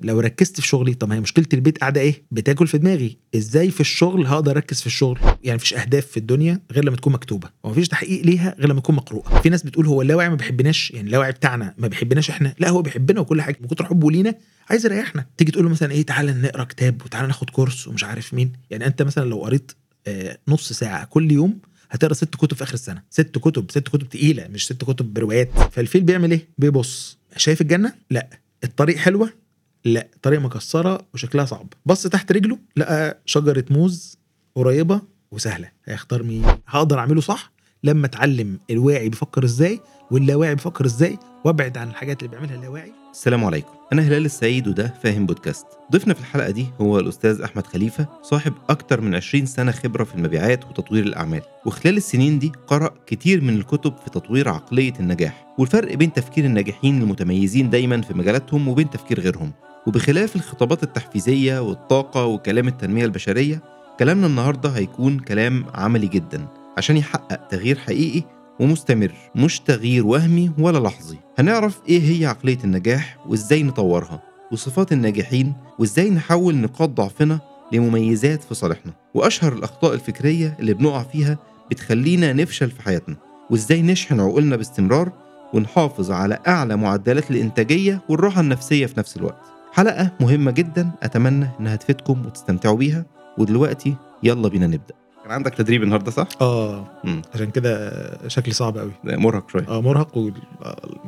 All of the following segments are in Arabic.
لو ركزت في شغلي طب ما هي مشكلة البيت قاعدة إيه؟ بتاكل في دماغي. إزاي في الشغل هقدر أركز في الشغل؟ يعني مفيش أهداف في الدنيا غير لما تكون مكتوبة ومفيش تحقيق ليها غير لما تكون مقروءة. في ناس بتقول هو اللاوعي ما بيحبناش يعني اللاوعي بتاعنا ما بيحبناش إحنا. لا هو بيحبنا وكل حاجة من كتر حبه لينا عايز يريحنا. تيجي تقول له مثلا إيه تعالى نقرأ كتاب وتعالى ناخد كورس ومش عارف مين. يعني أنت مثلا لو قريت آه، نص ساعة كل يوم هتقرأ ست كتب في آخر السنة. ست كتب ست كتب تقيلة مش ست كتب بروايات. فالفيل بيعمل إيه؟ بيبص. شايف الجنة؟ لا. الطريق حلوة؟ لا طريق مكسرة وشكلها صعب. بص تحت رجله لقى شجرة موز قريبة وسهلة. هيختار مين؟ هقدر أعمله صح؟ لما أتعلم الواعي بيفكر إزاي واللاواعي بيفكر إزاي وأبعد عن الحاجات اللي بيعملها اللاواعي. السلام عليكم. أنا هلال السيد وده فاهم بودكاست. ضيفنا في الحلقة دي هو الأستاذ أحمد خليفة صاحب أكتر من 20 سنة خبرة في المبيعات وتطوير الأعمال. وخلال السنين دي قرأ كتير من الكتب في تطوير عقلية النجاح. والفرق بين تفكير الناجحين المتميزين دايما في مجالاتهم وبين تفكير غيرهم. وبخلاف الخطابات التحفيزية والطاقة وكلام التنمية البشرية كلامنا النهاردة هيكون كلام عملي جدا عشان يحقق تغيير حقيقي ومستمر مش تغيير وهمي ولا لحظي. هنعرف إيه هي عقلية النجاح وإزاي نطورها وصفات الناجحين وإزاي نحول نقاط ضعفنا لمميزات في صالحنا. وأشهر الأخطاء الفكرية اللي بنقع فيها بتخلينا نفشل في حياتنا وإزاي نشحن عقولنا باستمرار ونحافظ على أعلى معدلات الإنتاجية والراحة النفسية في نفس الوقت. حلقة مهمة جدا أتمنى إنها تفيدكم وتستمتعوا بيها ودلوقتي يلا بينا نبدأ. كان عندك تدريب النهارده صح؟ آه امم عشان كده شكلي صعب قوي مرهق شوية. آه مرهق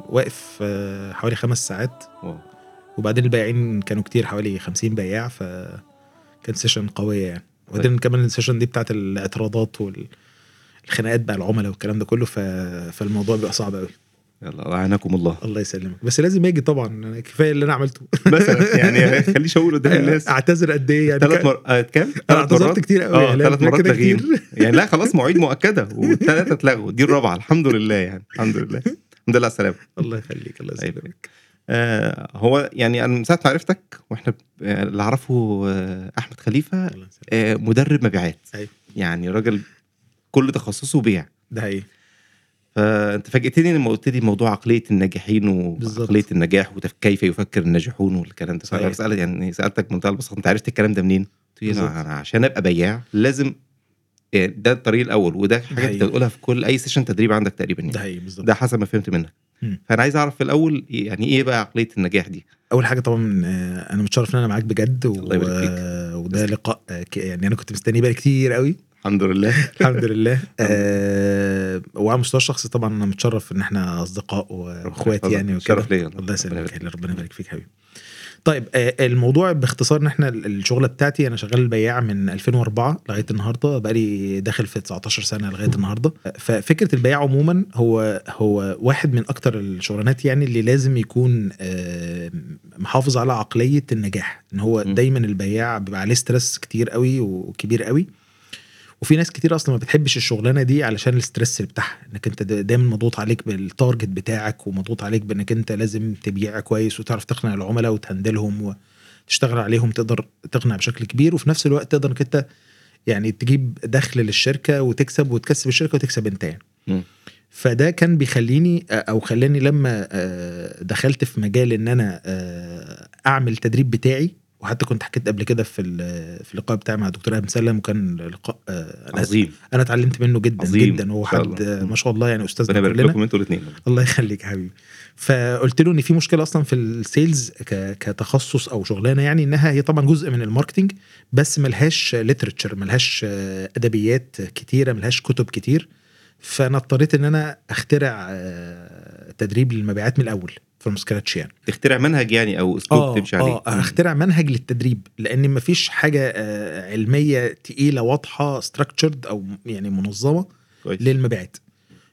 وواقف آه، حوالي خمس ساعات. واو. وبعدين البائعين كانوا كتير حوالي 50 بياع ف كان session قوية يعني. وبعدين كمان ال session دي بتاعت الاعتراضات والخناقات بقى العملاء والكلام ده كله ف... فالموضوع بيبقى صعب قوي يلا أعانكم الله. الله يسلمك. بس لازم أجي طبعا كفاية اللي أنا عملته. مثلا يعني خليش أقول قدام الناس. أعتذر قد إيه يعني؟ ثلاث. آه كام؟ أنا اعتذرت مرات؟ كتير قوي. آه ثلاث مرات كتير. يعني لا خلاص مواعيد مؤكدة والثلاثة اتلغوا. دي الرابعة. الحمد لله يعني الحمد لله. الحمد لله على السلامة. الله يخليك الله طيب. يسلمك. آه هو يعني أنا من ساعة ما عرفتك وإحنا آه، اللي أعرفه آه أحمد خليفة آه مدرب مبيعات. أيوة. يعني راجل كل تخصصه بيع. ده حقيقي. فأنت فاجئتني لما قلت لي موضوع عقلية الناجحين. وعقليه النجاح وكيف يفكر الناجحون والكلام ده صحيح. فانا بسالك يعني سألتك بمنتهى البساطه انت عرفت الكلام ده منين؟ قلت لي أنا عشان أبقى بياع لازم يعني ده الطريق الأول وده حاجة أنت. بتقولها في كل أي سيشن تدريب عندك تقريبا ده يعني. حقيقي بالظبط ده حسب ما فهمت منك. فأنا عايز أعرف في الأول يعني إيه بقى عقلية النجاح دي؟ أول حاجة طبعا آه، أنا متشرف إن أنا معاك بجد و... الله يبارك فيك. وده لقاء آه، يعني أنا كنت مستنيه بقالي كتير قوي الحمد لله. الحمد لله. آه وعلى المستوى الشخصي طبعا أنا متشرف إن إحنا أصدقاء وإخوات يعني وكده. شرف ليا. الله يسلمك. ربنا يبارك فيك حبيبي. طيب آه الموضوع باختصار إن إحنا الشغله بتاعتي أنا شغال بياع من 2004 لغاية النهارده. بقالي داخل في 19 سنة لغاية النهارده. ففكرة البياع عموما هو هو واحد من أكتر الشغلانات يعني اللي لازم يكون آه محافظ على عقلية النجاح. إن هو. دايما البياع بيبقى عليه stress كتير قوي وكبير قوي. وفي ناس كتير أصلا ما بتحبش الشغلانة دي علشان ال stress اللي بتاعها إنك أنت دا- دايما مضغوط عليك بال target بتاعك ومضغوط عليك بإنك أنت لازم تبيع كويس وتعرف تقنع العملاء وت handle هم وتشتغل عليهم تقدر تقنع بشكل كبير وفي نفس الوقت تقدر إنك أنت يعني تجيب دخل للشركة وتكسب وتكسب الشركة وتكسب أنت يعني. فده كان بيخليني أو خلاني لما آه، دخلت في مجال إن أنا آه، أعمل تدريب بتاعي وحتى كنت حكيت قبل كده في في اللقاء بتاعي مع دكتور آدم سلم وكان لقاء آه، أنا عظيم. أنا اتعلمت منه جدا عظيم. جدا هو حد. آه، ما شاء الله يعني ربنا أستاذنا يبارك لكم أنتوا الاثنين الله يخليك يا حبيبي. فقلت له إن في مشكلة أصلا في ال sales كتخصص أو شغلانة يعني إنها هي طبعا جزء من ال marketing بس ملهاش literature ملهاش آه، أدبيات كتيرة ملهاش كتب كتير. فأنا اضطريت إن أنا أخترع آه، تدريب للمبيعات من الأول from scratch يعني. تخترع منهج يعني أو اسلوب تمشي عليه. آه اخترع منهج للتدريب لأن مفيش حاجة آه، علمية تقيلة واضحة structured أو يعني منظمة كويس. للمبيعات.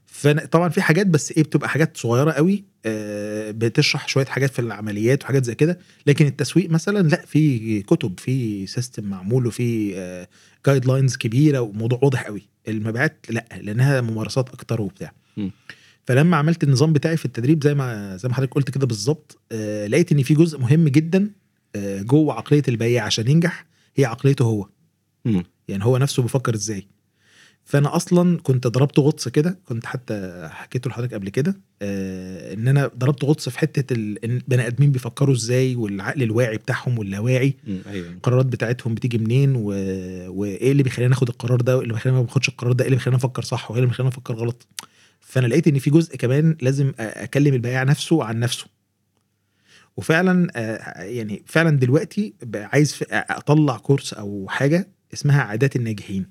فطبعا في حاجات بس إيه بتبقى حاجات صغيرة قوي آه، بتشرح شوية حاجات في العمليات وحاجات زي كده لكن التسويق مثلا لا في كتب في system معمول وفي guidelines كبيرة وموضوع واضح قوي. المبيعات لا لأنها ممارسات أكتر وبتاع. مم. فلما عملت النظام بتاعي في التدريب زي ما زي ما حضرتك قلت كده بالظبط آه، لقيت إن في جزء مهم جدا آه، جوه عقلية البياع عشان ينجح هي عقليته هو مم. يعني هو نفسه بيفكر إزاي فأنا أصلا كنت ضربت غطس كده كنت حتى حكيته لحضرتك قبل كده آه إن أنا ضربت غطس في حتة البني آدمين بيفكروا إزاي والعقل الواعي بتاعهم واللاواعي. أيوه القرارات بتاعتهم بتيجي منين و... وإيه اللي بيخلينا ناخد القرار ده وايه اللي بيخلينا ما ناخدش القرار ده إيه اللي بيخلينا نفكر صح وإيه اللي بيخلينا نفكر غلط فانا لقيت ان في جزء كمان لازم اكلم البائع نفسه عن نفسه. وفعلا يعني فعلا دلوقتي عايز اطلع كورس أو حاجة اسمها عادات الناجحين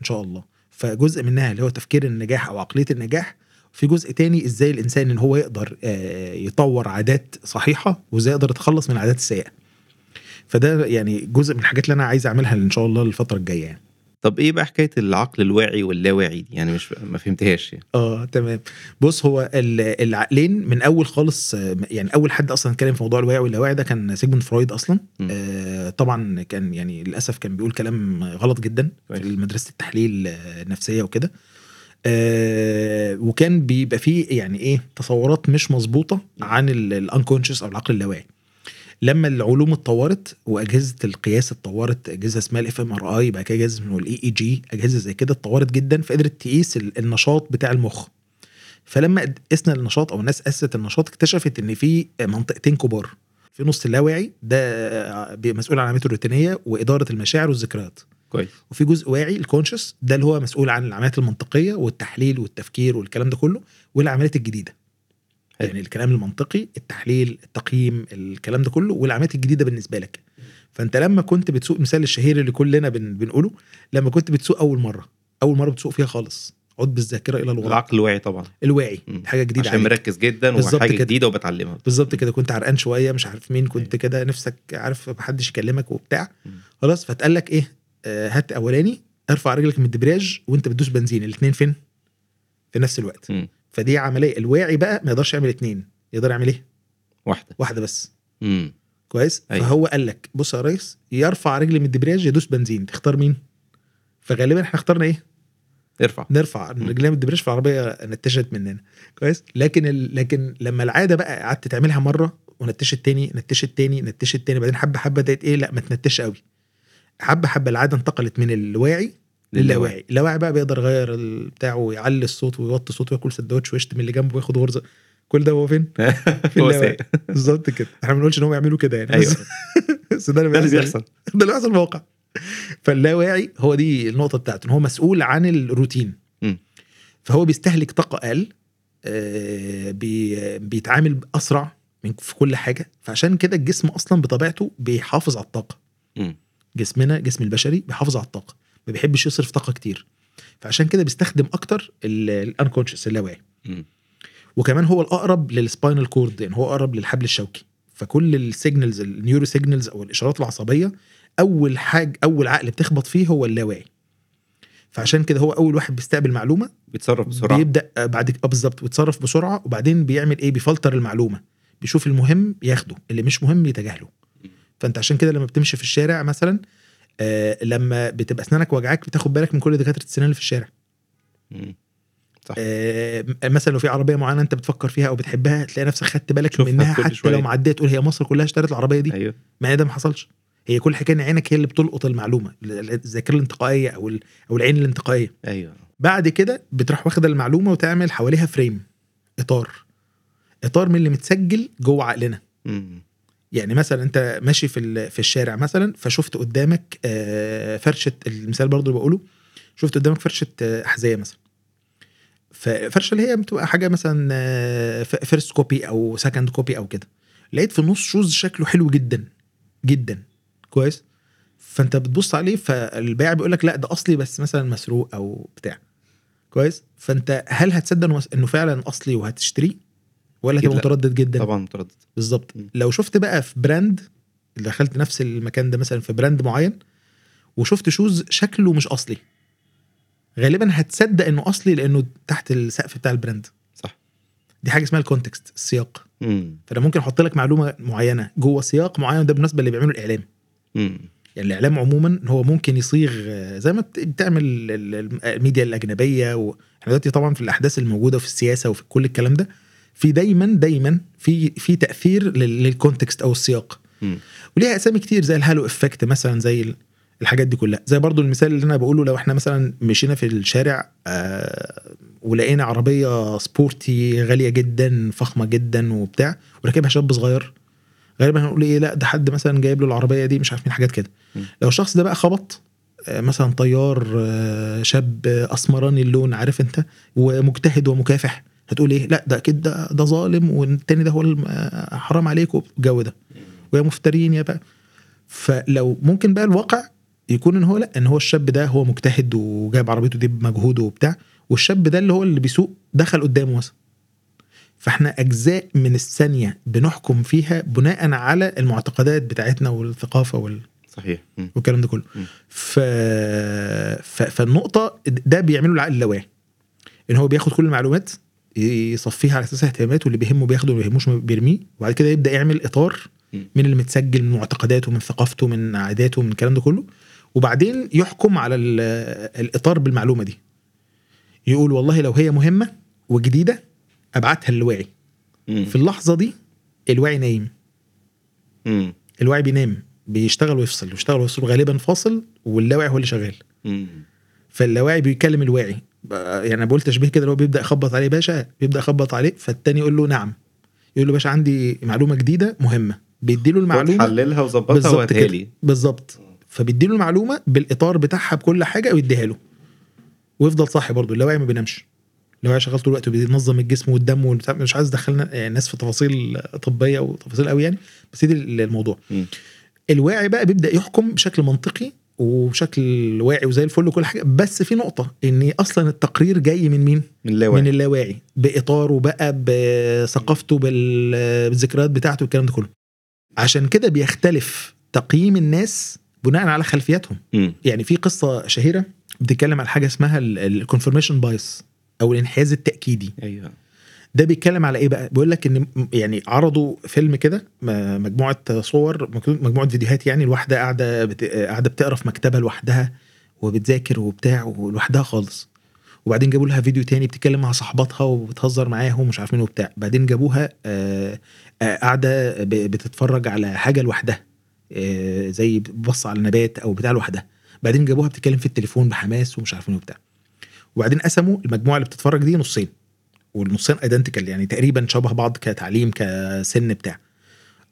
إن شاء الله. فجزء منها اللي هو تفكير النجاح أو عقلية النجاح في جزء تاني إزاي الانسان ان هو يقدر يطور عادات صحيحة وازاي يقدر يتخلص من العادات السيئة. فده يعني جزء من الحاجات اللي أنا عايز اعملها إن شاء الله الفترة الجاية يعني. طب إيه بقى حكاية العقل الواعي واللاواعي دي؟ يعني مش ما فهمتهاش يعني. آه تمام. بص هو ال- العقلين من أول خالص يعني أول حد أصلا اتكلم في موضوع الواعي واللاواعي ده كان سيجموند فرويد أصلا. م. آه طبعا كان يعني للأسف كان بيقول كلام غلط جدا. في مدرسة التحليل النفسية وكده. آه وكان بيبقى فيه يعني إيه تصورات مش مظبوطة عن ال unconscious أو العقل اللاواعي. لما العلوم اتطورت وأجهزة القياس اتطورت أجهزة اسمها ال fMRI بقى كده أجهزة اسمه ال EEG أجهزة زي كده اتطورت جدا فقدرت تقيس ال- النشاط بتاع المخ. فلما قسنا النشاط أو الناس قست النشاط اكتشفت إن في منطقتين كبار. في نص اللاواعي ده مسؤول عن العمليات الروتينية وإدارة المشاعر والذكريات. كويس. وفي جزء واعي الكونشس ده اللي هو مسؤول عن العمليات المنطقية والتحليل والتفكير والكلام ده كله والعمليات الجديدة. يعني الكلام المنطقي التحليل التقييم الكلام ده كله والعمليات الجديدة بالنسبة لك فأنت لما كنت بتسوق مثال الشهير اللي كلنا بن بنقوله لما كنت بتسوق أول مرة أول مرة بتسوق فيها خالص عد بالذاكرة إلى الوراء العقل الواعي طبعا الواعي. حاجة جديدة عشان عليك. مركز جدا وحاجة كده. جديدة وبتعلمها بالظبط كده كنت عرقان شوية مش عارف مين كنت أيوة. كده نفسك عارف محدش يكلمك وبتاع. خلاص فاتقال لك إيه آه هات أولاني ارفع رجلك من الدبرياج وأنت بتدوس بنزين الاثنين فين في نفس الوقت مم. فدي عملية. الواعي بقى ما يقدرش يعمل اثنين يقدر يعمل إيه؟ واحدة. واحدة بس. امم كويس؟ أيوة. فهو قال لك بص يا ريس يرفع رجلي من الدبرياج يدوس بنزين. تختار مين؟ فغالبا إحنا اخترنا إيه؟ ارفع. نرفع. رجلنا من الدبريج في العربيه نتشت مننا. كويس؟ لكن ال... لكن لما العادة بقى قعدت تعملها مرة ونتشت تاني نتشت تاني نتشت تاني بعدين حبة حبة بدات إيه؟ لا ما تنتش قوي. حبة حبة العادة انتقلت من الواعي للاواعي اللاواعي. بقى بيقدر يغير بتاعه ويعلي الصوت ويوطي صوته وياكل سندوتش ويشتم اللي جنبه وياخد غرزة. كل ده هو فين؟ في اللاواعي. بالظبط كده. إحنا ما بنقولش إن هم يعملوا كده يعني. أيوه. بس- ده اللي بيحصل. ده اللي بيحصل في الواقع. فاللاواعي هو دي النقطة بتاعته إن هو مسؤول عن الروتين. فهو بيستهلك طاقة أقل آه، بي- بيتعامل أسرع من في كل حاجة. فعشان كده الجسم أصلا بطبيعته بيحافظ على الطاقة. جسمنا جسم البشري بيحافظ على الطاقة. ما بيحبش يصرف طاقة كتير. فعشان كده بيستخدم أكتر ال unconscious اللاواعي مم. وكمان هو الأقرب لل spinal cord يعني هو أقرب للحبل الشوكي. فكل ال signals ال neuro signals أو الإشارات العصبية أول حاجة أول عقل بتخبط فيه هو اللاواعي فعشان كده هو أول واحد بيستقبل معلومة بيتصرف بسرعة. بيبدأ بعد ك- آه بالظبط ويتصرف بسرعة وبعدين بيعمل إيه بيفلتر المعلومة. بيشوف المهم ياخده اللي مش مهم يتجاهله. فأنت عشان كده لما بتمشي في الشارع مثلا آه لما بتبقى أسنانك وجعاك بتاخد بالك من كل دكاترة السنان اللي في الشارع. مم. صح. آه مثلا لو في عربية معينة أنت بتفكر فيها أو بتحبها تلاقي نفسك خدت بالك منها حتى شوية. لو معدية تقول هي مصر كلها اشترت العربية دي. أيوه. ما ده ما حصلش. هي كل حكاية إن عينك هي اللي بتلقط المعلومة الذاكرة الانتقائية أو أو العين الانتقائية. أيوه. بعد كده بتروح واخدة المعلومة وتعمل حواليها فريم إطار. إطار من اللي متسجل جوه عقلنا. مم. يعني مثلا أنت ماشي في في الشارع مثلا فشفت قدامك آه، فرشة المثال برضو اللي بقوله شفت قدامك فرشة آه، أحذية مثلا. ففرشه اللي هي بتبقى حاجة مثلا first copy أو second copy أو كده. لقيت في النص shoes شكله حلو جدا جدا. كويس؟ فأنت بتبص عليه فالبائع بيقول لك لا ده أصلي بس مثلا مسروق أو بتاع. كويس؟ فأنت هل هتصدق إنه فعلا أصلي وهتشتريه؟ ولا أكيد هتبقى لا. متردد جدا طبعا متردد بالظبط. لو شفت بقى في brand دخلت نفس المكان ده مثلا في brand معين وشفت shoes شكله مش أصلي غالبا هتصدق إنه أصلي لأنه تحت السقف بتاع ال brand صح دي حاجة اسمها ال context السياق مم. فأنا ممكن أحط لك معلومة معينة جوه سياق معين ده بالنسبة اللي بيعملوا الإعلام مم. يعني الإعلام عموما هو ممكن يصيغ آه، زي ما بت- بتعمل ال- ال- الميديا الأجنبية وإحنا دلوقتي طبعا في الأحداث الموجودة في السياسة وفي كل الكلام ده في دايما دايما في في تأثير لل- لل context أو السياق. وليها أسامي كتير زي ال halo effect مثلا زي ال- الحاجات دي كلها زي برضو المثال اللي أنا بقوله لو إحنا مثلا مشينا في الشارع آه ولقينا عربية sporty غالية جدا فخمة جدا وبتاع وراكبها شاب صغير غالبا هنقول إيه لأ ده حد مثلا جايب له العربية دي مش عارف مين حاجات كده. لو الشخص ده بقى خبط آه، مثلا طيار آه، شاب أسمراني اللون عارف أنت ومجتهد ومكافح هتقول إيه؟ لا ده أكيد ده ده ظالم والتاني ده هو حرام عليكم الجو ده. ويا مفترين يا بقى. فلو ممكن بقى الواقع يكون إن هو لا إن هو الشاب ده هو مجتهد وجايب عربيته دي بمجهوده وبتاع والشاب ده اللي هو اللي بيسوق دخل قدامه مثلا. فإحنا أجزاء من الثانية بنحكم فيها بناء على المعتقدات بتاعتنا والثقافة وال... صحيح. والكلام ده كله. م. ف... ف... فالنقطة ده بيعمله العقل اللاواعي. إن هو بياخد كل المعلومات يصفيها على أساس اهتماماته واللي بيهمه بياخده واللي بيهموش بيرميه وبعد كده يبدأ يعمل إطار. من اللي متسجل من معتقداته من ثقافته من عاداته من الكلام ده كله وبعدين يحكم على ال- الإطار بالمعلومة دي يقول والله لو هي مهمة وجديدة أبعتها للواعي. في اللحظة دي الواعي نايم مم. الواعي بينام بيشتغل ويفصل ويشتغل ويفصل غالبا فاصل واللاواعي هو اللي شغال مم. فاللاواعي بيكلم الواعي يعني بقول تشبيه كده اللي هو بيبدأ يخبط عليه باشا بيبدأ يخبط عليه. فالتاني يقول له نعم. يقول له باشا عندي معلومة جديدة مهمة. بيديله المعلومة حللها وظبطها بالظبط وهاتها لي. بالظبط. فبيديله المعلومة بالإطار بتاعها بكل حاجة ويديها له. ويفضل صاحي برضه اللاواعي ما بينامش. اللاواعي شغال طول الوقت وبينظم الجسم والدم مش عايز ادخلنا يعني الناس في تفاصيل طبية وتفاصيل قوي يعني. بس دي الموضوع مم. الواعي بقى بيبدأ يحكم بشكل منطقي وبشكل واعي وزي الفل وكل حاجة. بس في نقطة إن أصلا التقرير جاي من مين؟ من اللاواعي. من اللاواعي. بإطاره بقى بثقافته بال- بالذكريات بتاعته والكلام ده كله. عشان كده بيختلف تقييم الناس بناء على خلفياتهم. مم. يعني في قصة شهيرة بتتكلم عن حاجة اسمها ال confirmation bias أو الانحياز التأكيدي. أيوه. ده بيتكلم على إيه بقى؟ بيقول لك إن يعني عرضوا فيلم كده مجموعة صور مجموعه فيديوهات يعني الواحده قاعدة. قاعدة بتقرا في مكتبه لوحدها وبتذاكر وبتاع ولوحدها خالص. وبعدين جابوا لها فيديو تاني بتتكلم مع صاحباتها وبتهزر معاهم ومش عارف مين وبتاع. بعدين جابوها آه، آه، قاعدة بتتفرج على حاجة لوحدها آه، زي بص على نبات أو بتاع لوحدها. بعدين جابوها بتتكلم في التليفون بحماس ومش عارف مين وبتاع. وبعدين قسموا المجموعة اللي بتتفرج دي نصين. والنصين ايدنتيكال يعني تقريبا شبه بعض كتعليم كسن بتاع.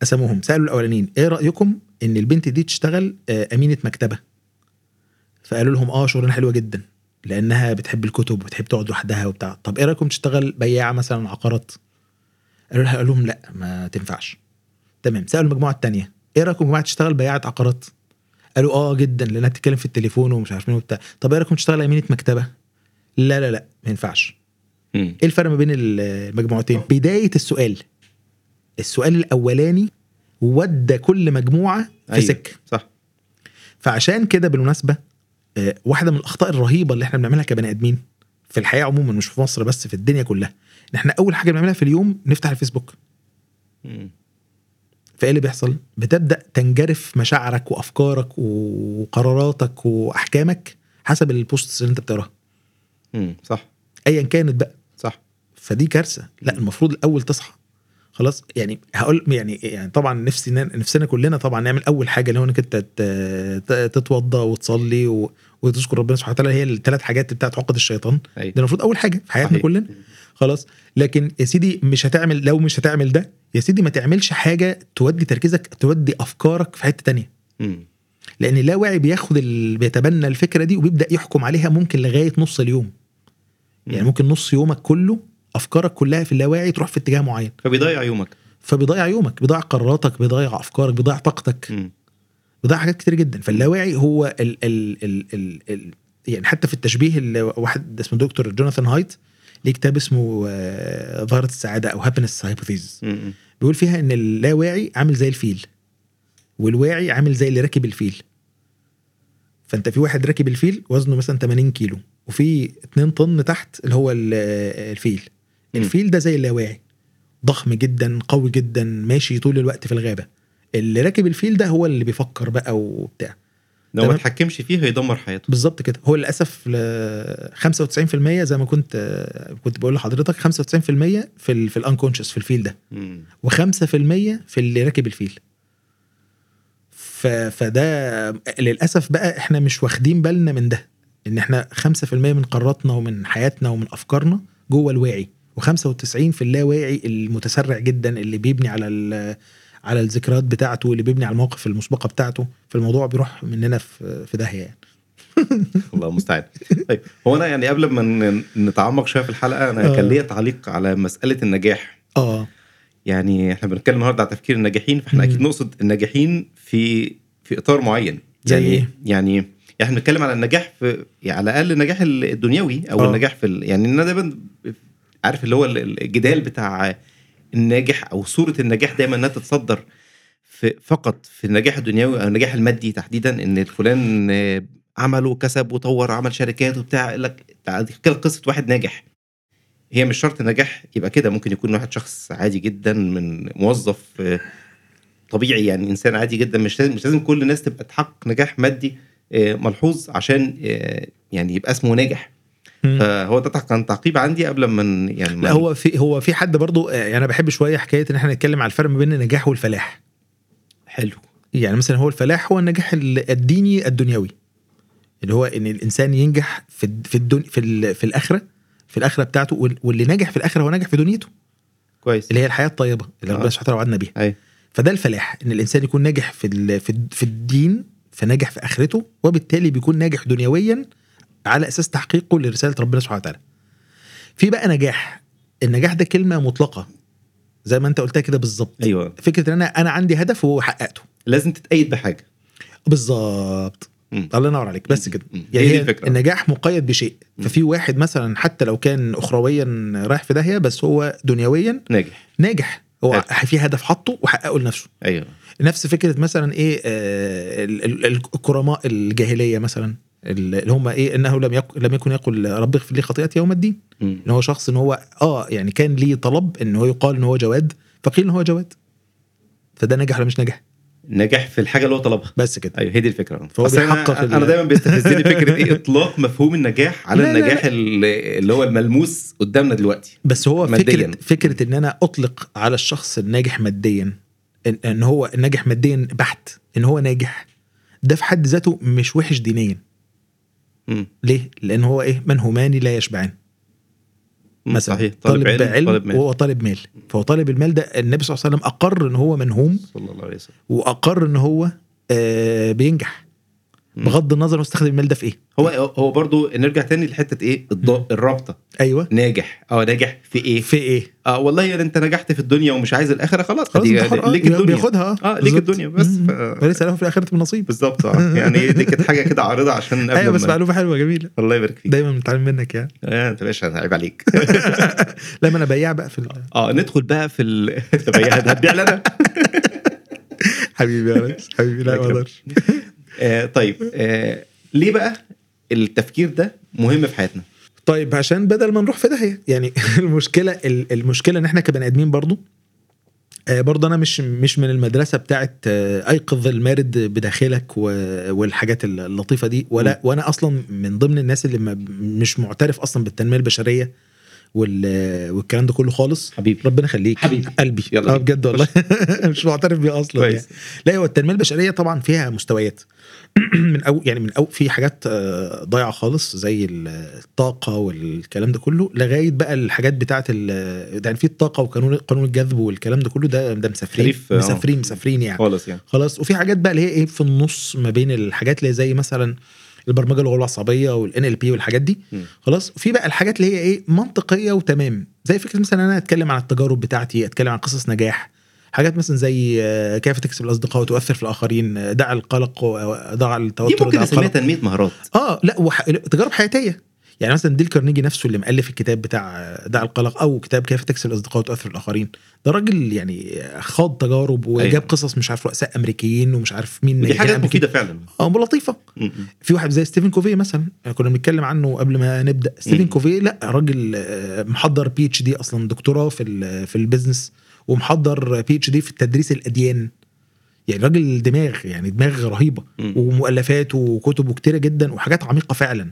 قسموهم. سألوا الأولانيين إيه رأيكم إن البنت دي تشتغل آه، أمينة مكتبة؟ فقالوا لهم آه شغلانة حلوة جدا لأنها بتحب الكتب وبتحب تقعد لوحدها وبتاع. طب إيه رأيكم تشتغل بياعة مثلا عقارات؟ قالوا لها قالوا لهم لأ ما تنفعش. تمام. سألوا المجموعة الثانية إيه رأيكم يا جماعة تشتغل بياعة عقارات؟ قالوا آه جدا لأنها بتتكلم في التليفون ومش عارف مين وبتاع. طب إيه رأيكم تشتغل أمينة مكتبة؟ لا لا لا ما ينفعش. إيه الفرق ما بين المجموعتين؟ بداية السؤال. السؤال الأولاني ودى كل مجموعة في أيوة. سكة. صح. فعشان كده بالمناسبة آه، واحدة من الأخطاء الرهيبة اللي إحنا بنعملها كبني آدمين في الحياة عموما مش في مصر بس في الدنيا كلها إن إحنا أول حاجة بنعملها في اليوم نفتح الفيسبوك. فإيه اللي بيحصل؟ بتبدأ تنجرف مشاعرك وأفكارك وقراراتك وأحكامك حسب البوستس اللي أنت بتقراها. مم. صح. ايا كانت بقى. فدي كارثة لا. المفروض الأول تصحى خلاص يعني هقول يعني يعني طبعا نفسي نفسنا كلنا طبعا نعمل أول حاجة اللي هو إنك أنت ت- ت- تتوضى وتصلي وتشكر ربنا سبحانه وتعالى هي الثلاث حاجات بتاعت عقد الشيطان أيوه ده المفروض أول حاجة في حياتنا صحيح. كلنا خلاص لكن يا سيدي مش هتعمل لو مش هتعمل ده يا سيدي ما تعملش حاجة تودي تركيزك تودي أفكارك في حتة تانية مم. لأن اللاواعي بياخد ال... بيتبنى الفكرة دي وبيبدأ يحكم عليها ممكن لغاية نص اليوم يعني مم. ممكن نص يومك كله أفكارك كلها في اللاواعي تروح في اتجاه معين فبيضيع يومك فبيضيع يومك بيضيع قراراتك بيضيع أفكارك بيضيع طاقتك. بيضيع حاجات كتير جدا فاللاواعي هو ال ال ال ال ال يعني حتى في التشبيه اللي واحد اسمه دكتور جوناثان هايت ليه كتاب اسمه آه، ظاهرة السعادة أو happiness hypothesis. بيقول فيها إن اللاواعي عامل زي الفيل والواعي عامل زي اللي راكب الفيل فأنت في واحد راكب الفيل وزنه مثلا 80 كيلو وفي 2 طن تحت اللي هو ال- الفيل. الفيل ده زي اللاواعي. ضخم جدا قوي جدا ماشي طول الوقت في الغابة. اللي راكب الفيل ده هو اللي بيفكر بقى وبتاع. لو ما. اتحكمش فيه هيدمر حياته. بالظبط كده. هو للأسف ل 95% زي ما كنت كنت بقول لحضرتك 95% في ال في الأنكونشس في الفيل ده. مم. و5% في اللي راكب الفيل. فده للأسف بقى إحنا مش واخدين بالنا من ده. إن إحنا 5% من قراراتنا ومن حياتنا ومن أفكارنا جوه الواعي. و95 في اللاواعي المتسرع جدا اللي بيبني على. على الذكريات بتاعته اللي بيبني على المواقف المسبقة بتاعته فالموضوع بيروح مننا في في داهية يعني الله المستعان طيب هو أنا يعني قبل ما نتعمق شوية في الحلقة أنا آه. كان ليا تعليق على مسألة النجاح آه يعني إحنا بنتكلم النهارده على تفكير الناجحين فإحنا. أكيد نقصد الناجحين في في إطار معين زي يعني إيه؟ يعني إحنا بنتكلم على النجاح في يعني على الأقل النجاح الدنيوي أو. آه. النجاح في ال... يعني أنا دايما عارف اللي هو ال- الجدال بتاع الناجح أو صورة النجاح دايما إنها تتصدر في فقط في النجاح الدنيوي أو النجاح المادي تحديدا إن الفلان آه، عمل وكسب وطور عمل شركات وبتاع لك كده قصة واحد ناجح هي مش شرط النجاح يبقى كده ممكن يكون واحد شخص عادي جدا من موظف آه، طبيعي يعني إنسان عادي جدا مش لازم مش لازم كل الناس تبقى تحقق نجاح مادي آه، ملحوظ عشان يعني يبقى اسمه ناجح. فهو ده كان تعقيب عندي قبل ما يعني لا هو في هو في حد برضو آه، يعني أنا بحب شوية حكاية إن إحنا نتكلم على الفرق ما بين النجاح والفلاح. حلو. يعني مثلا هو الفلاح هو النجاح ال- الديني الدنيوي. اللي هو إن الإنسان ينجح في في الدن في في الآخرة في الآخرة بتاعته وال- واللي ناجح في الآخرة هو ناجح في دنيته. كويس. اللي هي الحياة الطيبة اللي آه. ربنا سبحانه وتعالى وعدنا بيها. فده الفلاح إن الإنسان يكون ناجح في في الدين فناجح في آخرته وبالتالي بيكون ناجح دنيويا على أساس تحقيقه لرسالة ربنا سبحانه وتعالى. في بقى نجاح. النجاح ده كلمة مطلقة. زي ما أنت قلتها كده بالظبط. أيوه. فكرة إن أنا أنا عندي هدف وهو حققته. لازم تتأيد بحاجة. بالظبط. الله ينور عليك. بس كده. يعني هي الفكرة. النجاح مقيد بشيء. مم. ففي واحد مثلا حتى لو كان اخرويا رايح في داهية بس هو دنيويا ناجح. ناجح. هو حلو. في هدف حطه وحققه لنفسه. أيوه. نفس فكرة مثلا إيه آه ال- ال- الكرماء الجاهلية مثلا. اللي هم إيه إنه لم يك لم يكن يقل رب اغفر لي خطيئتي يوم الدين. إن هو شخص إن هو آه يعني كان ليه طلب إن هو يقال إن هو جواد فقيل إن هو جواد. فده نجح ولا مش نجح؟ نجح في الحاجة اللي هو طلبها. بس كده. أيوه هي دي الفكرة. فهو أصل أنا, بيحقق أنا دايما بيستفزني فكرة إيه إطلاق مفهوم النجاح على لا، لا، النجاح اللي هو الملموس قدامنا دلوقتي. بس هو مادياً. فكره فكرة إن أنا أطلق على الشخص الناجح ماديا ان, إن هو الناجح ماديا بحت إن هو ناجح ده في حد ذاته مش وحش دينيا. ليه؟ لأن هو إيه منهومان لا يشبعان. مثلا صحيح طالب, علم, علم طالب مال وهو طالب مال فهو طالب المال ده النبي صلى الله عليه وسلم أقر إن هو منهوم صلى الله عليه وسلم وأقر إن هو آه بينجح. بغض النظر هو استخدم المال ده في إيه. هو هو برضو نرجع تاني لحتة إيه. الرابطة. أيوه. ناجح. آه ناجح. في إيه؟ في إيه؟ آه والله يعني أنت نجحت في الدنيا ومش عايز الآخرة خلاص. خلاص انتحر، آه، ليك الدنيا. بياخدها. آه ليك. الدنيا. بس مم. ف... وليس له في الآخرة من نصيب. بالظبط. آه يعني دي كانت حاجة كده عارضة عشان أيوه بس معلومة حلوة جميلة. الله يبارك فيك. دايما بنتعلم منك يعني. آه، أنت باشا عيب عليك. لا ما أنا بياع بقى في آه ندخل بقى في. طب هي هتبيع لنا؟ حبيبي يا ريس حبيبي. لا ما أقدرش. آه طيب آه ليه بقى التفكير ده مهم في حياتنا؟ طيب عشان بدل ما نروح في داهية يعني المشكلة ال- المشكلة إن إحنا كبني آدمين برضو آه، برضه أنا مش مش من المدرسة بتاعت آه، أيقظ المارد بداخلك والحاجات اللطيفة دي ولا وأنا أصلا من ضمن الناس اللي ما مش معترف أصلا بالتنمية البشرية وال- والكلام ده كله خالص. حبيبي. ربنا يخليك. حبيبي. قلبي. يلا آه. بجد والله. مش معترف بيه أصلا يعني. لا هو التنمية البشرية طبعا فيها مستويات. من أو يعني من أو في حاجات آه، ضايعة خالص زي الطاقة والكلام ده كله لغاية بقى الحاجات بتاعه يعني في الطاقة وقانون قانون الجذب والكلام ده كله ده ده مسافرين آه. مسافرين مسافرين يعني. خالص يعني. خلاص. وفي حاجات بقى اللي هي إيه في النص ما بين الحاجات اللي زي مثلا البرمجة اللغويه العصبية وال NLP والحاجات دي. خلاص. وفي بقى الحاجات اللي هي إيه منطقية وتمام. زي فكرة مثلا أنا أتكلم عن التجارب بتاعتي أتكلم عن قصص نجاح حاجات مثلا زي آه، كيف تكسب الأصدقاء وتؤثر في الآخرين؟ آه، دع القلق ودع دي التوتر ممكن ودع نسميها تنمية مهارات. آه لا وح... تجارب حياتية. يعني مثلا ديل كارنيجي نفسه اللي مؤلف الكتاب بتاع آه، دع القلق أو كتاب كيف تكسب الأصدقاء وتؤثر في الآخرين. ده راجل يعني خاض تجارب وجاب أيوة. قصص مش عارف رؤساء أمريكيين ومش عارف مين ناجحين حاجات. مفيدة فعلا. آه لطيفة. في واحد زي ستيفن كوفي مثلا كنا بنتكلم عنه قبل ما نبدأ. ستيفن. كوفي لا راجل آه، محضر PhD أصلا دكتوراه في في ال business. ومحضر PhD في التدريس الأديان. يعني راجل دماغ يعني دماغ رهيبة. ومؤلفات وكتب كتيره جدا وحاجات عميقة فعلا.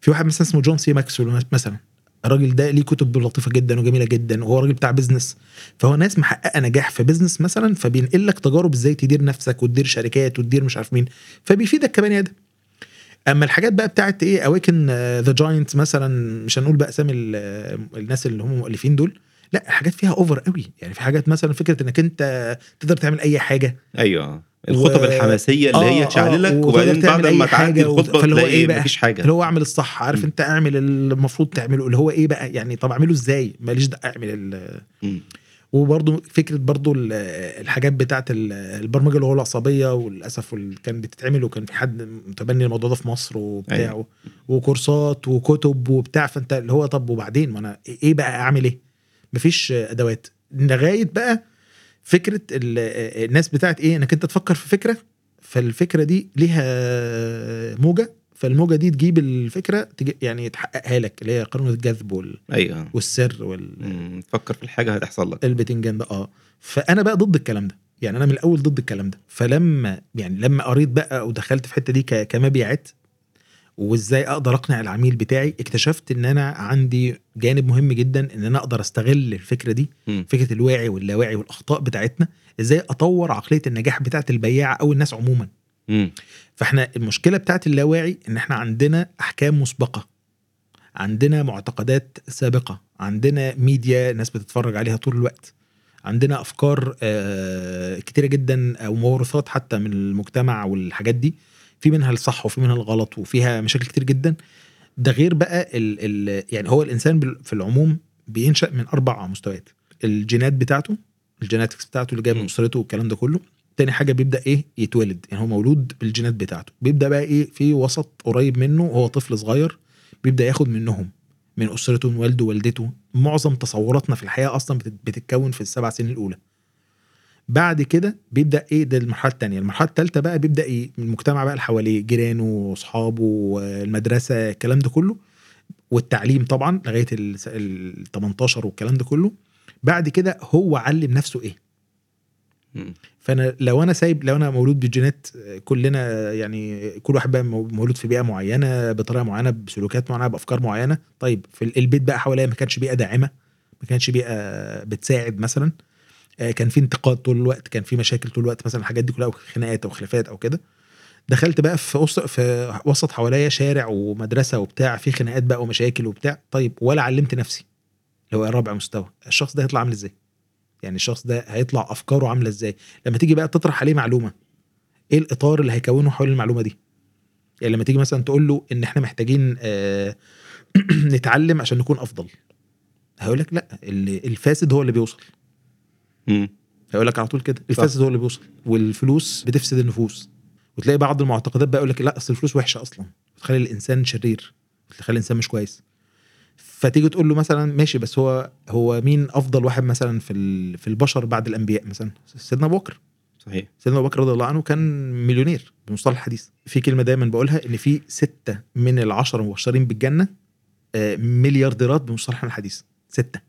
في واحد مثلا اسمه جون سي ماكسويل مثلا. الراجل ده ليه كتب لطيفة جدا وجميلة جدا وهو راجل بتاع business فهو ناس محققة نجاح في business مثلا فبينقل لك تجارب إزاي تدير نفسك وتدير شركات وتدير مش عارف مين. فبيفيدك كبني آدم. أما الحاجات بقى بتاعت إيه Awaken the Giant مثلا مش هنقول بقى اسامي ال- الناس اللي هم مؤلفين دول. لا حاجات فيها over قوي يعني في حاجات مثلا فكرة إنك أنت تقدر تعمل أي حاجة أيوه الخطب و- الحماسية اللي آه، هي آه، تشعللك وتقدر وبعدين بعد ما تعدي الخطبة فاللي هو إيه بقى؟ مفيش حاجة اللي هو أعمل الصح عارف مم. أنت أعمل المفروض تعمله اللي هو إيه بقى يعني طب أعمله إزاي ماليش دعوة أعمل. وبرضه فكرة برضه ال- الحاجات بتاعت ال- البرمجة اللي هو العصبية وللأسف كان بتتعمل وكان في حد متبني الموضوع ده في مصر وبتاع أيوة. وكورسات وكتب وبتاع فأنت اللي هو طب وبعدين ما أنا إيه بقى أعمل إيه؟ مفيش أدوات. لغاية بقى فكرة ال- الناس بتاعت إيه إنك أنت تفكر في فكرة فالفكرة دي ليها موجة فالموجة دي تجيب الفكرة يعني تحققها لك اللي هي قانون الجذب وال- أيوه. والسر وال. تفكر في الحاجة هتحصل لك. البتنجان ده آه. فأنا بقى ضد الكلام ده. يعني أنا من الأول ضد الكلام ده. فلما يعني لما قريت بقى ودخلت في الحتة دي كمبيعات وازاي أقدر اقنع العميل بتاعي اكتشفت ان أنا عندي جانب مهم جدا إن أنا أقدر أستغل الفكرة دي مم. فكرة الواعي واللاواعي والأخطاء بتاعتنا إزاي أطور عقلية النجاح بتاعت البياع أو الناس عموما مم. فإحنا المشكلة بتاعت اللاواعي إن إحنا عندنا أحكام مسبقة عندنا معتقدات سابقة عندنا ميديا ناس بتتفرج عليها طول الوقت عندنا أفكار آه، كتيرة جدا أو موروثات حتى من المجتمع والحاجات دي في منها الصح وفي منها الغلط وفيها مشاكل كتير جدا. ده غير بقى ال ال يعني هو الإنسان في العموم بينشأ من أربع مستويات. الجينات بتاعته الجيناتكس بتاعته اللي جاية من. أسرته والكلام ده كله. تاني حاجة بيبدأ إيه؟ يتولد. يعني هو مولود بالجينات بتاعته. بيبدأ بقى إيه؟ في وسط قريب منه وهو طفل صغير بيبدأ ياخد منهم من أسرته من والده ووالدته معظم تصوراتنا في الحياة أصلا بتت- بتتكون في السبع سنين الأولى. بعد كده بيبدأ إيه؟ ده المرحلة الثانية المرحلة الثالثه بقى بيبدأ إيه؟ من المجتمع بقى اللي حواليه جيرانه وأصحابه المدرسة الكلام ده كله. والتعليم طبعا لغاية ال ال 18 والكلام ده كله. بعد كده هو علم نفسه إيه. فأنا لو أنا سايب لو أنا مولود بالجينات كلنا يعني كل واحد بقى مو- مولود في بيئة معينة بطريقة معينة بسلوكات معينة بأفكار معينة. طيب في ال- البيت بقى حواليا ما كانش بيئة داعمة ما كانش بيئة بتساعد مثلا. كان في انتقاد طول الوقت كان في مشاكل طول الوقت مثلا الحاجات دي كلها أو خناقات أو خلافات أو كده. دخلت بقى في وسط في وسط حواليا شارع ومدرسة وبتاع في خناقات بقى ومشاكل وبتاع. طيب ولا علمت نفسي. اللي هو رابع مستوى؟ الشخص ده هيطلع عامل إزاي؟ يعني الشخص ده هيطلع أفكاره عاملة إزاي؟ لما تيجي بقى تطرح عليه معلومة إيه الإطار اللي هيكونه حول المعلومة دي؟ يعني لما تيجي مثلا تقول له إن إحنا محتاجين آه نتعلم عشان نكون أفضل. هيقول لك لأ الفاسد هو اللي بيوصل. مم. هيقول لك على طول كده. الفاسد هو اللي بيوصل. والفلوس بتفسد النفوس. وتلاقي بعض المعتقدات بقى يقول لك لا أصل الفلوس وحشة أصلا. بتخلي الإنسان شرير. بتخلي الإنسان مش كويس. فتيجي تقول له مثلا ماشي بس هو هو مين أفضل واحد مثلا في في البشر بعد الأنبياء مثلا؟ سيدنا أبو بكر. صحيح. سيدنا أبو بكر رضي الله عنه كان مليونير بمصطلح الحديث. في كلمة دايما بقولها إن في ستة من العشرة المبشرين بالجنة آه، مليارديرات بمصطلح الحديث. ستة.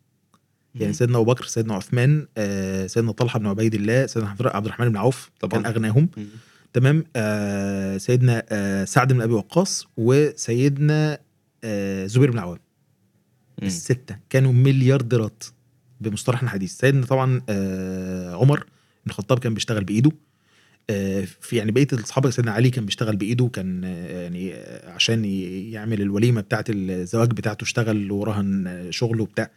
يعني. سيدنا أبو بكر سيدنا عثمان آه، سيدنا طلحة بن عبيد الله سيدنا عبد الرحمن بن عوف طبعاً. كان اغناهم مم. تمام آه سيدنا آه سعد بن أبي وقاص وسيدنا آه زبير بن العوام. الستة كانوا مليارديرات بمصطلح الحديث سيدنا طبعا آه عمر بن الخطاب كان بيشتغل بإيده آه في يعني بقية الصحابه سيدنا علي كان بيشتغل بإيده كان آه يعني آه عشان يعمل الوليمة بتاعة الزواج بتاعته اشتغل وراهن آه، شغله وبتاع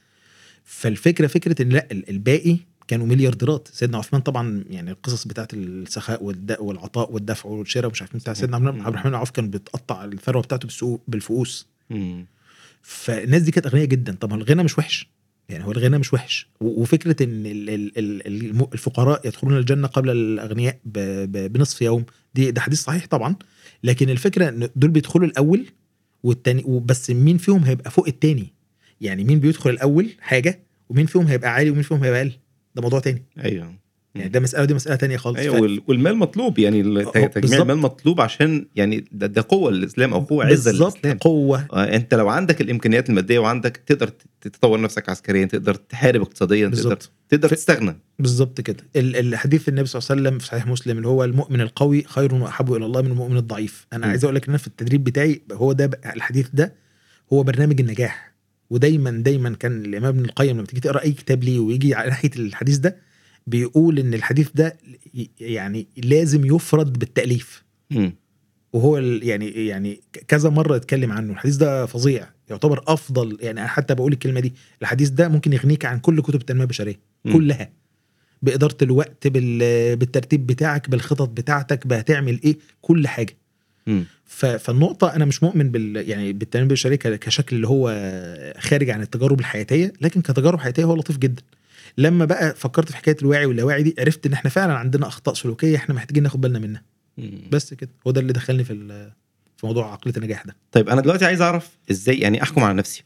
فالفكرة فكرة إن لا ال- الباقي كانوا مليارديرات. سيدنا عثمان طبعا يعني القصص بتاعت السخاء والعطاء والدفع والشراء ومش عارف بتاع سيدنا عبد الرحمن عوف كان بتقطع الثروة بتاعته بالسوق بالفؤوس. فالناس دي كانت أغنياء جدا. طبعا الغنى مش وحش؟ يعني هو الغنى مش وحش. وفكرة إن الفقراء يدخلون الجنة قبل الأغنياء بنصف يوم. دي ده حديث صحيح طبعا. لكن الفكرة إن دول بيدخلوا الأول والتاني وبس مين فيهم هيبقى فوق التاني؟ يعني مين بيدخل الأول حاجة ومين فيهم هيبقى عالي ومين فيهم هيبقى أقل؟ ده موضوع تاني. أيوه. يعني ده مسألة ودي مسألة تانية خالص. أيوه ف- وال- والمال مطلوب يعني أه، تجميع. المال مطلوب عشان يعني ده, ده قوة للاسلام أو قوة عزة للاسلام قوة. آه، أنت لو عندك الإمكانيات المادية وعندك تقدر تطور نفسك عسكريا تقدر تحارب اقتصاديا تقدر تقدر ف- تستغنى. بالظبط كده. ال- الحديث النبي صلى الله عليه وسلم في صحيح مسلم اللي هو المؤمن القوي خير وأحب إلى الله من المؤمن الضعيف. أنا م. عايز أقول لك إن أنا في التدريب بتاعي هو ده الحديث ده هو برنامج النجاح. ودايما دايما كان الإمام ابن القيم لما تيجي تقرأ أي كتاب ليه ويجي على ناحية الحديث ده بيقول إن الحديث ده يعني لازم يفرد بالتأليف مم. وهو يعني يعني كذا مرة اتكلم عنه الحديث ده فظيع يعتبر أفضل يعني أنا حتى بقول الكلمة دي الحديث ده ممكن يغنيك عن كل كتب التنمية البشرية. كلها بإدارة الوقت بال- بالترتيب بتاعك بالخطط بتاعتك بهتعمل إيه كل حاجة فالنقطة أنا مش مؤمن بال يعني بالتنمية البشرية كشكل اللي هو خارج عن التجارب الحياتية، لكن كتجارب حياتية هو لطيف جدا. لما بقى فكرت في حكاية الواعي واللاواعي دي عرفت إن إحنا فعلا عندنا أخطاء سلوكية إحنا محتاجين ناخد بالنا منها، مم. بس كده هو ده اللي دخلني في ال- في موضوع عقلية النجاح ده. طيب أنا دلوقتي عايز أعرف إزاي يعني أحكم على نفسي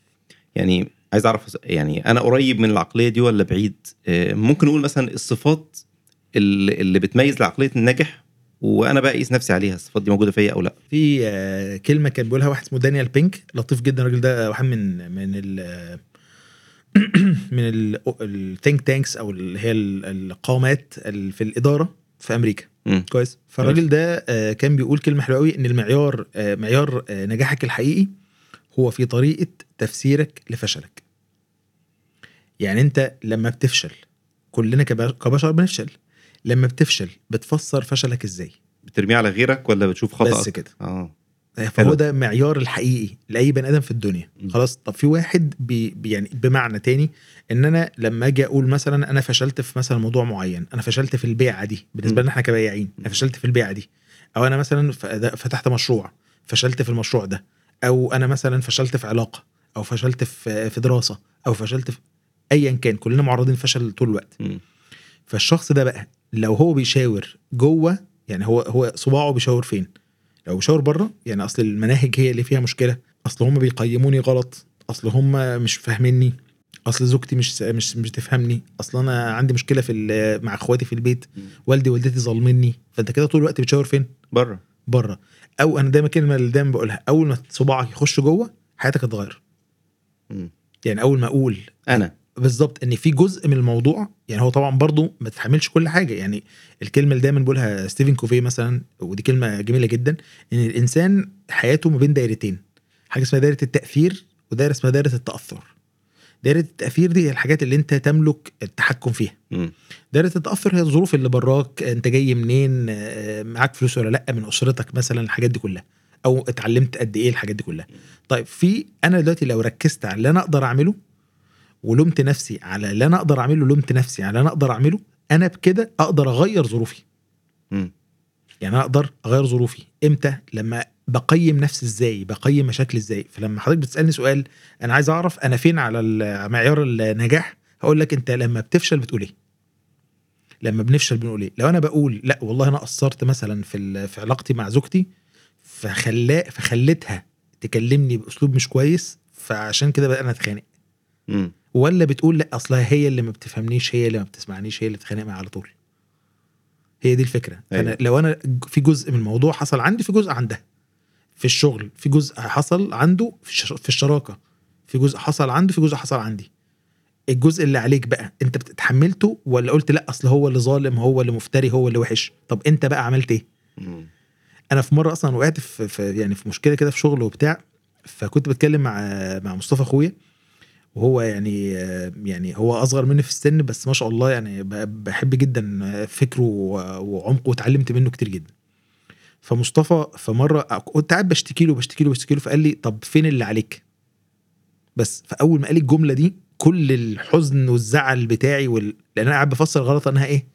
يعني عايز أعرف يعني أنا قريب من العقلية دي ولا بعيد آه، ممكن نقول مثلا الصفات اللي اللي بتميز لعقليه الناجح وأنا بقى اقيس نفسي عليها الصفات دي موجودة فيا أو لأ. في آه، كلمة كان بيقولها واحد اسمه دانيال بينك لطيف جدا الراجل ده واحد من من ال من الثينك تانكس أو اللي هي ال- القامات ال- في الإدارة في أمريكا. مم. كويس؟ فالراجل ده آه، كان بيقول كلمة حلوة قوي إن المعيار آه، معيار نجاحك الحقيقي هو في طريقة تفسيرك لفشلك. يعني أنت لما بتفشل كلنا كب- كبشر بنفشل. لما بتفشل بتفسر فشلك إزاي. بترميه على غيرك ولا بتشوف خطأ بس كده. آه. فهو حلو. ده معيار الحقيقي لأي بني آدم في الدنيا. خلاص طب في واحد بي يعني بمعنى تاني إن أنا لما أجي أقول مثلا أنا فشلت في مثلا موضوع معين أنا فشلت في البيعة دي بالنسبة. لنا إحنا كبياعين أنا فشلت في البيعة دي. أو أنا مثلا فتحت مشروع فشلت في المشروع ده. أو أنا مثلا فشلت في علاقة أو فشلت في في دراسة أو فشلت في ايا كان كلنا معرضين للفشل طول الوقت. فالشخص ده بقى لو هو بيشاور جوه يعني هو هو صباعه بيشاور فين؟ لو بيشاور بره يعني أصل المناهج هي اللي فيها مشكلة، أصل هم بيقيموني غلط، أصل هم مش فاهميني، أصل زوجتي مش مش مش تفهمني، أصل أنا عندي مشكلة في مع إخواتي في البيت،. والدي ووالدتي ظالميني، فأنت كده طول الوقت بتشاور فين؟ بره بره. أو أنا دايما كلمة اللي دايما بقولها أول ما صباعك يخش جوه حياتك هتتغير. يعني أول ما أقول أنا بالظبط إن في جزء من الموضوع يعني هو طبعا برضو ما تتحملش كل حاجة. يعني الكلمة اللي دايما بيقولها ستيفن كوفي مثلا ودي كلمة جميلة جدا إن الإنسان حياته ما بين دايرتين. حاجة اسمها دايرة التأثير ودايرة اسمها دايرة التأثر. دايرة التأثير دي هي الحاجات اللي أنت تملك التحكم فيها. دايرة التأثر هي الظروف اللي براك أنت جاي منين آه، معاك فلوس ولا لأ من أسرتك مثلا الحاجات دي كلها. أو اتعلمت قد إيه الحاجات دي كلها. طيب في أنا دلوقتي لو ركزت على اللي أنا أقدر أعمله ولومت نفسي على اللي أنا أقدر أعمله لومت نفسي على اللي أنا أقدر أعمله أنا بكده أقدر أغير ظروفي. مم. يعني أنا أقدر أغير ظروفي. إمتى؟ لما بقيم نفسي إزاي؟ بقيم مشاكلي إزاي؟ فلما حضرتك بتسألني سؤال أنا عايز أعرف أنا فين على معيار النجاح؟ هقول لك أنت لما بتفشل بتقول إيه؟ لما بنفشل بنقول إيه؟ لو أنا بقول لأ والله أنا قصرت مثلا في في علاقتي مع زوجتي فخلا فخليتها تكلمني بأسلوب مش كويس فعشان كده بقى أنا اتخانق. ولا بتقول لا؟ أصلها هي اللي ما بتفهمنيش هي اللي ما بتسمعنيش هي اللي بتتخانق معايا على طول. هي دي الفكرة. أيوة. فانا لو أنا في جزء من الموضوع حصل عندي في جزء عندها. في الشغل في جزء حصل عنده في الش- في الشراكة في جزء حصل عنده في جزء حصل عندي. الجزء اللي عليك بقى أنت بتتحملته ولا قلت لا؟ أصل هو اللي ظالم هو اللي مفتري هو اللي وحش. طب أنت بقى عملت إيه. أنا في مرة أصلا وقعت في, في يعني في مشكلة كده في شغل وبتاع فكنت بتكلم مع مع مصطفى أخويا. وهو يعني يعني هو أصغر مني في السن بس ما شاء الله يعني بحب جدا فكره وعمقه واتعلمت منه كتير جدا. فمصطفى في مره كنت قاعد بشتكي له بشتكي له بشتكي له فقال لي طب فين اللي عليك؟ بس فأول ما قال لي الجملة دي كل الحزن والزعل بتاعي وال... لأن أنا قاعد بفسر غلط أنها إيه؟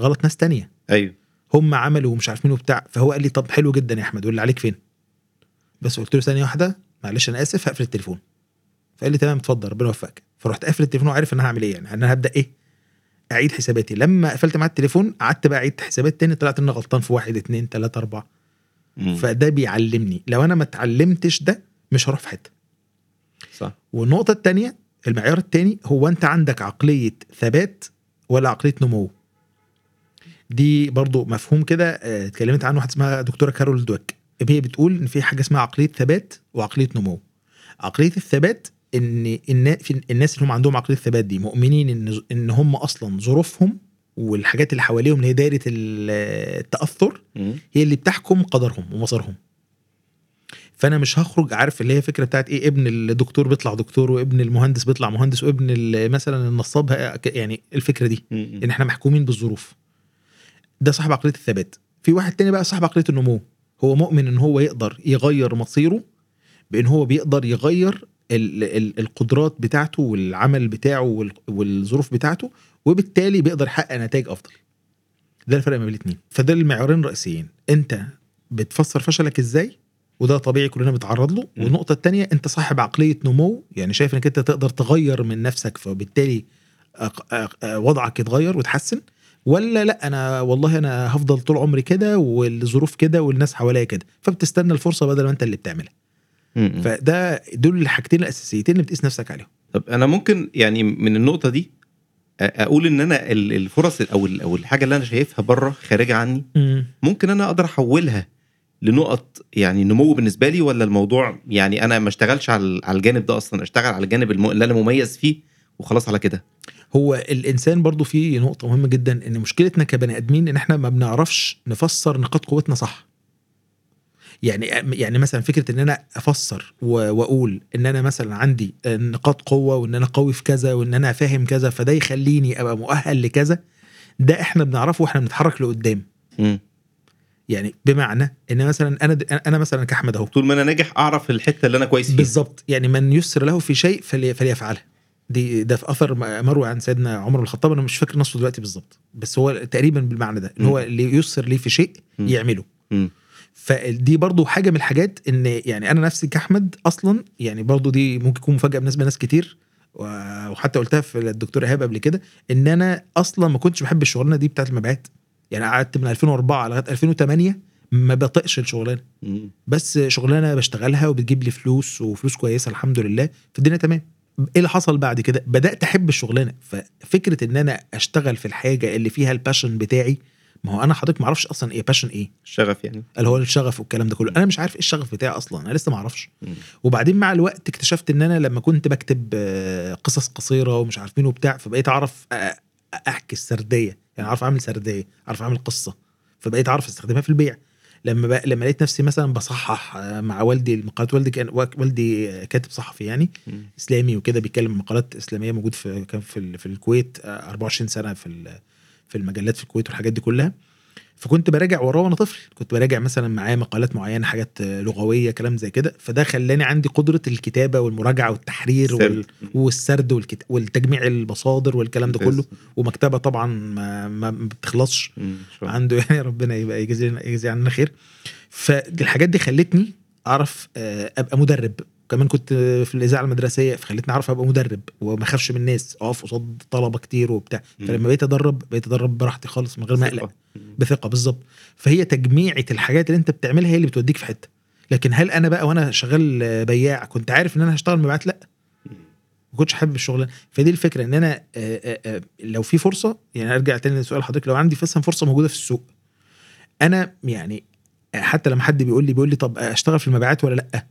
غلط ناس تانية. أيوه. هم عملوا ومش عارف مين وبتاع. فهو قال لي طب حلو جدا يا أحمد واللي عليك فين؟ بس قلت له ثانية واحدة معلش أنا آسف هقفل التليفون. فقال لي تمام اتفضل ربنا يوفقك. فرحت قافل التليفون وعارف ان أنا هعمل إيه يعني أنا هبدأ إيه أعيد حساباتي. لما قفلت معاه التليفون قعدت بقى أعيد حسابات تاني طلعت ان غلطان في واحد اتنين تلاتة أربعة. فده بيعلمني لو أنا ما اتعلمتش ده مش هروح في حتة. صح. والنقطة الثانية المعيار الثاني هو أنت عندك عقلية ثبات ولا عقلية نمو؟ دي برضو مفهوم كده آه، اتكلمت عنه واحدة اسمها دكتورة كارول دوك هي بتقول إن في حاجة اسمها عقلية ثبات وعقلية نمو. عقلية الثبات إن الناس اللي هم عندهم عقليه الثبات دي مؤمنين إن إن هم أصلا ظروفهم والحاجات اللي حواليهم اللي هي دايرة ال- التأثر. هي اللي بتحكم قدرهم ومسارهم فأنا مش هخرج عارف اللي هي فكرة بتاعت إيه ابن الدكتور بيطلع دكتور وابن المهندس بيطلع مهندس وابن مثلا النصاب يعني الفكرة دي إن إحنا محكومين بالظروف. ده صاحب عقليه الثبات. في واحد تاني بقى صاحب عقليه النمو هو مؤمن إن هو يقدر يغير مصيره بإن هو بيقدر يغير ال ال القدرات بتاعته والعمل بتاعه وال- والظروف بتاعته وبالتالي بيقدر يحقق نتائج أفضل. ده الفرق ما بين الاثنين فده المعيارين الرئيسيين. أنت بتفسر فشلك إزاي؟ وده طبيعي كلنا بنتعرض له. م. والنقطة الثانية أنت صاحب عقلية نمو يعني شايف إنك أنت تقدر تغير من نفسك فبالتالي وضعك يتغير وتحسن ولا لأ أنا والله أنا هفضل طول عمري كده والظروف كده والناس حواليا كده. فبتستنى الفرصة بدل ما أنت اللي بتعملها. فده دول الحاجتين الأساسيتين اللي بتقيس نفسك عليهم. طب أنا ممكن يعني من النقطة دي أقول إن أنا ال- الفرص أو أو الحاجة اللي أنا شايفها بره خارجة عني ممكن أنا أقدر أحولها لنقط يعني نمو بالنسبة لي ولا الموضوع يعني أنا ما اشتغلش على على الجانب ده أصلا أشتغل على الجانب اللي أنا مميز فيه وخلاص على كده؟ هو الإنسان برضو فيه نقطة مهمة جدا إن مشكلتنا كبني آدمين إن إحنا ما بنعرفش نفسر نقاط قوتنا صح. يعني يعني مثلا فكرة إن أنا أفسر وأقول إن أنا مثلا عندي نقاط قوة وإن أنا قوي في كذا وإن أنا فاهم كذا فده يخليني أبقى مؤهل لكذا ده إحنا بنعرفه وإحنا بنتحرك لقدام. مم. يعني بمعنى إن مثلا أنا أنا مثلا كأحمد أهو. طول ما أنا ناجح أعرف الحتة اللي أنا كويس فيها. بالظبط. يعني من يسر له في شيء فلي فليفعله دي ده في أثر م- مروي عن سيدنا عمر بن الخطاب. أنا مش فاكر نصه دلوقتي بالظبط. بس هو تقريبا بالمعنى ده. إن هو. اللي يسر ليه في شيء. يعمله. مم. فدي برضو حاجة من الحاجات إن يعني أنا نفسي كأحمد أصلا يعني برضو دي ممكن تكون مفاجأة بالنسبة لناس كتير وحتى قلتها في الدكتور إيهاب قبل كده إن أنا أصلا ما كنتش بحب الشغلانة دي بتاعت المبيعات. يعني قعدت من 2004 لغاية 2008 ما بطيقش الشغلانة. بس شغلانة بشتغلها وبتجيب لي فلوس وفلوس كويسة الحمد لله فالدنيا تمام. إيه اللي حصل بعد كده؟ بدأت أحب الشغلانة. ففكرة إن أنا أشتغل في الحاجة اللي فيها الباشن بتاعي ما هو أنا حضرتك ما أعرفش أصلا إيه باشن إيه. الشغف يعني. اللي هو الشغف والكلام ده كله. أنا مش عارف إيه الشغف بتاعي أصلا أنا لسه ما أعرفش. وبعدين مع الوقت اكتشفت إن أنا لما كنت بكتب آه، قصص قصيرة ومش عارف مين وبتاع فبقيت أعرف آه، أحكي السردية. يعني أعرف أعمل سردية أعرف أعمل قصة. فبقيت أعرف أستخدمها في البيع. لما بقى لما لقيت نفسي مثلا بصحح آه، مع والدي المقالات والدي كان والدي آه، كاتب صحفي يعني مم. إسلامي وكده بيتكلم مقالات إسلامية موجود في كان في في الكويت آه، 24 سنة في ال- في المجلات في الكويت والحاجات دي كلها. فكنت براجع وراه وأنا طفل. كنت براجع مثلا معاه مقالات معينة حاجات لغوية كلام زي كده. فده خلاني عندي قدرة الكتابة والمراجعة والتحرير وال... سرد. والسرد والكت... والتجميع المصادر والكلام ده. كله. ومكتبة طبعا ما, ما بتخلصش. عنده يعني ربنا يبقى يجزي يجزي عننا خير. فالحاجات دي خلتني أعرف آه، أبقى مدرب. كمان كنت في الإذاعة المدرسية فخلتني أعرف أبقى مدرب وما أخافش من الناس أقف قصاد طلبة كتير وبتاع. فلما بقيت أدرب بقيت أدرب براحتي خالص من غير ما أقلق. بثقة. بالظبط. فهي تجميعة الحاجات اللي أنت بتعملها هي اللي بتوديك في حتة. لكن هل أنا بقى وأنا شغال بياع كنت عارف إن أنا هشتغل مبيعات؟ لأ. ما كنتش حابب الشغلانه فدي الفكرة إن أنا لو في فرصة يعني أرجع تاني لسؤال حضرتك لو عندي مثلا فرصة موجودة في السوق أنا يعني حتى لما حد بيقول لي بيقول لي طب أشتغل في المبيعات ولا لأ؟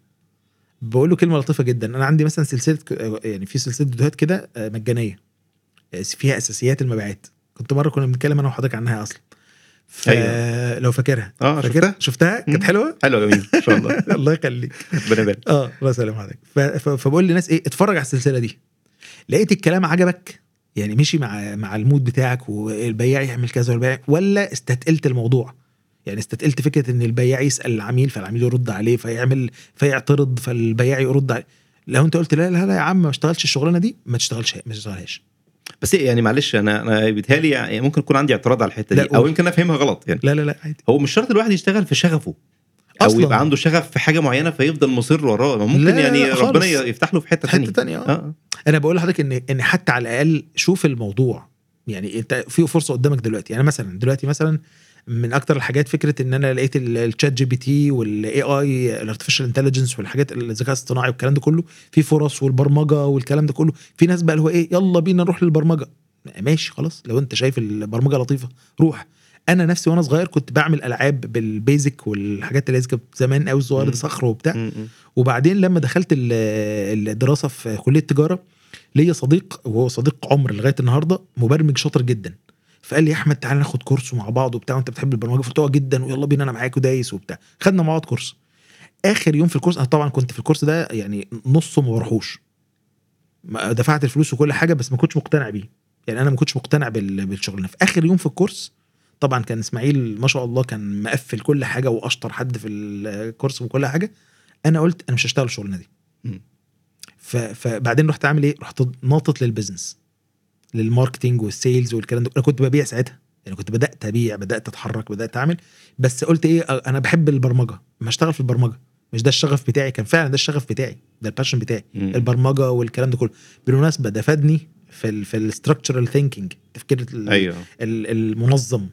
بقول له كلمة لطيفة جدا. أنا عندي مثلا سلسلة يعني في سلسلة فيديوهات كده آه، مجانية. آه، فيها أساسيات المبيعات. كنت مرة كنا بنتكلم أنا وحضرتك عنها أصلا. أيوة. فلو فاكرها. آه فاكرها شفتها؟ شفتها؟ كانت. حلوة؟ حلو جميل إن شاء الله. الله يخليك. ربنا يبارك. آه الله يسلم حضرتك ف- ف- فبقول للناس إيه اتفرج على السلسلة دي. لقيت الكلام عجبك؟ يعني مشي مع مع المود بتاعك والبياع يعمل كذا والبياع ولا استثقلت الموضوع؟ يعني استثقلت فكرة إن البياع يسأل العميل فالعميل يرد عليه فيعمل فيعترض فالبياع يرد عليه. لو أنت قلت لا لا لا يا عم ما اشتغلش الشغلانة دي ما تشتغلش ما تشتغلهاش. بس يعني معلش أنا أنا بيتهيألي يعني ممكن يكون عندي اعتراض على الحتة دي أو. يمكن أفهمها غلط يعني. لا لا لا عادي. هو مش شرط الواحد يشتغل في شغفه أو أصلاً. يبقى عنده شغف في حاجة معينة فيفضل مصر وراه. ممكن لا، يعني لا، ربنا. يفتح له في حتة حتة ثانية آه. آه. أنا بقول لحضرتك إن إن حتى على الأقل شوف الموضوع. يعني أنت في فرصة قدامك دلوقتي. يعني مثلا دلوقتي مثلا من أكتر الحاجات فكرة إن أنا لقيت ال- ChatGPT وال AI ال artificial intelligence والحاجات الذكاء الاصطناعي والكلام ده كله في فرص والبرمجة والكلام ده كله في ناس بقى اللي هو إيه يلا بينا نروح للبرمجة ماشي خلاص لو أنت شايف البرمجة لطيفة روح أنا نفسي وأنا صغير كنت بعمل ألعاب بالبيزك والحاجات اللي كانت زمان قوي صغير مم. صخر وبتاع م- م. وبعدين لما دخلت ال- الدراسة في كلية تجاره ليا صديق وهو صديق عمر لغاية النهارده مبرمج شاطر جدا فقال لي يا أحمد تعالى ناخد كورس مع بعض وبتاع وأنت بتحب البرمجة فقلت له آه جدا ويلا بينا أنا معاك ودايس وبتاع. خدنا مع بعض كورس. آخر يوم في الكورس أنا طبعا كنت في الكورس ده يعني نصه ما بروحوش دفعت الفلوس وكل حاجة بس ما كنتش مقتنع بيه. يعني أنا ما كنتش مقتنع بال- بالشغلانة. في آخر يوم في الكورس طبعا كان إسماعيل ما شاء الله كان مقفل كل حاجة وأشطر حد في الكورس وكل حاجة. أنا قلت أنا مش هشتغل الشغلانة دي. فبعدين رحت عامل إيه؟ رحت ناطط لل business. لل marketing وال sales والكلام ده. أنا كنت ببيع ساعتها. يعني كنت بدأت أبيع بدأت أتحرك بدأت أعمل. بس قلت إيه أنا بحب البرمجة. ما أشتغل في البرمجة. مش ده الشغف بتاعي. كان فعلا ده الشغف بتاعي. ده ال passion بتاعي. مم. البرمجة والكلام ده كله. بالمناسبة ده فادني في ال في ال structural thinking التفكير أيوه. ال- المنظم.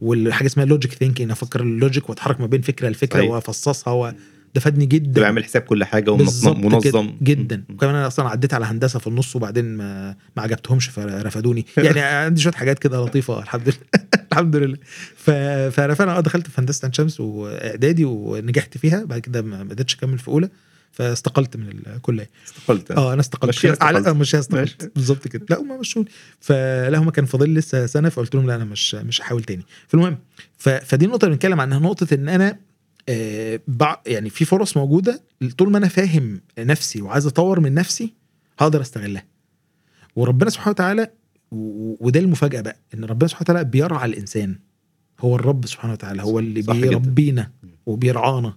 والحاجة اسمها logic thinking أفكر ال logic وأتحرك ما بين فكرة لفكرة صحيح. وأفصصها. ده فادني جدا. تبقى عامل حساب كل حاجة ومنظم منظم. جدا. وكمان أنا أصلا عديت على هندسة في النص وبعدين ما ما عجبتهمش فرفدوني. يعني عندي شوية حاجات كده لطيفة الحمد لله. الحمد لله. ف... آه دخلت في هندسة عين شمس وإعدادي ونجحت فيها بعد كده ما قدرتش أكمل في أولى فاستقلت من الكلية. استقلت آه أنا استقلت. مشيها على. مش. استقلت. بالظبط كده. لا هم مشوني فلا هم كان فاضل لسه سنة فقلت لهم لا أنا مش مش هحاول تاني. فالمهم ف... فدي النقطة اللي بنتكلم عنها. نقطة إن أنا آه. يعني في فرص موجودة طول ما أنا فاهم نفسي وعايز أطور من نفسي هقدر أستغلها وربنا سبحانه وتعالى. وده المفاجأة بقى إن ربنا سبحانه وتعالى بيرعى الإنسان هو الرب سبحانه وتعالى هو اللي. بيربينا وبيرعانا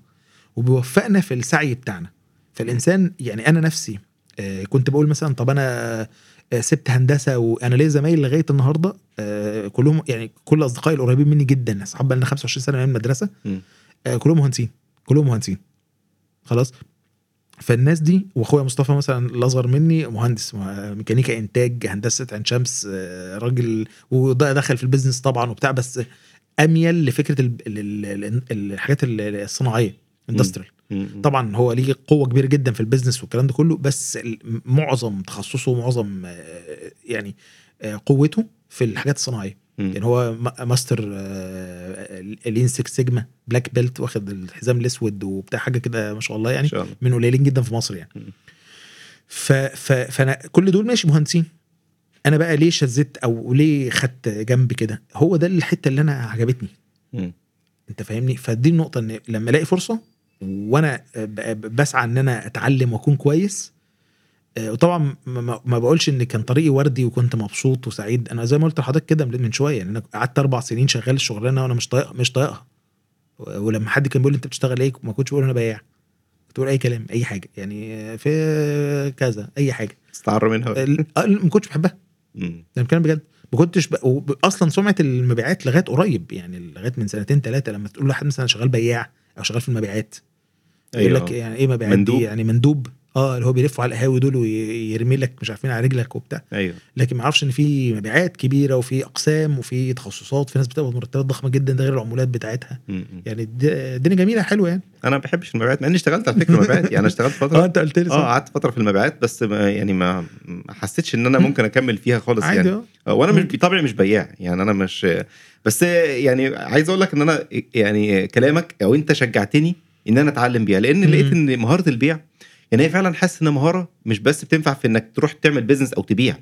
وبيوفقنا في السعي بتاعنا فالإنسان يعني أنا نفسي آه، كنت بقول مثلا طب أنا آه، سبت هندسة وأنا ليا زمايل لغاية النهارده آه، كلهم يعني كل أصدقائي القريبين مني جدا أصحاب بقى لنا 25 سنة من المدرسة. آه، كلهم مهندسين. كلهم مهندسين. خلاص؟ فالناس دي وأخويا مصطفى مثلا الأصغر مني مهندس مه- ميكانيكا إنتاج هندسة عين شمس آه، راجل وده دخل في ال business طبعا وبتاع بس أميل لفكرة ال- ال- ال- ال- الحاجات ال- الصناعية industrial. طبعا هو ليه قوة كبيرة جدا في ال business والكلام ده كله بس معظم تخصصه ومعظم آه، يعني آه، قوته في الحاجات الصناعية. يعني هو ما- master lean 6 sigma black belt واخد الحزام الأسود وبتاع حاجة كده ما شاء الله يعني شاء الله. من قليلين جدا في مصر يعني. ف ف فأنا كل دول ماشي مهندسين. أنا بقى ليه شذت أو ليه خدت جنب كده؟ هو ده الحتة اللي أنا عجبتني. أنت فاهمني؟ فدي النقطة إن لما ألاقي فرصة وأنا بسعى إن أنا أتعلم وأكون كويس آه، وطبعا ما- بقولش إن كان طريقي وردي وكنت مبسوط وسعيد. أنا زي ما قلت لحضرتك كده من شوية. ان أنا قعدت أربع سنين شغال الشغلانة وأنا مش طايق مش طايقها. ولما حد كان بيقول لي أنت بتشتغل إيه؟ ما كنتش بقول أنا بياع كنت بقول أي كلام أي حاجة. يعني في كذا أي حاجة. استعر منها. ال- آه، ما كنتش بحبها. أنا بتكلم بجد. ما كنتش ب... أصلا سمعة المبيعات لغاية قريب. يعني لغاية من سنتين ثلاثة لما تقول لواحد مثلا شغال بياع أو شغال في المبيعات. يقول أيوة. لك يعني إيه مبيعات مندوب. دي يعني مندوب. آه اللي هو بيلفوا على القهاوي دول ويرمي لك مش عارفين على رجلك وبتاع. أيوه. لكن ما أعرفش إن في مبيعات كبيرة وفي أقسام وفي تخصصات في ناس بتقبض مرتبات ضخمة جدا ده غير العمولات بتاعتها. مم. يعني الد- الدنيا جميلة حلوة يعني. أنا ما بحبش المبيعات مع إني اشتغلت على فكرة مبيعات. يعني أنا اشتغلت آه فتره أنت قلت لي آه قعدت فترة في المبيعات بس ما يعني ما حسيتش إن أنا ممكن أكمل فيها خالص عادي يعني آه. آه، وأنا مش. بطبعي مش بياع. يعني أنا مش بس يعني عايز أقول لك إن أنا يعني كلامك أو أنت شجعتني إن أنا أتعلم بيها لأن. لقيت إن مهارة البيع يعني هي فعلا حاسس إنها مهارة مش بس بتنفع في إنك تروح تعمل بيزنس أو تبيع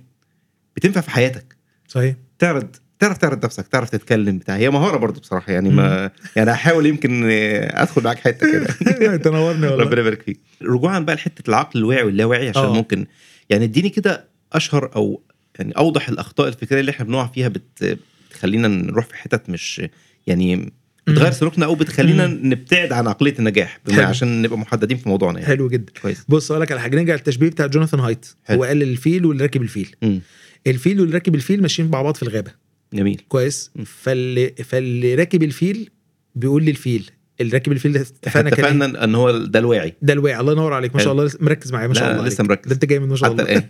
بتنفع في حياتك. صحيح. تعرض تعرف تعرض نفسك تعرف تتكلم بتاع. هي مهارة برضو بصراحة يعني ما يعني هحاول يمكن أدخل معاك حتة كده. تنورني والله. ربنا يبارك فيك. رجوعا بقى لحتة العقل الواعي واللاواعي عشان. أوه. ممكن يعني اديني كده أشهر أو يعني أوضح الأخطاء الفكرية اللي إحنا بنقع فيها بت... بتخلينا نروح في حتت مش يعني بتغير سلوكنا أو بتخلينا. نبتعد عن عقلية النجاح. عشان نبقى محددين في موضوعنا يعني. حلو جدا. كويس. بص أقول لك على حاجة. نرجع للتشبيه بتاع جوناثان هايت. حلو. هو قال الفيل واللي راكب الفيل. مم. الفيل واللي راكب الفيل ماشيين مع بعض في الغابة. جميل. كويس. م. فاللي فاللي راكب الفيل بيقول للفيل اللي راكب الفيل اتفقنا إيه؟ اتفقنا إن هو ده الواعي. ده الواعي. الله ينور عليك. ما شاء. الله. مركز معايا. ما شاء الله لسه. مركز. ده انت جاي من ما شاء حتى الله. الان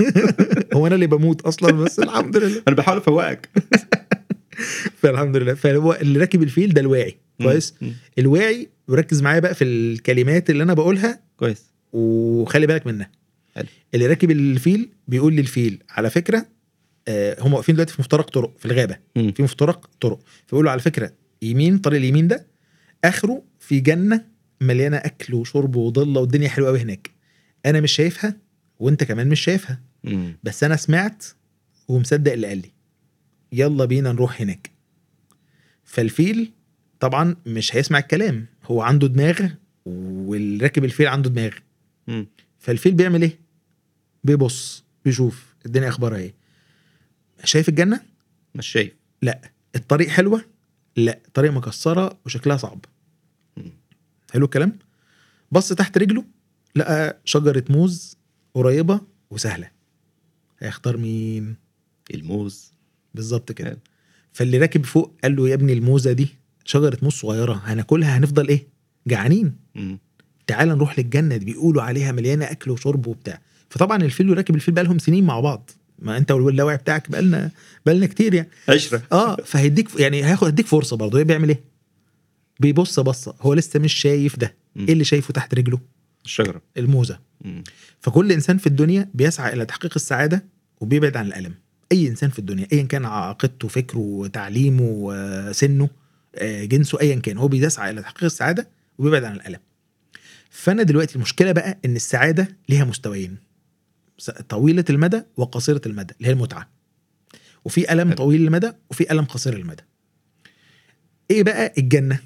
هو أنا اللي بموت أصلا بس الحمد لله. أنا بحاول أفوقك. فالحمد لله. فهو اللي راكب الفيل ده الواعي. كويس. الواعي وركز معايا بقى في الكلمات اللي أنا بقولها. كويس. وخلي بالك منها. حلو. اللي راكب الفيل بيقول للفيل على فكرة آه هم واقفين دلوقتي في مفترق طرق في الغابة. مم. في مفترق طرق. فبيقول له على فكرة يمين طريق اليمين ده آخره في جنة مليانة أكل وشرب وضله والدنيا حلوة قوي هناك. أنا مش شايفها وأنت كمان مش شايفها. مم. بس أنا سمعت ومصدق اللي قال لي. يلا بينا نروح هناك. فالفيل طبعا مش هيسمع الكلام هو عنده دماغ واللي راكب الفيل عنده دماغ. مم. فالفيل بيعمل إيه؟ بيبص بيشوف الدنيا أخبارها إيه. شايف الجنة؟ مش شايف. لا. الطريق حلوة؟ لا. الطريق مكسرة وشكلها صعب. حلو الكلام؟ بص تحت رجله لقى شجرة موز قريبة وسهلة. هيختار مين؟ الموز. بالظبط كده. فاللي راكب فوق قال له يا ابني الموزة دي شجرة موز صغيرة هناكلها؟ هنفضل إيه؟ جعانين. تعال نروح للجنة دي بيقولوا عليها مليانة أكل وشرب وبتاع. فطبعا الفيل وراكب الفيل بقى لهم سنين مع بعض. ما أنت واللاوعي بتاعك بقالنا بقالنا كتير يعني. عشرة. آه فهيديك يعني هياخد هيديك فرصة برضه. إيه بيعمل إيه؟ بيبص بصة. هو لسه مش شايف ده. مم. إيه اللي شايفه تحت رجله؟ الشجرة. الموزة. مم. فكل إنسان في الدنيا بيسعى إلى تحقيق السعادة وبيبعد عن الألم. أي إنسان في الدنيا ايا كان عقيدته فكره تعليمه سنه آه، جنسه ايا كان هو بيسعى إلى تحقيق السعادة وبيبعد عن الألم. فأنا دلوقتي المشكلة بقى إن السعادة ليها مستويين طويلة المدى وقصيرة المدى اللي هي المتعة. وفي ألم. طويل المدى وفي ألم قصير المدى. إيه بقى الجنة؟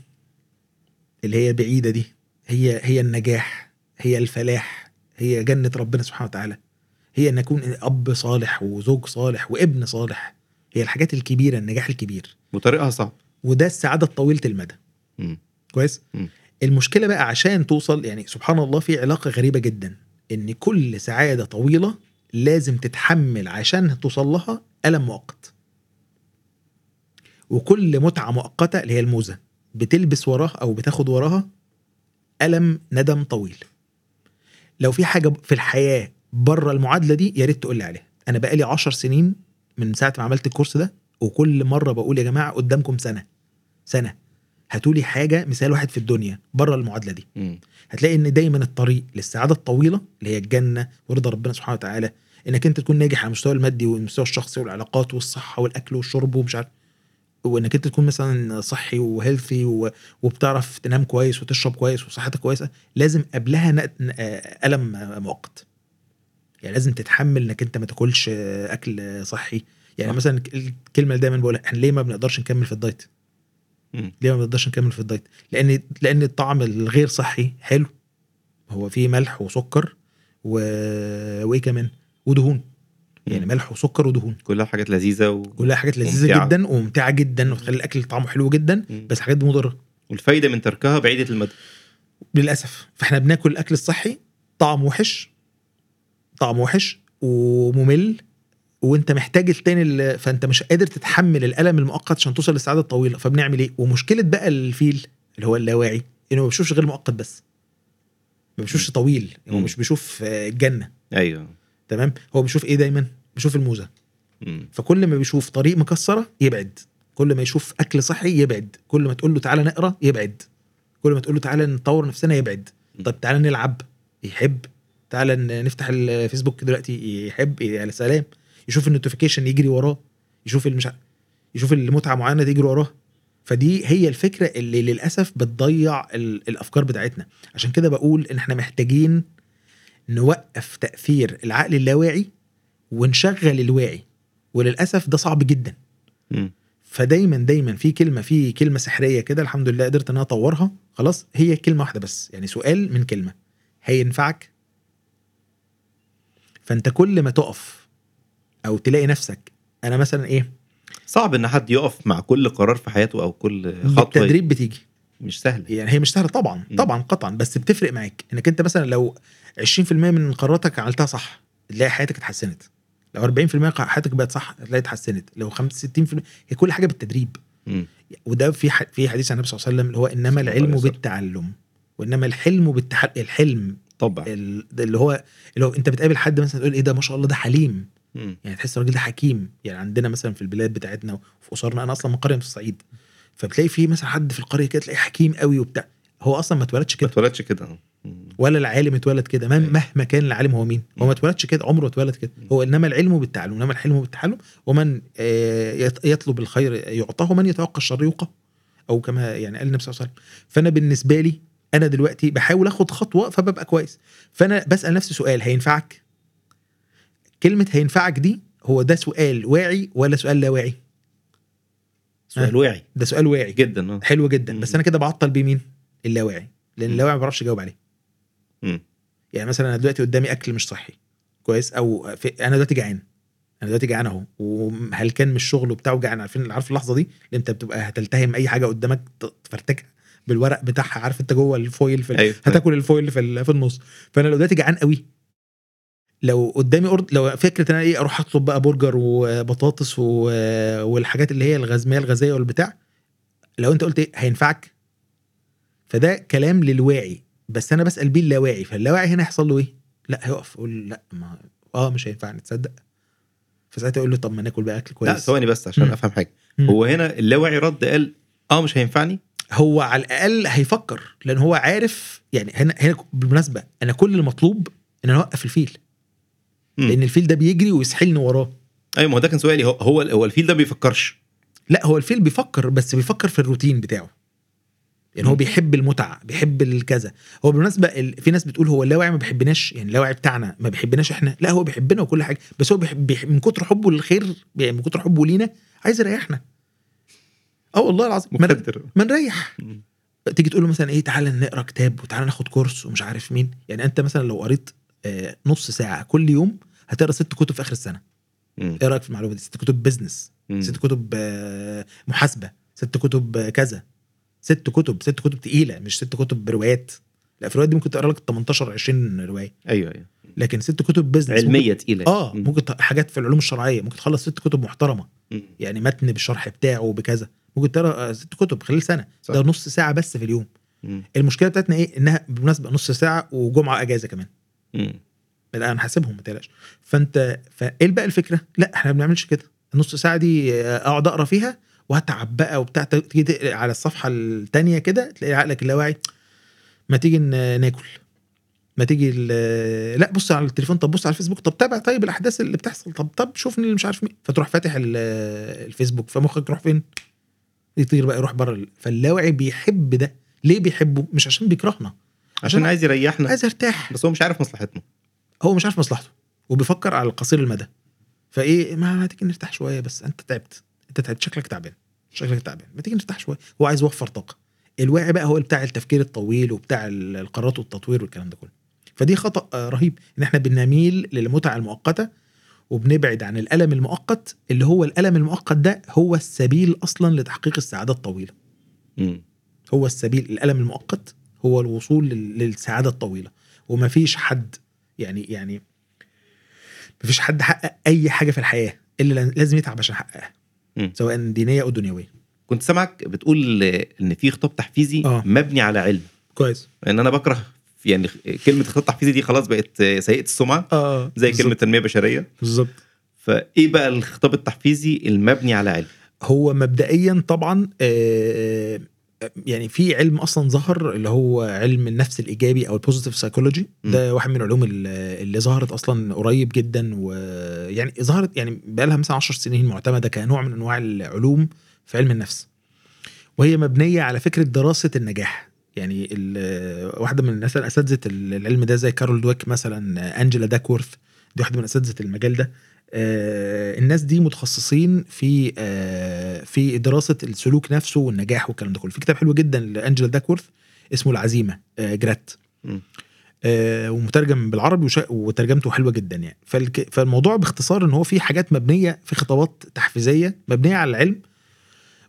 اللي هي بعيده دي هي هي النجاح هي الفلاح هي جنة ربنا سبحانه وتعالى. هي إن أكون أب صالح وزوج صالح وابن صالح. هي الحاجات الكبيرة النجاح الكبير. وطريقها صعب. وده السعادة الطويلة المدى. مم. كويس؟ مم. المشكلة بقى عشان توصل يعني سبحان الله في علاقة غريبة جدا إن كل سعادة طويلة لازم تتحمل عشان توصل لها ألم مؤقت. وكل متعة مؤقتة اللي هي الموزة. بتلبس وراها أو بتاخد وراها ألم ندم طويل. لو في حاجة في الحياة بره المعادلة دي يا ريت تقول لي عليها. أنا بقالي عشر سنين من ساعة ما عملت الكورس ده وكل مرة بقول يا جماعة قدامكم سنة سنة. هاتولي حاجة مثال واحد في الدنيا بره المعادلة دي. هتلاقي إن دايما الطريق للسعادة الطويلة اللي هي الجنة ورضا ربنا سبحانه وتعالى إنك أنت تكون ناجح على المستوى المادي والمستوى الشخصي والعلاقات والصحة والأكل والشرب ومش عارف. وإنك أنت تكون مثلا صحي وهيلثي وبتعرف تنام كويس وتشرب كويس وصحتك كويسة لازم قبلها آه، ألم مؤقت. يعني لازم تتحمل إنك أنت ما تاكلش أكل صحي يعني صح. مثلا الكلمة اللي دايما بقولها إحنا ليه ما بنقدرش نكمل في الدايت مم. ليه ما بنقدرش نكمل في الدايت لأن لأن الطعم الغير صحي حلو هو فيه ملح وسكر و... وإيه كمان ودهون يعني. ملح وسكر ودهون كلها حاجات لذيذة و... كلها حاجات لذيذة. جدا وممتعة جدا وتخلي الأكل طعمه حلو جدا مم. بس حاجات مضرة والفايدة من تركها بعيدة المدى للأسف فإحنا بناكل الأكل الصحي طعم وحش طعم وحش وممل وانت محتاج التاني ال- فانت مش قادر تتحمل الألم المؤقت عشان توصل للسعادة الطويلة. فبنعمل إيه؟ ومشكلة بقى الفيل اللي هو اللاواعي إنه ما بيشوفش غير مؤقت بس. ما بيشوفش طويل هو. مش بيشوف آه، الجنة. أيوه. تمام؟ هو بيشوف إيه دايما؟ بيشوف الموزة. مم. فكل ما بيشوف طريق مكسرة يبعد. كل ما يشوف أكل صحي يبعد. كل ما تقول له تعالى نقرأ يبعد. كل ما تقول له تعالى نطور نفسنا يبعد. طب تعالى نلعب. يحب. تعالى نفتح الفيسبوك دلوقتي يحب يا سلام يشوف النوتيفيكيشن يجري وراه يشوف المش يشوف المتعة معينة تجري وراه. فدي هي الفكرة اللي للأسف بتضيع ال- الأفكار بتاعتنا. عشان كده بقول إن إحنا محتاجين نوقف تأثير العقل اللاواعي ونشغل الواعي. وللأسف ده صعب جدا. مم. فدايما دايما في كلمة في كلمة سحرية كده الحمد لله قدرت إن أنا أطورها خلاص هي كلمة واحدة بس. يعني سؤال من كلمة. هينفعك؟ فانت كل ما تقف أو تلاقي نفسك أنا مثلا إيه؟ صعب إن حد يقف مع كل قرار في حياته أو كل خطوة. بالتدريب بتيجي. مش سهلة يعني هي مش سهلة طبعا م. طبعا قطعا بس بتفرق معاك. إنك أنت مثلا لو 20% من قراراتك عملتها صح تلاقي حياتك اتحسنت. لو 40% حياتك بقت صح تلاقي اتحسنت. لو 5 60% هي كل حاجة بالتدريب. مم. وده في ح... في حديث عن النبي صلى الله عليه وسلم اللي هو إنما العلم. بالتعلم وإنما الحلم بالتح... الحلم طبعا اللي هو اللي هو انت بتقابل حد مثلا تقول إيه ده ما شاء الله ده حليم. مم. يعني تحس الراجل ده حكيم. يعني عندنا مثلا في البلاد بتاعتنا وفي أسرنا أنا أصلا من قرية في الصعيد فبتلاقي في مثلا حد في القرية كده تلاقيه حكيم قوي وبتاع. هو أصلا ما اتولدش ما كده اتولدش كده. مم. ولا العالم اتولد كده. مهما- أيوة. مهما كان العالم هو مين. هو ما اتولدش كده عمره اتولد كده. هو إنما العلم بالتعلم. إنما الحلم بالتحلم ومن آه، يط- يطلب الخير يعطاه ومن يتوقع الشر يوقى. أو كما يعني قال النبي صلى الله عليه وسلم. فأنا بالنسبة لي أنا دلوقتي بحاول آخد خطوة فببقى كويس. فأنا بسأل نفسي سؤال هينفعك؟ كلمة هينفعك دي هو ده سؤال واعي ولا سؤال لا واعي؟ سؤال واعي. ده سؤال واعي. جدا آه. حلو جدا. مم. بس أنا كده بعطل بيه مين؟ اللاواعي. لأن. اللاواعي ما بيعرفش يجاوب عليه. مم. يعني مثلا أنا دلوقتي قدامي أكل مش صحي. كويس؟ أو في أنا دلوقتي جعان. أنا دلوقتي جعان أهو. وهل كان من الشغل وبتاع وجعان؟ عارفين عارف اللحظة دي؟ اللي أنت بتبقى هتلتهم أي حاجة قدامك تفرتكها. بالورق بتاعها عارف انت جوه ال foil في أيوه هتاكل ال foil في في النص. فأنا لو دلوقتي جعان قوي لو قدامي أرد لو فكرة إن أنا إيه أروح أطلب بقى برجر وبطاطس و... والحاجات اللي هي الغازميه الغازية والبتاع لو أنت قلت إيه هينفعك؟ فده كلام للواعي بس أنا بسأل بيه اللاواعي فاللاواعي هنا يحصل له إيه؟ لأ هيقف يقول لأ ما آه مش هينفعني تصدق؟ فساعتها يقول له طب ما ناكل بقى أكل كويس. لا ثواني بس عشان مم. أفهم حاجة. مم. هو هنا اللاواعي رد قال آه مش هينفعني؟ هو على الأقل هيفكر لأن هو عارف يعني هنا هنا بالمناسبة أنا كل المطلوب إن أنا أوقف الفيل. مم. لأن الفيل ده بيجري ويسحلني وراه. أيوه ما هو ده كان سؤالي. هو هو, هو الفيل ده بيفكرش. لا هو الفيل بيفكر بس بيفكر في الروتين بتاعه. يعني هو مم. بيحب المتعة بيحب الكذا. هو بالمناسبة ال... في ناس بتقول هو اللاواعي ما بيحبناش يعني اللاواعي بتاعنا ما بيحبناش إحنا. لا هو بيحبنا وكل حاجة بس هو بيحب... بيحب... من كتر حبه للخير يعني من كتر حبه لينا عايز يريحنا. آه والله العظيم. ما, نريح. تيجي تقول له مثلا إيه تعالى نقرأ كتاب وتعالى ناخد كورس ومش عارف مين. يعني أنت مثلا لو قريت آه، نص ساعة كل يوم هتقرأ ست كتب في آخر السنة. مم. إيه رأيك في المعلومة دي؟ ست كتب business مم. ست كتب آه، محاسبة ست كتب آه، كذا. ست كتب ست كتب تقيلة مش ست كتب بروايات لا في الروايات دي ممكن تقرأ لك 18 20 رواية. أيوه أيوه. لكن ست كتب business علمية تقيلة. آه مم. ممكن حاجات في العلوم الشرعية. ممكن تخلص ست كتب محترمة. مم. يعني متن بالشرح بتاعه بكذا ممكن تقرا آه، ست كتب خلال سنة. صح. ده نص ساعة بس في اليوم. مم. المشكلة بتاعتنا إيه؟ إنها بالمناسبة نص ساعة وجمعة أجازة كمان. مم. لا أنا حاسبهم ما تقلقش. فأنت فايه بقى الفكرة؟ لا إحنا ما بنعملش كده. النص ساعة دي آه، أقعد أقرأ فيها وهتعب بقى وبتاع. تيجي على الصفحة الثانية كده تلاقي عقلك اللاواعي ما تيجي ناكل. ما تيجي لا بص على التليفون. طب بص على الفيسبوك. طب تابع طيب الأحداث اللي بتحصل. طب طب شوفني اللي مش عارف مين. فتروح فاتح ال- الفيسبوك. فمخك يروح فين؟ يطير بقى يروح بره ال- فاللاوعي بيحب ده. ليه بيحبه؟ مش عشان بيكرهنا. عشان عايز يريحنا. عايز ارتاح بس هو مش عارف مصلحتنا. هو مش عارف مصلحته. وبيفكر على القصير المدى. فإيه ما, ما تيجي نرتاح شوية بس. أنت تعبت. أنت تعبت. شكلك تعبان. شكلك تعبان. ما تيجي نرتاح شوية. هو عايز يوفر طاقة. الواعي بقى هو بتاع التفكير الطويل وبتاع ال- القرارات والتطوير والكلام ده كله. فدي خطأ آه، رهيب. إن إحنا بنميل للمتعة المؤقتة وبنبعد عن الألم المؤقت اللي هو الألم المؤقت ده هو السبيل أصلا لتحقيق السعادة الطويلة مم. هو السبيل الألم المؤقت هو الوصول لل- للسعادة الطويلة ومفيش حد يعني يعني مفيش حد حقق أي حاجة في الحياة إلا لا- لازم يتعب عشان يحققها. سواء دينية أو دنيوية كنت سامعك بتقول إن في خطاب تحفيزي آه. مبني على علم كويس إن أنا بكره يعني كلمة خطاب تحفيزي دي خلاص بقت سيئة السمعة آه زي كلمة تنمية بشرية. بالظبط. فإيه بقى الخطاب التحفيزي المبني على علم؟ هو مبدئيا طبعا آه، يعني في علم أصلا ظهر اللي هو علم النفس الإيجابي أو ال positive psychology ده واحد من العلوم ال- اللي ظهرت أصلا قريب جدا ويعني ظهرت يعني بقى لها مثلا 10 سنين معتمدة كنوع من أنواع العلوم في علم النفس. وهي مبنية على فكرة دراسة النجاح. يعني واحدة من الناس أساتذة العلم ده زي كارول دويك مثلا انجلا داكورث دي واحدة من أساتذة المجال ده. آه، الناس دي متخصصين في آه، في دراسة السلوك نفسه والنجاح والكلام ده كله. في كتاب حلو جدا لانجلا داكورث اسمه العزيمة آه، جرات. ومترجم بالعربي وترجمته حلوة جدا يعني. فالموضوع باختصار إن هو في حاجات مبنية في خطابات تحفيزية مبنية على العلم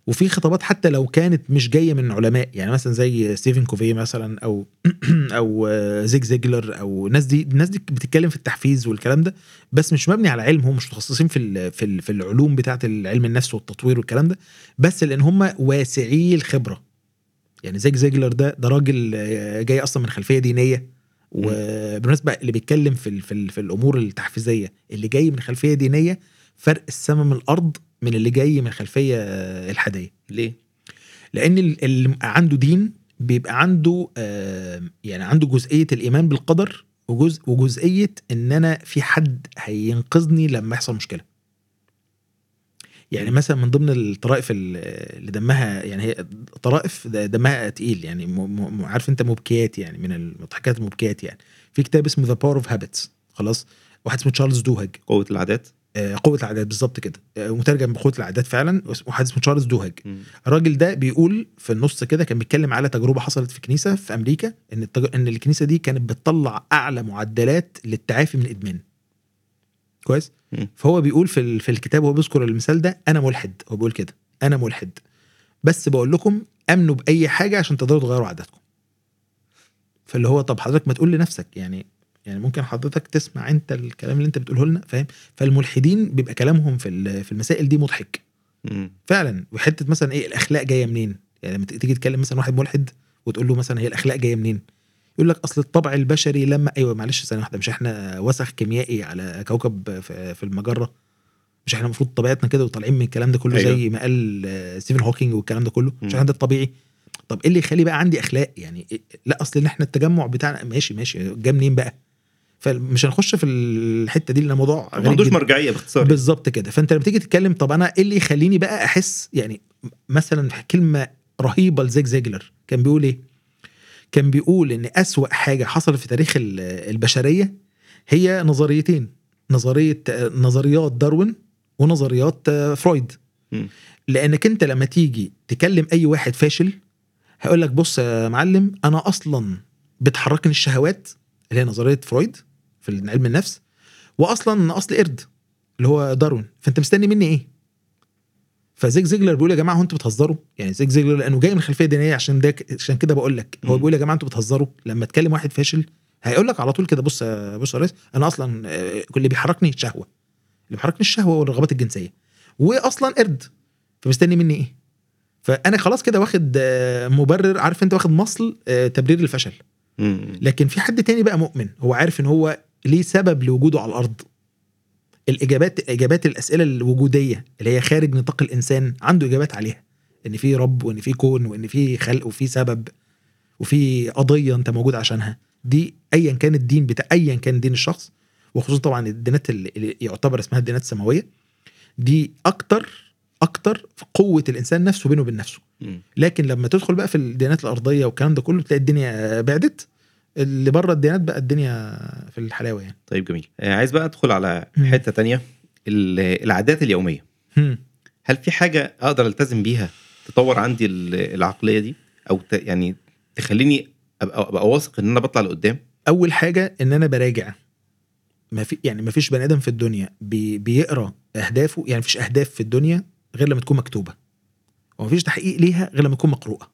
وفي خطابات حتى لو كانت مش جاية من علماء يعني مثلا زي ستيفن كوفي مثلا أو أو آه، زيج زيجلر أو الناس دي الناس دي بتتكلم في التحفيز والكلام ده بس مش مبني على علم هم مش متخصصين في في في العلوم بتاعة العلم النفس والتطوير والكلام ده بس لأن هم واسعي الخبرة. يعني زيج زيجلر ده ده راجل آه، جاي أصلا من خلفية دينية وبالمناسبة اللي بيتكلم في في الأمور التحفيزية اللي جاي من خلفية دينية فرق السماء من الأرض من اللي جاي من خلفية آه، الحاديه ليه؟ لأن ال- اللي عنده دين بيبقى عنده آه، يعني عنده جزئية الإيمان بالقدر وجزء وجزئية إن أنا في حد هينقذني لما يحصل مشكلة. يعني مثلا من ضمن الطرائف ال- اللي دمها يعني هي طرائف دمها تقيل يعني عارف أنت مبكيات يعني من المضحكات المبكيات يعني. في كتاب اسمه The Power of Habits خلاص؟ واحد اسمه تشارلز دوهيج قوة العادات. قوة العادات بالظبط كده. آه، مترجم بقوة العادات فعلا واحد اسمه تشارلز دوهيج. مم. الراجل ده بيقول في النص كده كان بيتكلم على تجربة حصلت في كنيسة في أمريكا إن التج... إن الكنيسة دي كانت بتطلع أعلى معدلات للتعافي من الإدمان. كويس؟ مم. فهو بيقول في ال... في الكتاب وهو بيذكر المثال ده أنا ملحد. هو بيقول كده أنا ملحد. بس بقول لكم امنوا بأي حاجة عشان تقدروا تغيروا عاداتكم. فاللي هو طب حضرتك ما تقول لنفسك يعني يعني ممكن حضرتك تسمع انت الكلام اللي انت بتقوله لنا فاهم؟ فالملحدين بيبقى كلامهم في في المسائل دي مضحك. مم. فعلا. وحتة مثلا إيه الأخلاق جاية منين؟ يعني لما تيجي تتكلم مثلا واحد ملحد وتقول له مثلا هي الأخلاق جاية منين؟ يقول لك أصل الطبع البشري لما أيوه معلش ثانية واحدة مش إحنا وسخ كيميائي على كوكب في, المجرة؟ مش إحنا المفروض طبيعتنا كده وطالعين من الكلام ده كله أيوة. زي ما قال ستيفن هوكينج والكلام ده كله؟ مم. مش إحنا ده الطبيعي طب إيه اللي يخلي بقى عندي أخلاق؟ يعني إيه- لا أصل إن إحنا التجمع بتاعنا ماشي ماشي جه منين بقى؟ فمش هنخش في الحتة دي لأن الموضوع غريب جدا. ما عندوش مرجعية باختصار بالظبط كده فأنت لما تيجي تتكلم طب أنا إيه اللي يخليني بقى أحس يعني مثلا كلمة رهيبة لزيج زيجلر كان بيقول إيه كان بيقول إن أسوأ حاجة حصلت في تاريخ ال- البشرية هي نظريتين نظرية نظريات داروين ونظريات فرويد مم. لأنك أنت لما تيجي تكلم أي واحد فاشل هيقول لك بص يا معلم أنا أصلا بتحركني الشهوات اللي هي نظرية فرويد في علم النفس واصلا أصل قرد اللي هو داروين. فأنت مستني مني إيه؟ فزيج زيجلر بيقول يا جماعة هو أنتوا بتهزروا؟ يعني زيج زيجلر لأنه جاي من خلفية دينية عشان ده عشان كده بقول لك هو. بيقول يا جماعة أنتوا بتهزروا؟ لما تكلم واحد فاشل هيقول لك على طول كده بص بص يا ريس أنا أصلا آه، كل اللي بيحركني الشهوه اللي بيحركني الشهوة والرغبات الجنسية. واصلا قرد فمستني مني إيه؟ فأنا خلاص كده واخد آه، مبرر عارف أنت واخد مصل آه، تبرير الفشل. لكن في حد تاني بقى مؤمن هو عارف إن هو ليه سبب لوجوده على الأرض. الإجابات إجابات الأسئلة الوجودية اللي هي خارج نطاق الإنسان عنده إجابات عليها. إن في رب وإن في كون وإن في خلق وفي سبب وفي قضية أنت موجود عشانها. دي ايا كان الدين بتاع ايا كان دين الشخص وخصوصا طبعا الدينات اللي يعتبر اسمها الدينات السماوية. دي أكتر أكتر في قوة الإنسان نفسه بينه وبين نفسه. لكن لما تدخل بقى في الديانات الأرضية والكلام ده كله تلاقي الدنيا بعدت. اللي بره الديانات بقى الدنيا في الحلاوة يعني. طيب جميل. آه، عايز بقى أدخل على. حتة تانية ال- العادات اليومية. هل في حاجة أقدر ألتزم بيها تطور عندي ال- العقلية دي؟ أو ت... يعني تخليني ابقى, واثق إن أنا بطلع لقدام؟ أول حاجة إن أنا براجع. ما في يعني ما فيش بني آدم في الدنيا بي بيقرأ أهدافه يعني مفيش أهداف في الدنيا غير لما تكون مكتوبة. ومفيش تحقيق ليها غير لما تكون مقروءة.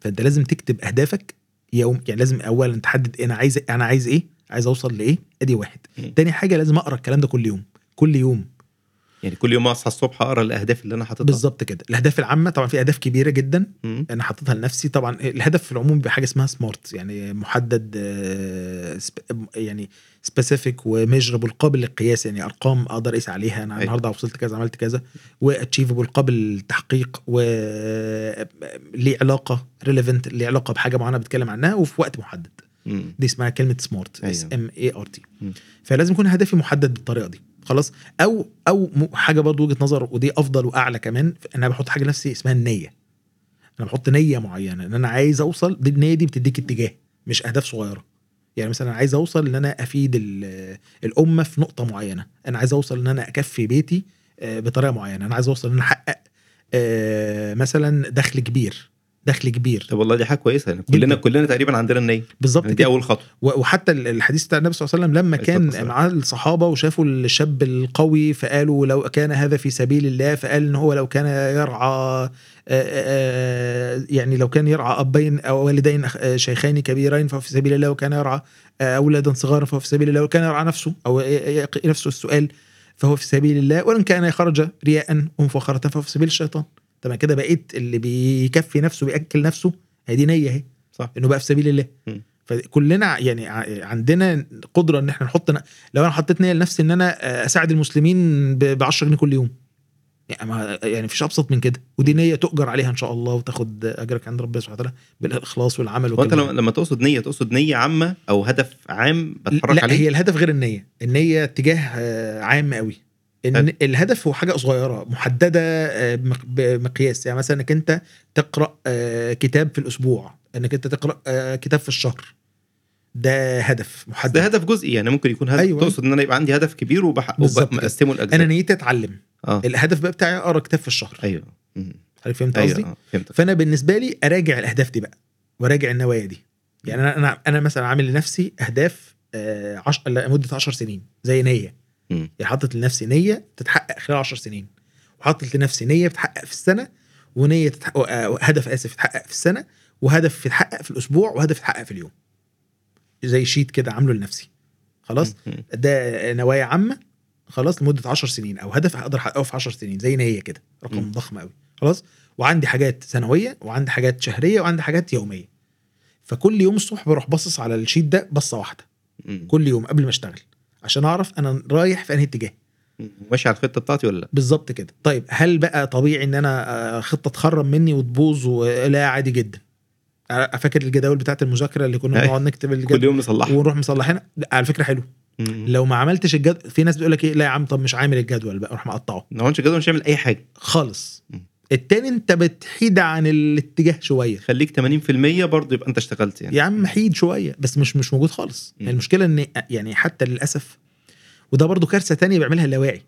فأنت لازم تكتب أهدافك يوم يعني لازم اولا تحدد أنا عايز أنا عايز إيه عايز أوصل لإيه أدي واحد. مم. تاني حاجة لازم أقرأ الكلام ده كل يوم كل يوم. يعني كل يوم أصحى الصبح أقرأ الأهداف اللي أنا حاططها. بالظبط كده. الأهداف العامة طبعا في أهداف كبيرة جدا مم. أنا حاططها لنفسي. طبعا الهدف في العموم بحاجة اسمها SMART يعني محدد آه، يعني specific و measurable قابل للقياس يعني أرقام أقدر أقيس عليها أنا أيوة. النهارده وصلت كذا عملت كذا و achievable قابل للتحقيق و ليه علاقة relevant ليه علاقة بحاجة معينة بتكلم عنها وفي وقت محدد مم. دي اسمها كلمة SMART. S M A R T. فلازم يكون هدفي محدد بالطريقة دي خلاص أو أو م- حاجة برضو وجهة نظر ودي أفضل وأعلى كمان أنا بحط حاجة لنفسي اسمها النية أنا بحط نية معينة إن أنا عايز أوصل دي النية دي بتديك اتجاه مش أهداف صغيرة يعني مثلا عايز أوصل إن أنا أفيد ال- الأمة في نقطة معينة. أنا عايز أوصل إن أنا أكفي بيتي آه، بطريقة معينة. أنا عايز أوصل إن أنا أحقق آه، مثلا دخل كبير. دخل كبير. طب والله دي حاجة كويسة. يعني كلنا. كلنا تقريبا عندنا النية. بالظبط يعني دي أول خطوة. وحتى ال- الحديث بتاع النبي صلى الله عليه وسلم لما كان. مع الصحابة وشافوا الشاب القوي فقالوا لو كان هذا في سبيل الله فقال إن هو لو كان يرعى آه، آه، يعني لو كان يرعى أبين أو والدين آه، شيخين كبيرين فهو في سبيل الله وكان يرعى آه، أولادا صغارا فهو في سبيل الله وكان يرعى نفسه أو نفسه السؤال فهو في سبيل الله وان كان خرج رياء ومفاخره فهو في سبيل الشيطان. طبعا كده بقيت اللي بيكفي نفسه بياكل نفسه هي دي نية اهي. صح. إنه بقى في سبيل الله. فكلنا يعني عندنا قدرة إن إحنا نحط لو أنا حطيت نية لنفسي إن أنا أساعد المسلمين ب 10 جنيه كل يوم. يعني ما يعني مفيش أبسط من كده. ودي نية تؤجر عليها إن شاء الله وتاخد أجرك عند ربنا سبحانه وتعالى بالإخلاص والعمل وانت لما لما تقصد نية تقصد نية عامة أو هدف عام بتحرك لا عليه هي الهدف غير النية. النية اتجاه آه، عام قوي. إن. الهدف هو حاجة صغيرة محددة آه، بمق- بمقياس يعني مثلا إنك أنت تقرأ آه، كتاب في الأسبوع إنك أنت تقرأ آه، كتاب في الشهر. ده هدف محدد. ده هدف جزئي يعني ممكن يكون هدف أيوة. تقصد إن أنا يبقى عندي هدف كبير وبح... بالظبط كده. ومقسمه لأجزاء. أنا نيتي أتعلم. آه. الهدف بقى بتاعي أقرأ كتاب في الشهر. أيوه. عارف فهمت أيوه قصدي؟ آه، فهمتك. فأنا بالنسبة لي أراجع الأهداف دي بقى وراجع النوايا دي. يعني أنا أنا أنا مثلا عامل لنفسي أهداف آه عش... لمدة 10 سنين زي نية. يعني حاطط لنفسي نية تتحقق خلال 10 سنين. وحاطط لنفسي نية بتتحقق في السنة ونية تتحقق آه، هدف آسف يتحقق في السنة وهدف يتحقق في الأسبوع وهدف يتحقق في اليوم. زي sheet كده عامله لنفسي. خلاص. ده نوايا عامة. خلاص لمدة 10 سنين أو هدف أقدر أحققه في 10 سنين زي نية كده رقم مم. ضخم قوي خلاص؟ وعندي حاجات سنوية وعندي حاجات شهرية وعندي حاجات يومية. فكل يوم الصبح بروح باصص على ال sheet ده بصة واحدة. مم. كل يوم قبل ما أشتغل. عشان أعرف أنا رايح في أنهي اتجاه. ماشي على الخطة بتاعتي ولا لأ؟ بالظبط كده طيب هل بقى طبيعي إن أنا آه، خطة تخرب مني وتبوظ ولا عادي جدا فاكر الجداول بتاعت المذاكرة اللي كنا. بنقعد نكتب كل الجدول يوم نصلحها ونروح مصلحينها على فكرة حلو. لو ما عملتش الجدول في ناس بيقول لك إيه لا يا عم طب مش عامل الجدول بقى أروح مقطعه ما عملش كده مش هعمل أي حاجة خالص مم. التاني انت بتحيد عن الاتجاه شوية. خليك 80% برضه يبقى انت اشتغلت يعني. يا عم حيد شوية بس مش مش موجود خالص. يعني المشكلة ان يعني حتى للأسف وده برضو كارثة تانية بيعملها اللاواعي.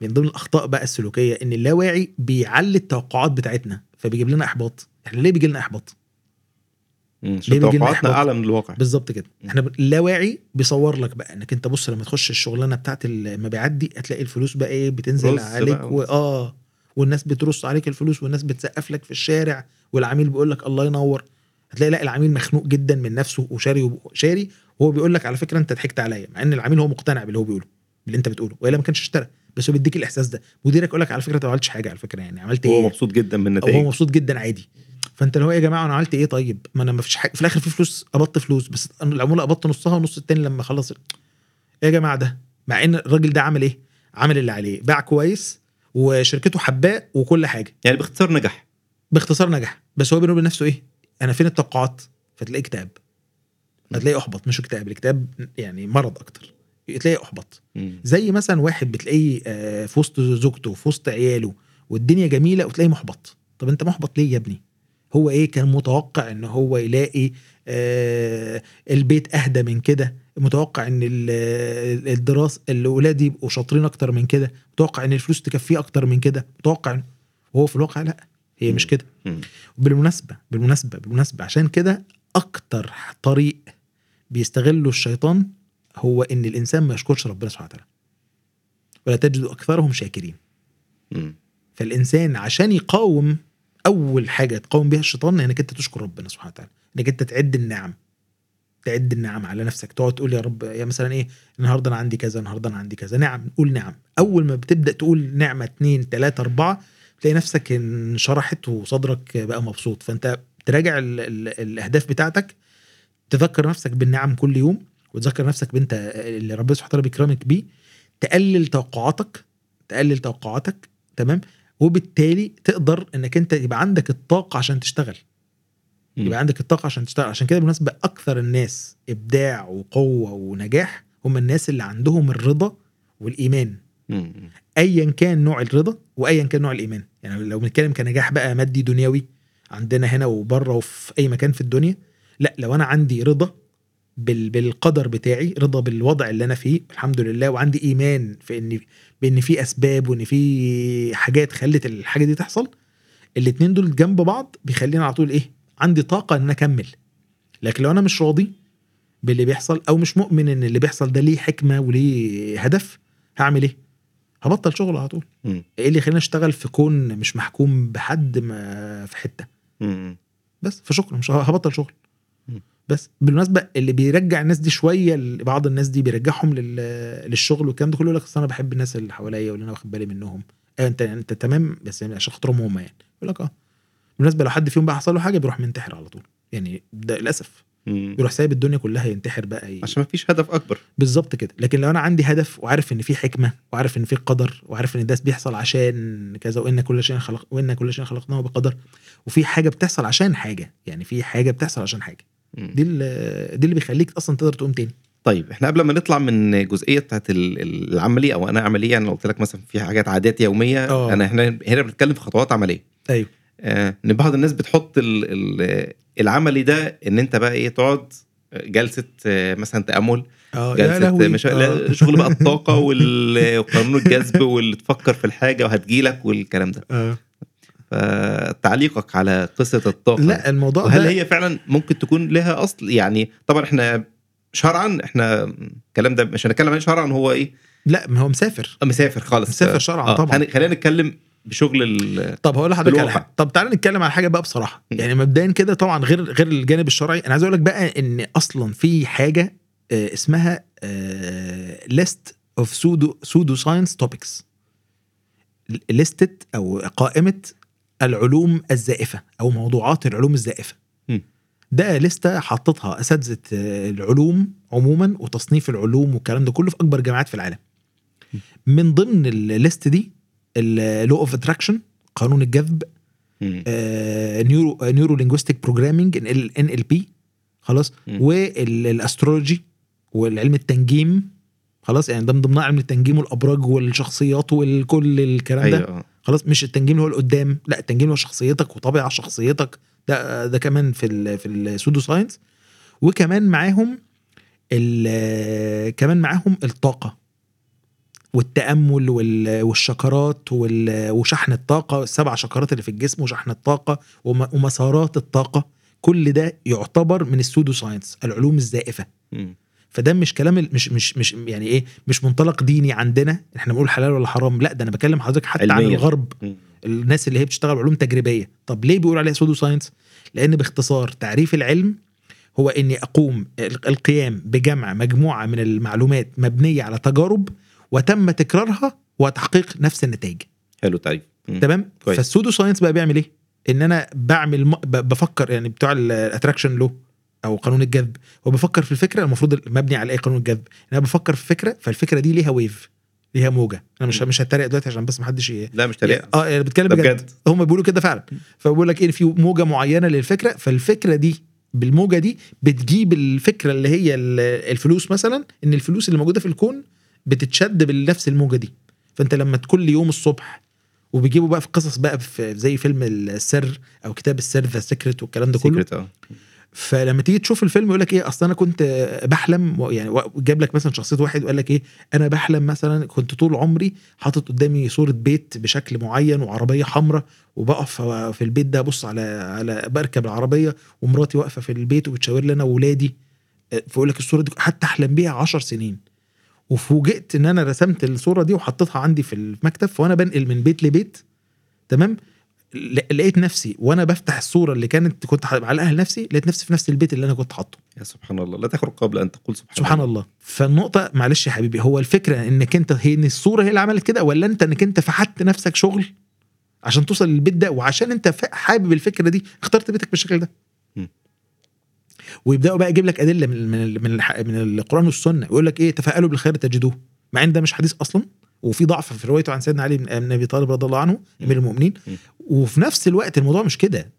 من ضمن الأخطاء بقى السلوكية إن اللاواعي بيعلي التوقعات بتاعتنا فبيجيب لنا إحباط. إحنا ليه بيجي لنا احباط توقعاتنا؟ أعلى من الواقع. بالظبط كده. مم. إحنا اللاواعي بيصور لك بقى إنك أنت بص لما تخش الشغلانة بتاعت المبيعات دي هتلاقي الفلوس بقى إيه بتنزل عليك. واه والناس بترص عليك الفلوس والناس بتسقف لك في الشارع والعميل بيقول لك الله ينور. هتلاقي لا العميل مخنوق جدا من نفسه وشاري شاري. وهو بيقول لك على فكرة أنت ضحكت عليا مع إن العميل هو مقتنع باللي هو بيقوله باللي أنت بتقوله. والا ما كانش اشترى بس هو بيديك الإحساس ده. مديرك يقول لك على فكرة أنت ما عملتش حاجة على فكرة يعني عملت هو إيه؟ مبسوط جدا من أو هو النتائج مبسوط جدا عادي. فأنت اللي هو إيه يا جماعة أنا عملت إيه طيب؟ ما أنا ما فيش حاجة في الآخر في فلوس قبضت فلوس بس العمولة قبضت نصها والنص التاني لما خلص. إيه يا جماعة ده؟ مع إن الراجل ده عمل إيه؟ عمل اللي عليه. باع كويس وشركته حباه وكل حاجة. يعني باختصار نجح. باختصار نجح. بس هو بينه وبين نفسه إيه؟ أنا فين التوقعات؟ فتلاقيه اكتئاب هتلاقيه أحبط. مش اكتئاب. الاكتئاب يعني مرض أكتر. تلاقيه أحبط. زي مثلا واحد بتلاقيه آه، في وسط زوجته في وسط عياله والدنيا جميلة وتلاقيه محبط. طب أنت محبط ليه يا ابني؟ هو إيه كان متوقع إن هو يلاقي آه البيت أهدى من كده؟ متوقع إن ال- الدراسه الاولاد يبقوا شاطرين أكتر من كده متوقع إن الفلوس تكفيه أكتر من كده متوقع وهو في الواقع لأ هي مش. كده. بالمناسبة بالمناسبة بالمناسبة عشان كده أكتر طريق بيستغله الشيطان هو إن الإنسان ما يشكرش ربنا سبحانه وتعالى ولا تجد أكثرهم شاكرين. فالإنسان عشان يقاوم أول حاجة تقاوم بيها الشيطان إنك أنت تشكر ربنا سبحانه وتعالى إنك أنت تعد النعم تعد النعم على نفسك. تقعد تقول يا رب يا مثلا إيه النهارده أنا عندي كذا النهارده أنا عندي كذا. نعم قول نعم. أول ما بتبدأ تقول نعمة اتنين تلاتة أربعة تلاقي نفسك انشرحت وصدرك بقى مبسوط. فأنت تراجع ال ال الأهداف بتاعتك تذكر نفسك بالنعم كل يوم وتذكر نفسك بأنت اللي ربنا سبحانه وتعالى بيكرمك بيه. تقلل توقعاتك تقلل توقعاتك تمام؟ وبالتالي تقدر إنك أنت يبقى عندك الطاقة عشان تشتغل. يبقى عندك الطاقة عشان تشتغل. عشان كده بالمناسبة أكثر الناس إبداع وقوة ونجاح هم الناس اللي عندهم الرضا والإيمان. ايا كان نوع الرضا وايا كان نوع الإيمان. يعني لو بنتكلم كنجاح بقى مادي دنيوي عندنا هنا وبره وفي أي مكان في الدنيا لا لو أنا عندي رضا بال بالقدر بتاعي رضا بالوضع اللي أنا فيه الحمد لله وعندي إيمان في ان بإن في أسباب وإن في حاجات خلت الحاجة دي تحصل الاتنين دول جنب بعض بيخليني على طول إيه؟ عندي طاقة إن أنا أكمل. لكن لو أنا مش راضي باللي بيحصل أو مش مؤمن إن اللي بيحصل ده ليه حكمة وليه هدف هعمل إيه؟ هبطل شغل على طول. إيه اللي يخليني أشتغل في كون مش محكوم بحد ما في حتة. بس فشكرا مش هبطل شغل. بس بالمناسبة اللي بيرجع الناس دي شوية بعض الناس دي بيرجعهم لل... للشغل والكلام ده كله يقول لك أصل أنا بحب الناس اللي حواليا واللي أنا واخد بالي منهم. آه أنت أنت تمام؟ بس يعني عشان خاطرهم هم يعني. يقول لك آه. بالمناسبه لو حد فيهم بقى حصل له حاجة بيروح منتحر على طول. يعني ده للأسف. مم. بيروح سايب الدنيا كلها ينتحر بقى ي... عشان ما فيش هدف أكبر. بالظبط كده. لكن لو أنا عندي هدف وعارف إن في حكمة وعارف إن في قدر وعارف إن ده بيحصل عشان كذا وإن كل شيء خلق وإن كل شيء خلقناه بقدر وفي حاجة بتحصل عشان حاجة يعني في حاجة بتحصل عشان حاجة. دي اللي دي اللي بيخليك أصلا تقدر تقوم تاني. طيب إحنا قبل ما نطلع من الجزئيه بتاعت ال- ال- العملي أو أنا عملية لو قلت لك مثلا في حاجات عادات يومية آه. أنا إحنا هنا بنتكلم في خطوات عملية. أيوه. إن بعض الناس بتحط ال ال العملي ده إن أنت بقى إيه تقعد جلسة آه، مثلا تأمل جلسة مش... آه. شغل بقى الطاقة وقانون الجذب واللي تفكر في الحاجة وهتجيلك والكلام ده آه. فتعليقك على قصة الطاقة لا الموضوع وهل ده هي فعلا ممكن تكون لها أصل يعني طبعا إحنا شرعا إحنا الكلام ده مش هنتكلم عن شرعا هو إيه لا ما هو مسافر مسافر خالص مسافر شرعاً طبعاً. هن- خلينا نتكلم بشغل ال... طب هقول لحضرتك على. حاجة طب تعالى نتكلم على حاجة بقى بصراحة م. يعني مبدئيا كده طبعا غير غير الجانب الشرعي أنا عايز أقول لك بقى إن أصلا في حاجة آه، اسمها list of pseudo pseudoscience topics ليستة أو قائمة العلوم الزائفة أو موضوعات العلوم الزائفة م. ده لستة حطتها أساتذة آه، العلوم عموما وتصنيف العلوم والكلام ده كله في أكبر جامعات في العالم من ضمن ال list دي ال law of attraction قانون الجذب. neuro neuro-linguistic programming NLP خلاص. وال astrology والعلم التنجيم خلاص يعني ده من ضمنها علم التنجيم والأبراج والشخصيات والكل الكلام ده آه. خلاص مش التنجيم اللي هو القدام لا التنجيم هو شخصيتك وطبيعة شخصيتك ده ده كمان في ال في ال pseudoscience وكمان معاهم ال- كمان معاهم الطاقة والتأمل وال- والشكرات وال- وشحن الطاقة السبع شكرات اللي في الجسم وشحن الطاقة وم- ومسارات الطاقة. كل ده يعتبر من ال pseudoscience العلوم الزائفة. فده مش كلام مش مش مش يعني إيه مش منطلق ديني عندنا. إحنا بنقول حلال ولا حرام؟ لا ده أنا بكلم حضرتك حتى عن علمياً. الغرب. الناس اللي هي بتشتغل علوم تجريبية. طب ليه بيقول عليها pseudoscience؟ لأن باختصار تعريف العلم هو إني أقوم ال- القيام بجمع مجموعة من المعلومات مبنية على تجارب وتم تكرارها وتحقيق نفس النتائج. حلو تعريف مم. تمام؟ كويس. فال pseudoscience بقى بيعمل إيه؟ إن أنا بعمل م... بفكر يعني بتوع ال attraction law أو قانون الجذب هو بفكر في الفكرة المفروض مبني على إيه قانون الجذب؟ أنا بفكر في فكرة فالفكرة دي ليها wave ليها موجة. أنا مش م. مش هتريق دلوقتي عشان بس ما حدش ي... لا مش تريقه آه يعني بتكلم بجد. هم بيقولوا كده فعلا. فبقول لك إيه في موجة معينة للفكرة فالفكرة دي بالموجة دي بتجيب الفكرة اللي هي ال- الفلوس مثلا إن الفلوس اللي موجودة في الكون بتتشد بنفس الموجة دي. فأنت لما كل يوم الصبح وبيجيبوا بقى في قصص بقى في زي فيلم السر أو كتاب السر The Secret والكلام ده كله. آه. فلما تيجي تشوف الفيلم يقول لك إيه أصل أنا كنت بحلم يعني جاب لك مثلا شخصية واحد وقال لك إيه أنا بحلم مثلا كنت طول عمري حاطط قدامي صورة بيت بشكل معين وعربية حمراء وبقف في البيت ده أبص على على بركب العربية ومراتي واقفة في البيت وبتشاور لي أنا واولادي فيقول لك الصورة دي حتى أحلم بيها عشر سنين. وفوجئت إن أنا رسمت الصورة دي وحطيتها عندي في المكتب وأنا بنقل من بيت لبيت تمام؟ لقيت نفسي وأنا بفتح الصورة اللي كانت كنت معلقها لنفسي لقيت نفسي في نفس البيت اللي أنا كنت حاطه. يا سبحان الله. لا تخرج قبل أن تقول سبحان, سبحان الله. فالنقطة معلش يا حبيبي هو الفكرة إنك أنت هي إن الصورة هي اللي عملت كده ولا أنت إنك أنت فحت نفسك شغل عشان توصل للبيت ده وعشان أنت حابب الفكرة دي اخترت بيتك بالشكل ده. ويبداوا بقى يجيب لك ادله من من من, القرآن والسنة. يقول لك إيه؟ تفاءلوا بالخير تجدوه. مع إن ده مش حديث أصلا. وفي ضعف في روايته عن سيدنا علي بن أبي طالب رضي الله عنه أمير المؤمنين. وفي نفس الوقت الموضوع مش كده.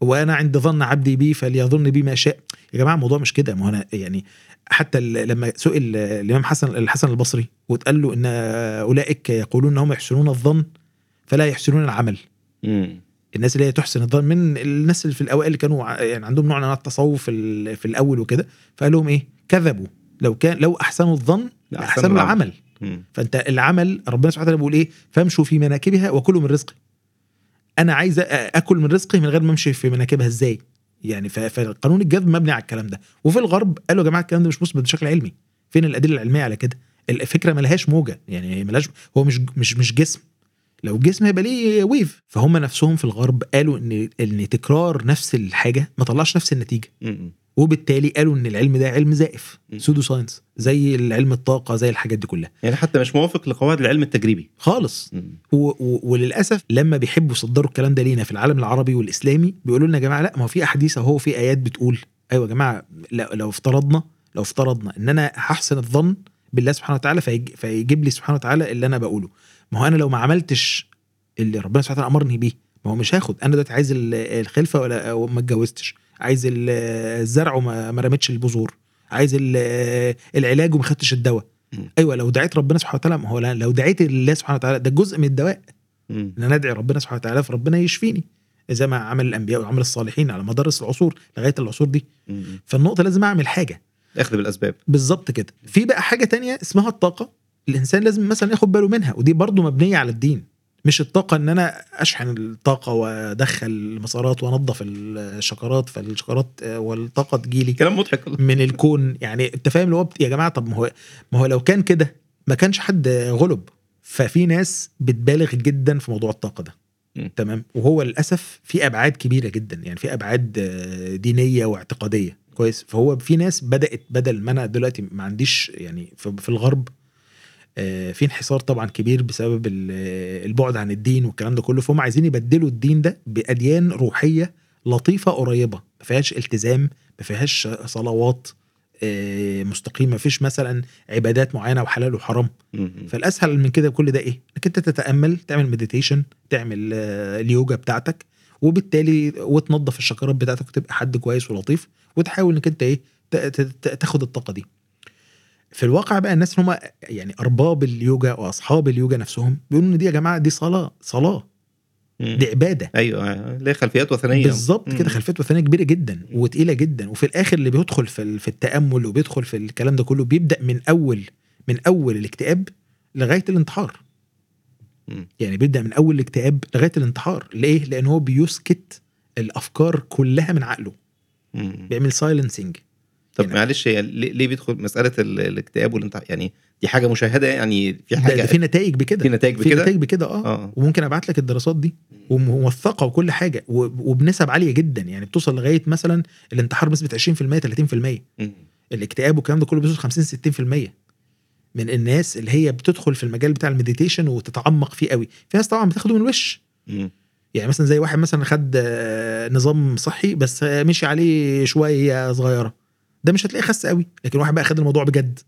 وأنا عند ظن عبدي بي فليظن بي ما شاء. يا جماعة الموضوع مش كده. ما هو أنا يعني حتى لما سئل الإمام حسن الحسن البصري واتقال له إن أولئك يقولون إنهم يحسنون الظن فلا يحسنون العمل. الناس اللي هي تحسن الظن من الناس اللي في الأوائل اللي كانوا يعني عندهم نوع من أنواع التصوف في, ال- في الأول وكده فقال لهم إيه؟ كذبوا. لو كان لو أحسنوا الظن أحسنوا العمل. مم. فأنت العمل ربنا سبحانه وتعالى بيقول إيه؟ فامشوا في مناكبها وكلوا من رزقي أنا عايز أكل من رزقي من غير ما أمشي في مناكبها. إزاي؟ يعني ف- فالقانون الجذب مبني على الكلام ده. وفي الغرب قالوا يا جماعة الكلام ده مش مثبت بشكل علمي. فين الأدلة العلمية على كده؟ الفكرة ملهاش موجة. يعني ملهاش هو مش مش مش جسم. لو جسم هيبقى ليه wave. فهم نفسهم في الغرب قالوا إن إن تكرار نفس الحاجة ما طلعش نفس النتيجة. وبالتالي قالوا إن العلم ده علم زائف. pseudo science زي العلم الطاقة زي الحاجات دي كلها. يعني حتى مش موافق لقواعد العلم التجريبي. خالص. و و وللأسف لما بيحبوا يصدروا الكلام ده لينا في العالم العربي والإسلامي بيقولوا لنا يا جماعة لأ ما هو في أحاديث أهو في آيات بتقول. أيوه يا جماعة لو, لو افترضنا لو افترضنا إن أنا هحسن الظن بالله سبحانه وتعالى فيج فيجيب لي سبحانه وتعالى اللي أنا بقوله. ما هو أنا لو ما عملتش اللي ربنا سبحانه وتعالى أمرني بيه ما هو مش هاخد. أنا دلوقتي عايز ال- الخلفة ولا وما اتجوزتش. عايز ال- الزرع وما ما رميتش البذور. عايز ال- العلاج وما خدتش الدواء. أيوه لو دعيت ربنا سبحانه وتعالى ما هو لو دعيت لله سبحانه وتعالى ده جزء من الدواء. إن أنا أدعي ربنا سبحانه وتعالى فربنا يشفيني. زي ما عمل الأنبياء وعمل الصالحين على مدار العصور لغاية العصور دي. فالنقطة لازم أعمل حاجة. أخذ بالأسباب. بالظبط كده. في بقى حاجة تانية اسمها الطاقة. الإنسان لازم مثلا ياخد باله منها ودي برضو مبنية على الدين مش الطاقة إن أنا أشحن الطاقة وأدخل المسارات وأنظف الشكرات فالشكرات والطاقة تجيلي كلام مضحك. من الكون. يعني أنت فاهم اللي هو يا جماعة طب ما هو ما هو لو كان كده ما كانش حد غلب. ففي ناس بتبالغ جدا في موضوع الطاقة ده. م. تمام؟ وهو للأسف في أبعاد كبيرة جدا يعني في أبعاد دينية واعتقادية. كويس؟ فهو في ناس بدأت بدل ما أنا دلوقتي ما عنديش يعني في الغرب في انحسار طبعا كبير بسبب ال- آه، البعد عن الدين والكلام ده كله. فهم عايزين يبدلوا الدين ده بأديان روحية لطيفة قريبة ما فيهاش التزام ما فيهاش صلوات آه، مستقيمة ما فيش مثلا عبادات معينة وحلال وحرام. فالأسهل من كده كل ده إيه؟ إنك أنت تتأمل تعمل مديتيشن تعمل آه، اليوجا بتاعتك وبالتالي وتنظف الشكرات بتاعتك وتبقى حد كويس ولطيف وتحاول إنك أنت إيه تاخد الطاقة دي. في الواقع بقى الناس اللي هم يعني أرباب اليوجا وأصحاب اليوجا نفسهم بيقولوا إن دي يا جماعة دي صلاة صلاة. دي عبادة. أيوه ليه خلفيات وثنية. بالظبط كده. خلفيات وثنية كبيرة جدا وتقيلة جدا. وفي الآخر اللي بيدخل في في التأمل وبيدخل في الكلام ده كله بيبدأ من أول من أول الاكتئاب لغاية الانتحار. يعني بيبدأ من أول الاكتئاب لغاية الانتحار. ليه؟ لأن هو بيسكت الأفكار كلها من عقله. بيعمل silencing طب معلش هي ليه بيدخل مسألة ال- الاكتئاب والانتحار يعني دي حاجة مشاهدة يعني في حاجة ده في نتائج بكده. في نتائج في بكده؟ نتائج بكده آه, آه. وممكن أبعت لك الدراسات دي وموثقة وكل حاجة وبنسب عالية جدا يعني بتوصل لغاية مثلا الانتحار بنسبة 20% 30% مم. الاكتئاب والكلام ده كله بيوصل 50 60% من الناس اللي هي بتدخل في المجال بتاع ال meditation وتتعمق فيه قوي. في ناس طبعا بتاخده من مم. يعني مثلا زي واحد مثلا خد آه، نظام صحي بس آه، مشي عليه شوية صغيرة. ده مش هتلاقيه خس قوي لكن واحد بقى خد الموضوع بجد.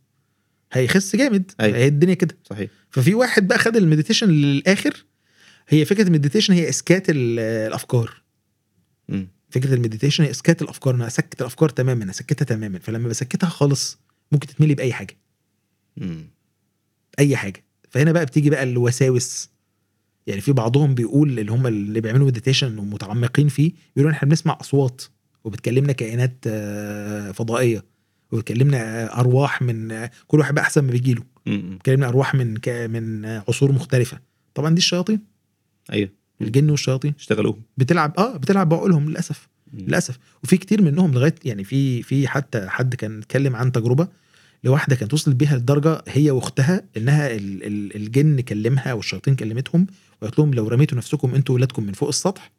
هيخس جامد أيوة. هي الدنيا كده. صحيح. ففي واحد بقى خد ال meditation للآخر هي فكرة ال meditation هي إسكات ال- الأفكار. مم. فكرة ال meditation هي إسكات الأفكار أنا اسكت الأفكار تماما اسكتها تماما فلما بسكتها خالص ممكن تتملي بأي حاجة. مم. أي حاجة. فهنا بقى بتيجي بقى الوساوس. يعني في بعضهم بيقول اللي هم اللي بيعملوا meditation ومتعمقين فيه بيقولوا إحنا بنسمع أصوات. وبتكلمنا كائنات آه، فضائية وبتكلمنا آه، أرواح من آه، كل واحد بقى أحسن ما بيجي له. بتكلمنا أرواح من ك- من عصور مختلفة. طبعا دي الشياطين. أيوه. الجن والشياطين. اشتغلوهم. بتلعب آه بتلعب بعقولهم للأسف. للأسف. وفي كتير منهم لغاية يعني في في حتى حد كان اتكلم عن تجربة لواحدة كانت وصلت بيها لدرجة هي واختها إنها ال- ال- الجن كلمها والشياطين كلمتهم وقالت لهم لو رميتوا نفسكم أنتوا ولادكم من فوق السطح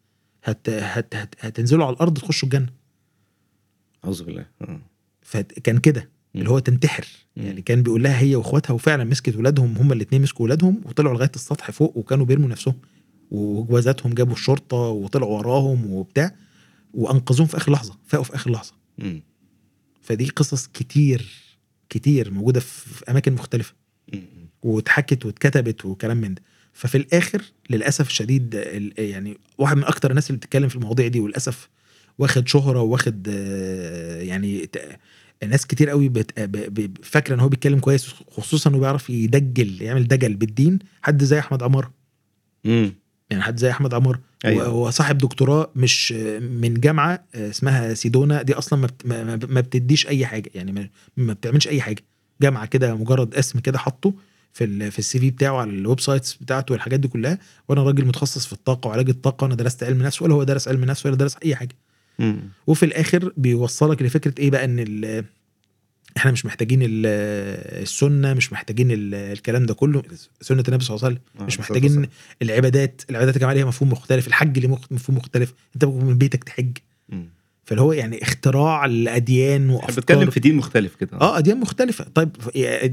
هت هت هت هتنزلوا على الأرض تخشوا الجنة أعوذ بالله آه. فكان كده اللي هو تنتحر مم. يعني كان بيقول لها هي واخواتها وفعلا مسكت ولادهم هما الاثنين مسكوا ولادهم وطلعوا لغاية السطح فوق وكانوا بيرموا نفسهم وجوازاتهم جابوا الشرطة وطلعوا وراهم وبتاع وأنقذوهم في آخر لحظة فاقوا في آخر لحظة مم. فدي قصص كتير كتير موجودة في في أماكن مختلفة مم. واتحكت واتكتبت وكلام من ده ففي الآخر للأسف الشديد ال- يعني واحد من أكتر الناس اللي بتتكلم في المواضيع دي وللأسف واخد شهرة واخد آه، يعني ناس كتير قوي ب- فاكرة إن هو بيتكلم كويس خصوصا إنه بيعرف يدجل يعمل دجل بالدين حد زي أحمد عمار مم. يعني حد زي أحمد عمار أيوة. هو صاحب دكتوراه مش من جامعة اسمها سيدونا دي أصلا ما بت- ما- ما ما بتديش أي حاجة يعني ما- ما بتعملش أي حاجة جامعة كده مجرد اسم كده حطه في ال في ال CV بتاعه على ال websites بتاعته والحاجات دي كلها وأنا راجل متخصص في الطاقة وعلاج الطاقة أنا درست علم نفس ولا هو درس علم نفس ولا درس أي حاجة. وفي الآخر بيوصلك لفكرة إيه بقى إن إحنا مش محتاجين ال- السنة مش محتاجين ال- الكلام ده كله سنة النبي صلى الله عليه وسلم آه، مش محتاجين العبادات العبادات يا جماعة ليها مفهوم مختلف الحج ليه مفهوم مختلف أنت من بيتك تحج. فاللي هو يعني اختراع الأديان وأفكار. بنتكلم في دين مختلف كده. آه اديان مختلفة. طيب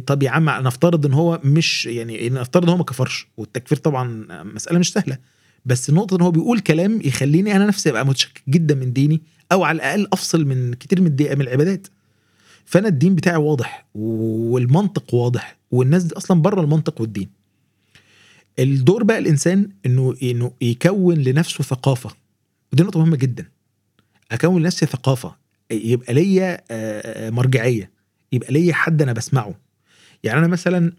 طب يا عم نفترض إن هو مش يعني نفترض إن هو ما كفرش والتكفير طبعا مسألة مش سهلة. بس النقطه إن هو بيقول كلام يخليني أنا نفسي أبقى متشكك جدا من ديني أو على الأقل أفصل من كتير من من العبادات. فأنا الدين بتاعي واضح والمنطق واضح والناس دي أصلا بره المنطق والدين. الدور بقى الإنسان إنه إنه يكون لنفسه ثقافة. ودي نقطة مهمة جدا. أكون لنفسي ثقافة. يبقى ليا آه، آه، مرجعية. يبقى ليا حد أنا بسمعه. يعني أنا مثلا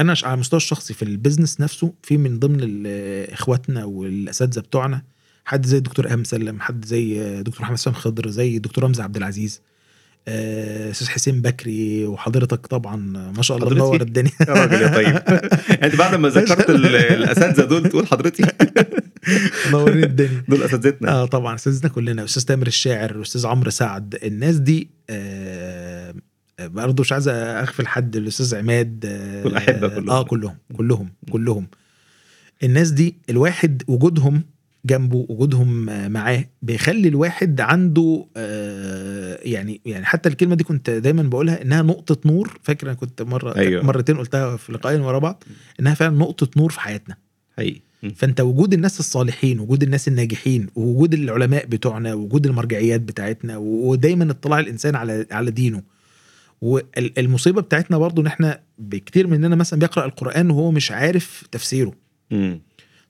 أنا على المستوى الشخصي في البيزنس نفسه في من ضمن إخواتنا والأساتذة بتوعنا حد زي الدكتور ايهاب مسلم حد زي آه، دكتور محمد سام خضر زي الدكتور رمزي عبد العزيز أستاذ حسين بكري وحضرتك طبعا ما شاء الله؟ منور الدنيا. يا راجل يا طيب. أنت بعد ما ذكرت ال- الأساتذة دول تقول حضرتي؟ منورين الدنيا دول أساتذتنا آه طبعا استاذنا كلنا أستاذ تامر الشاعر واستاذ عمرو سعد الناس دي آه برضه مش عايز أغفل حد الأستاذ عماد آه والأحبة كلهم. آه كلهم كلهم كلهم الناس دي الواحد وجودهم جنبه وجودهم آه، معاه بيخلي الواحد عنده آه يعني يعني حتى الكلمة دي كنت دايما بقولها إنها نقطة نور فاكر أنا كنت مرة أيوة. مرتين قلتها في لقاءين ورا بعض إنها فعلا نقطة نور في حياتنا حقيقي. فانت وجود الناس الصالحين وجود الناس الناجحين ووجود العلماء بتوعنا ووجود المرجعيات بتاعتنا ودايما اطلاع الإنسان على على دينه. والمصيبة بتاعتنا برضو إن إحنا بكتير مننا مثلا بيقرأ القرآن وهو مش عارف تفسيره. م.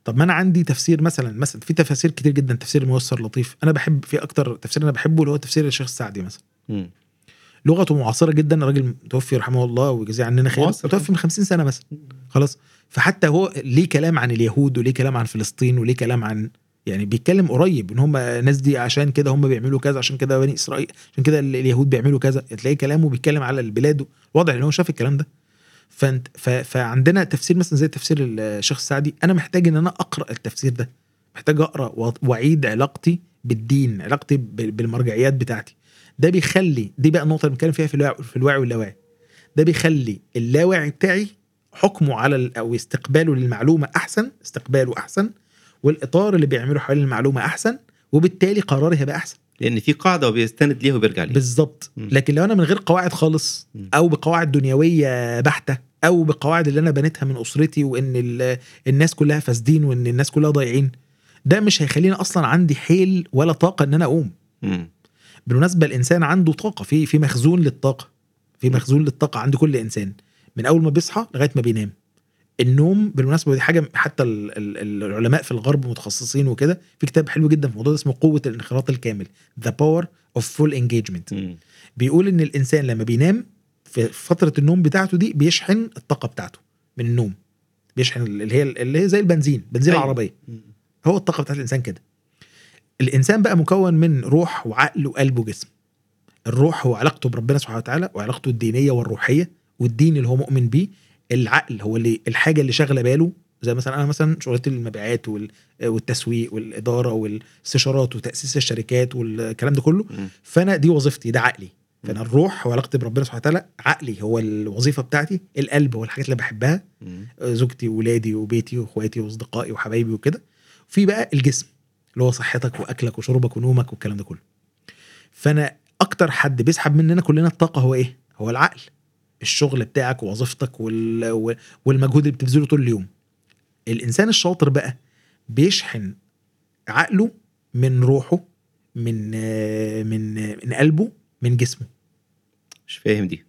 طب ما أنا عندي تفسير مثلا مثلا في تفاسير كتير جدا تفسير الميسر لطيف. أنا بحب في أكتر تفسير أنا بحبه اللي هو تفسير الشيخ السعدي مثلا. م. لغته معاصرة جدا راجل توفي رحمه الله ويجزيه عننا خير. متوفي من 50 سنة مثلا. خلاص. فحتى هو ليه كلام عن اليهود وليه كلام عن فلسطين وليه كلام عن يعني بيتكلم قريب إن هم الناس دي عشان كده هم بيعملوا كذا عشان كده بني إسرائيل عشان كده ال- اليهود بيعملوا كذا. تلاقي كلامه بيتكلم على البلاد واضح إن هو شاف الكلام ده. فانت فعندنا تفسير مثلا زي تفسير الشيخ السعدي أنا محتاج إن أنا أقرأ التفسير ده. محتاج أقرأ وأعيد علاقتي بالدين علاقتي بال- بالمرجعيات بتاعتي. ده بيخلي دي بقى النقطة اللي بنتكلم فيها في الوعي في الوعي واللاواعي ده بيخلي اللاواعي بتاعي حكمه على أو استقباله للمعلومة أحسن استقباله أحسن والإطار اللي بيعمله حوالين المعلومة أحسن وبالتالي قراري هيبقى أحسن لأن في قاعدة وبيستند ليها وبيرجع ليها بالظبط. لكن لو أنا من غير قواعد خالص. أو بقواعد دنيوية بحتة أو بقواعد اللي أنا بنيتها من أسرتي وإن ال- الناس كلها فاسدين وإن الناس كلها ضايعين ده مش هيخليني أصلا عندي حيل ولا طاقة إن أنا أقوم م. بالمناسبة الإنسان عنده طاقة في في مخزون للطاقة في مخزون للطاقة عند كل إنسان من أول ما بيصحى لغاية ما بينام. النوم بالمناسبة دي حاجة حتى ال- ال- العلماء في الغرب متخصصين وكده في كتاب حلو جدا في الموضوع ده اسمه قوة الانخراط الكامل The Power of Full Engagement. بيقول إن الإنسان لما بينام في فترة النوم بتاعته دي بيشحن الطاقة بتاعته من النوم. بيشحن اللي هي اللي هي زي البنزين بنزين أيوة. العربية. هو الطاقة بتاعت الإنسان كده. الإنسان بقى مكون من روح وعقل وقلب وجسم. الروح هو علاقته بربنا سبحانه وتعالى وعلاقته الدينية والروحية. والدين اللي هو مؤمن بيه العقل هو اللي الحاجة اللي شاغلة باله. زي مثلا أنا مثلا شغلتي المبيعات وال- والتسويق والإدارة والاستشارات وتأسيس الشركات والكلام ده كله. م. فأنا دي وظيفتي ده عقلي. فأنا الروح وعلاقتي بربنا سبحانه وتعالى عقلي هو الوظيفة بتاعتي القلب هو الحاجات اللي بحبها. زوجتي وولادي وبيتي وإخواتي وأصدقائي وحبايبي وكده. في بقى الجسم اللي هو صحتك وأكلك وشربك ونومك والكلام ده كله. فأنا أكتر حد بيسحب مننا كلنا الطاقة هو إيه؟ هو العقل. الشغل بتاعك ووظيفتك وال... والمجهود اللي بتبذله طول اليوم. الإنسان الشاطر بقى بيشحن عقله من روحه من من من قلبه من جسمه. مش فاهم دي.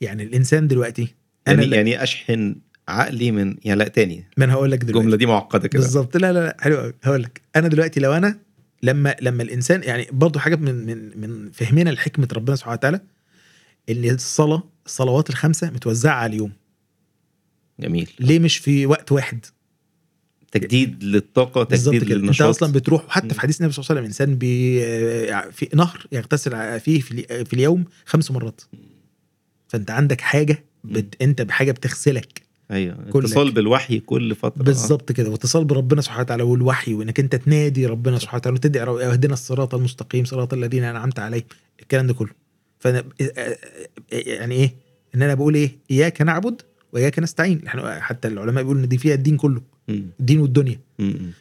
يعني الإنسان دلوقتي أنا يعني يعني أشحن عقلي من يعني لا تاني. ما أنا هقول لك دلوقتي. الجملة دي معقدة كده. بالظبط. لا لا لا حلو قوي هقول لك. أنا دلوقتي لو أنا لما لما الإنسان يعني برضو حاجة من من من فهمنا لحكمة ربنا سبحانه وتعالى إن الصلاة الصلوات الخمسة متوزعة على اليوم. جميل. ليه مش في وقت واحد؟ تجديد للطاقة تجديد كده. انت للنشاط أصلا بتروح حتى مم. في حديث النبي صلى الله عليه وسلم إنسان بي في نهر يغتسل فيه في, الي- في اليوم خمس مرات. فأنت عندك حاجة بت... أنت بحاجة بتغسلك. أيوه. كلك. اتصال بالوحي كل فترة. آه. بالظبط كده. واتصال بربنا سبحانه وتعالى والوحي وإنك أنت تنادي ربنا سبحانه وتعالى وتدعي اهدنا الصراط المستقيم صراط الذين أنعمت عليهم. الكلام ده كله. فأنا يعني إيه؟ إن أنا بقول إيه؟ إياك نعبد وإياك نستعين. إحنا حتى العلماء بيقولوا إن دي فيها الدين كله. الدين والدنيا.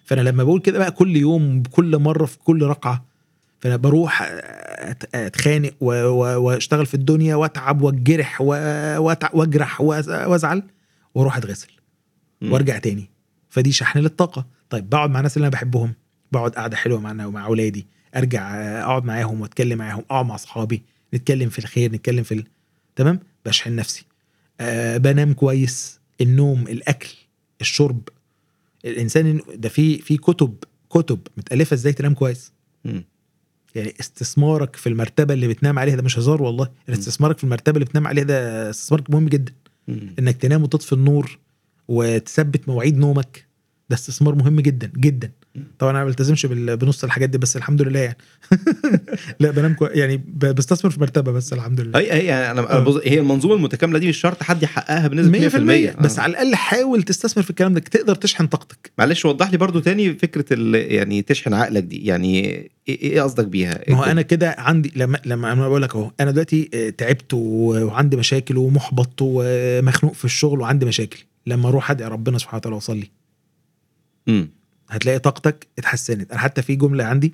فأنا لما بقول كده بقى كل يوم كل مرة في كل رقعة فأنا بروح أتخانق وأشتغل في الدنيا وأتعب وأتجرح وأجرح وأزعل وأروح أتغسل. وأرجع تاني. فدي شحن للطاقة. طيب بقعد مع الناس اللي أنا بحبهم بقعد قعدة حلوة معنا ومع أولادي أرجع أقعد معاهم وأتكلم معاهم أقعد مع أصحابي. نتكلم في الخير نتكلم في ال... تمام؟ بشحن نفسي. أه بنام كويس. النوم الأكل الشرب. الإنسان ده في في كتب كتب متألفة إزاي تنام كويس. مم. يعني استثمارك في المرتبة اللي بتنام عليها ده مش هزار والله. استثمارك في المرتبة اللي بتنام عليها ده استثمارك مهم جدا. مم. إنك تنام وتطفي النور وتثبت مواعيد نومك. ده استثمار مهم جدا جدا. طبعا أنا ما بلتزمش بنص الحاجات دي بس الحمد لله يعني. لا بنام كوي... يعني بستثمر في مرتبة بس الحمد لله. أي أي يعني أنا آه. بص- هي المنظومة المتكاملة دي مش شرط حد يحققها بنسبة 100%, 100% بس آه. على الأقل حاول تستثمر في الكلام ده تقدر تشحن طاقتك. معلش وضح لي برضو تاني فكرة ال... يعني تشحن عقلك دي يعني إيه إيه قصدك بيها؟ ما هو أنا كده عندي لما لما أنا بقول لك أهو أنا دلوقتي آه، تعبت وعندي مشاكل ومحبط ومخنوق في الشغل وعندي مشاكل لما أروح أدعي ربنا سبحانه وتعالى وأصلي. امم هتلاقي طاقتك اتحسنت. أنا حتى في جملة عندي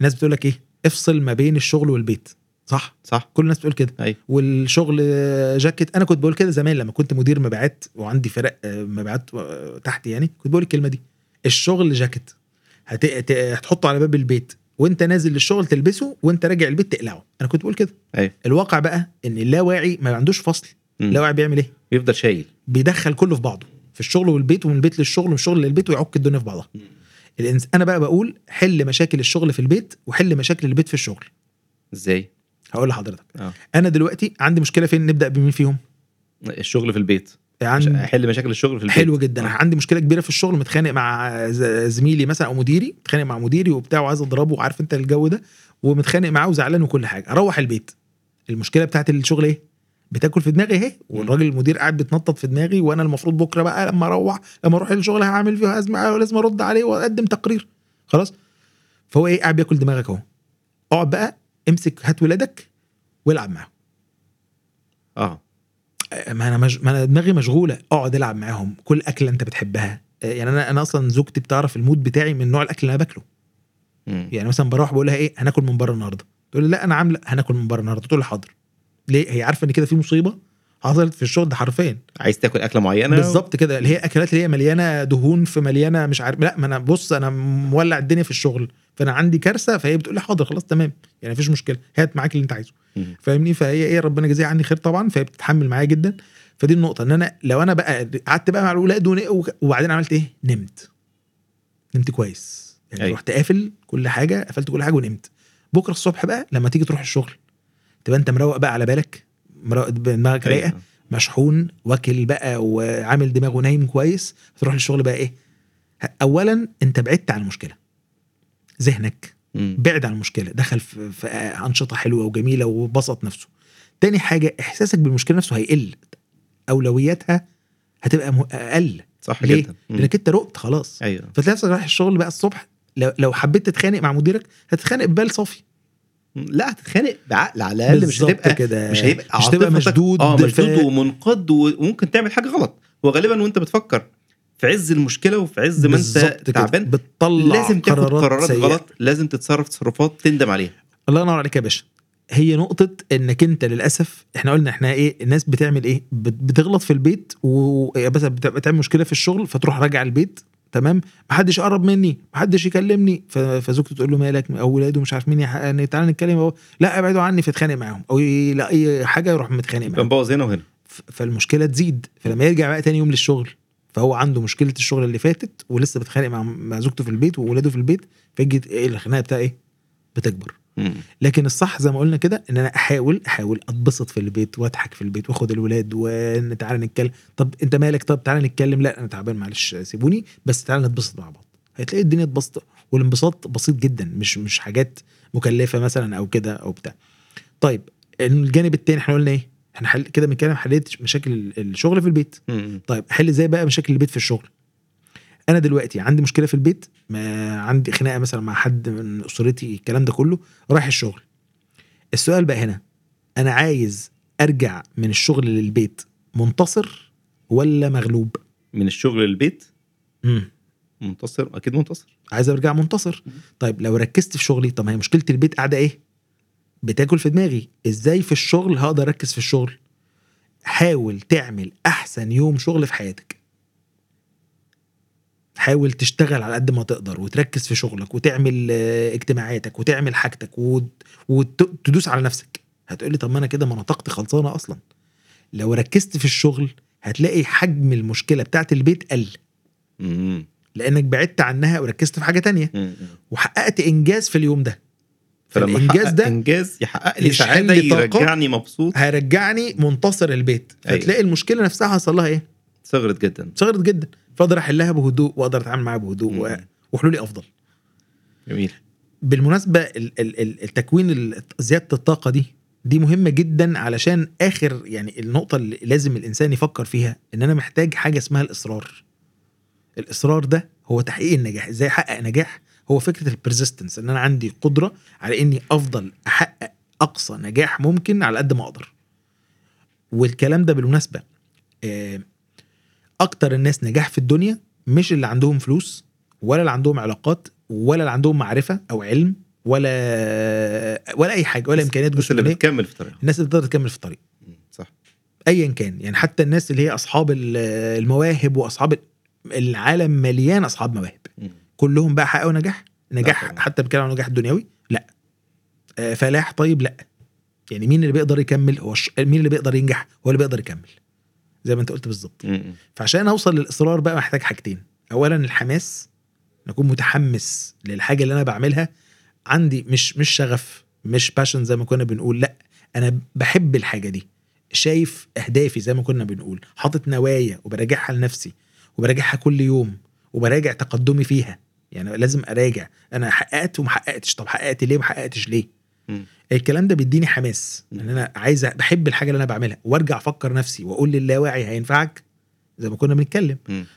الناس بتقول لك إيه؟ افصل ما بين الشغل والبيت. صح؟ صح. كل الناس بتقول كده. أيوه. والشغل آه، جاكيت أنا كنت بقول كده زمان لما كنت مدير مبيعات وعندي فرق آه، مبيعات آه، تحت يعني كنت بقول الكلمة دي. الشغل جاكيت. هت... هت- هتحطه على باب البيت وأنت نازل للشغل تلبسه وأنت راجع البيت تقلعه. أنا كنت بقول كده. أيوه. الواقع بقى إن اللاواعي ما عندوش فصل. اللاواعي بيعمل إيه؟ بيفضل شايل. بيدخل كله في بعضه. في الشغل والبيت ومن البيت للشغل ومن الشغل للبيت ويعك الدنيا في بعضها. الإنس... أنا بقى بقول حل مشاكل الشغل في البيت وحل مشاكل البيت في الشغل. إزاي؟ هقول لحضرتك. آه. أنا دلوقتي عندي مشكلة فين؟ نبدأ بمين فيهم؟ الشغل في البيت. عن... أحل مشاكل الشغل في البيت. حلو جدا. آه. عندي مشكلة كبيرة في الشغل متخانق مع زميلي مثلا أو مديري متخانق مع مديري وبتاع وعايز أضربه وعارف أنت الجو ده ومتخانق معاه وزعلان وكل حاجة. أروح البيت. المشكلة بتاعت الشغل إيه؟ بتاكل في دماغي اهي والراجل المدير قاعد بيتنطط في دماغي وأنا المفروض بكرة بقى لما أروح لما أروح الشغل هعمل فيه ازمه ولازم أرد عليه وأقدم تقرير. خلاص؟ فهو إيه قاعد بياكل دماغك أهو. اقعد بقى امسك هات ولادك والعب معاهم. آه. ما أنا مج... ما أنا دماغي مشغولة. اقعد العب معاهم. كل أكلة أنت بتحبها. آه، يعني أنا أنا أصلا زوجتي بتعرف المود بتاعي من نوع الأكل اللي أنا باكله. يعني مثلا بروح بقول لها إيه هناكل من بره النهارده. تقول لي لا أنا عاملة هناكل من بره النهارده. تقول لي حاضر. ليه؟ هي عارفة إن كده في مصيبة حصلت في الشغل ده حرفيا. عايز تاكل أكلة معينة؟ بالظبط كده اللي هي أكلات اللي هي مليانة دهون في مليانة مش عارف لا ما أنا بص أنا مولع الدنيا في الشغل فأنا عندي كارثة فهي بتقول لي حاضر خلاص تمام. يعني مفيش مشكلة هات معاك اللي أنت عايزه. فاهمني؟ فهي إيه ربنا يجزيها عني خير طبعا فهي بتتحمل معايا جدا. فدي النقطة إن أنا لو أنا بقى قعدت بقى مع الأولاد وبعدين عملت إيه؟ نمت. نمت كويس. يعني أيوة. رحت قافل كل حاجة قفلت كل حاجة ونمت. بكرة الصبح بقى لما تيجي تروح الشغل تبقى انت مروق بقى على بالك مروق دماغك رايقة أيوة. مشحون واكل بقى وعامل دماغه نايم كويس تروح للشغل بقى إيه اولا أنت بعدت عن المشكلة ذهنك. بعد عن المشكلة دخل في, أنشطة حلوة وجميلة وبسط نفسه تاني حاجة إحساسك بالمشكلة نفسه هيقل أولوياتها هتبقى أقل صح ليه؟ جدا. لأنك أنت رقت خلاص أيوه فتلاقي نفسك رايح الشغل بقى الصبح لو, لو حبيت تتخانق مع مديرك هتتخانق ببال صافي لا هتتخانق بعقل على الأقل مش هتبقى كده. مش هيبقى مش هتبقى مشدود آه مشدود ومنقد وممكن تعمل حاجة غلط. وغالبا وأنت بتفكر في عز المشكلة وفي عز ما أنت. تعبان بتطلع لازم تاخد قرارات, قرارات سيئة. غلط لازم تتصرف تصرفات تندم عليها. الله ينور عليك يا باشا. هي نقطة إنك أنت للأسف إحنا قلنا إحنا إيه الناس بتعمل إيه؟ بت- بتغلط في البيت وبس بتعمل مشكلة في الشغل فتروح راجع البيت. تمام؟ محدش يقرب مني محدش يكلمني. فزوجته تقول له مالك أو ولاده مش عارف مين يعني تعالى نتكلم. أهو. لا ابعدوا عني فيتخانق معاهم. أو يلاقي أي حاجة يروح متخانق معاهم. مبوظ هنا وهنا. ف- فالمشكلة تزيد. فلما يرجع بقى تاني يوم للشغل فهو عنده مشكلة الشغل اللي فاتت ولسه بيتخانق مع مع زوجته في البيت وولاده في البيت فيجي إيه الخناقة بتاع إيه؟ بتكبر. لكن الصح زي ما قلنا كده إن أنا احاول أحاول أتبسط في البيت وأضحك في البيت وأخد الولاد وتعالى نتكلم. طب أنت مالك؟ طب تعالى نتكلم. لا أنا تعبان معلش سيبوني. بس تعالى نتبسط مع بعض. هتلاقي الدنيا اتبسط والانبساط بسيط جدا مش مش حاجات مكلفة مثلا أو كده أو بتاع. طيب الجانب التاني إحنا قلنا إيه؟ إحنا حل كده بنتكلم حليت مشاكل الشغل في البيت. طيب حل إزاي بقى مشاكل البيت في الشغل؟ أنا دلوقتي عندي مشكله في البيت ما عندي خناقه مثلا مع حد من اسرتي الكلام ده كله رايح الشغل. السؤال بقى هنا أنا عايز أرجع من الشغل للبيت منتصر ولا مغلوب؟ من الشغل للبيت؟ امم منتصر أكيد منتصر. عايز أرجع منتصر. طيب لو ركزت في شغلي طب ما هي مشكلة البيت قاعدة إيه؟ بتاكل في دماغي. إزاي في الشغل هقدر أركز في الشغل؟ حاول تعمل أحسن يوم شغل في حياتك. حاول تشتغل على قد ما تقدر وتركز في شغلك وتعمل آه، اجتماعاتك وتعمل حاجتك وت- وتدوس على نفسك هتقولي طب ما أنا كده ما أنا طاقتي خلصانة أصلا لو ركزت في الشغل هتلاقي حجم المشكلة بتاعت البيت قل. لأنك بعدت عنها وركزت في حاجة تانية. وحققت إنجاز في اليوم ده فلما فالإنجاز ده إنجاز يحقق لي سعادة. يرجعني مبسوط هيرجعني منتصر البيت أيوة. فتلاقي المشكلة نفسها حصل لها إيه صغرت جدا. صغرت جدا. فأقدر احلها بهدوء وأقدر أتعامل معاها بهدوء. وحلولي أفضل. جميل. بالمناسبة ال- ال- ال- التكوين ال- زيادة الطاقة دي دي مهمة جدا علشان آخر يعني النقطة اللي لازم الإنسان يفكر فيها إن أنا محتاج حاجة اسمها الإصرار. الإصرار ده هو تحقيق النجاح. إزاي أحقق نجاح؟ هو فكرة البرزيستنس إن أنا عندي قدرة على إني أفضل أحقق أقصى نجاح ممكن على قد ما أقدر. والكلام ده بالمناسبة آه، أكتر الناس نجاح في الدنيا مش اللي عندهم فلوس ولا اللي عندهم علاقات ولا اللي عندهم معرفة أو علم ولا ولا أي حاجة ولا إمكانيات بس اللي جسمانيه بتكمل في طريقها. الناس اللي بتقدر تكمل في الطريق. صح. ايا كان يعني حتى الناس اللي هي أصحاب ال- المواهب وأصحاب ال- العالم مليان أصحاب مواهب. مم. كلهم بقى حققوا نجاح؟ نجاح. حتى بنتكلم عن نجاح دنيوي لا. آه، فلاح طيب؟ لا. يعني مين اللي بيقدر يكمل؟ هو الش... مين اللي بيقدر ينجح؟ هو اللي بيقدر يكمل. زي ما انت قلت بالظبط. فعشان أوصل للإصرار بقى محتاج حاجتين. اولا الحماس نكون متحمس للحاجة اللي أنا بعملها. عندي مش مش شغف مش باشن زي ما كنا بنقول لأ أنا بحب الحاجة دي. شايف أهدافي زي ما كنا بنقول. حاطط نوايا وبراجعها لنفسي وبراجعها كل يوم وبراجع تقدمي فيها. يعني لازم أراجع. أنا حققت وما حققتش طب حققت ليه وما حققتش ليه؟ الكلام ده بيديني حماس. ان أنا عايز بحب الحاجة اللي أنا بعملها. وأرجع أفكر نفسي وأقول للاواعي هينفعك؟ زي ما كنا بنتكلم.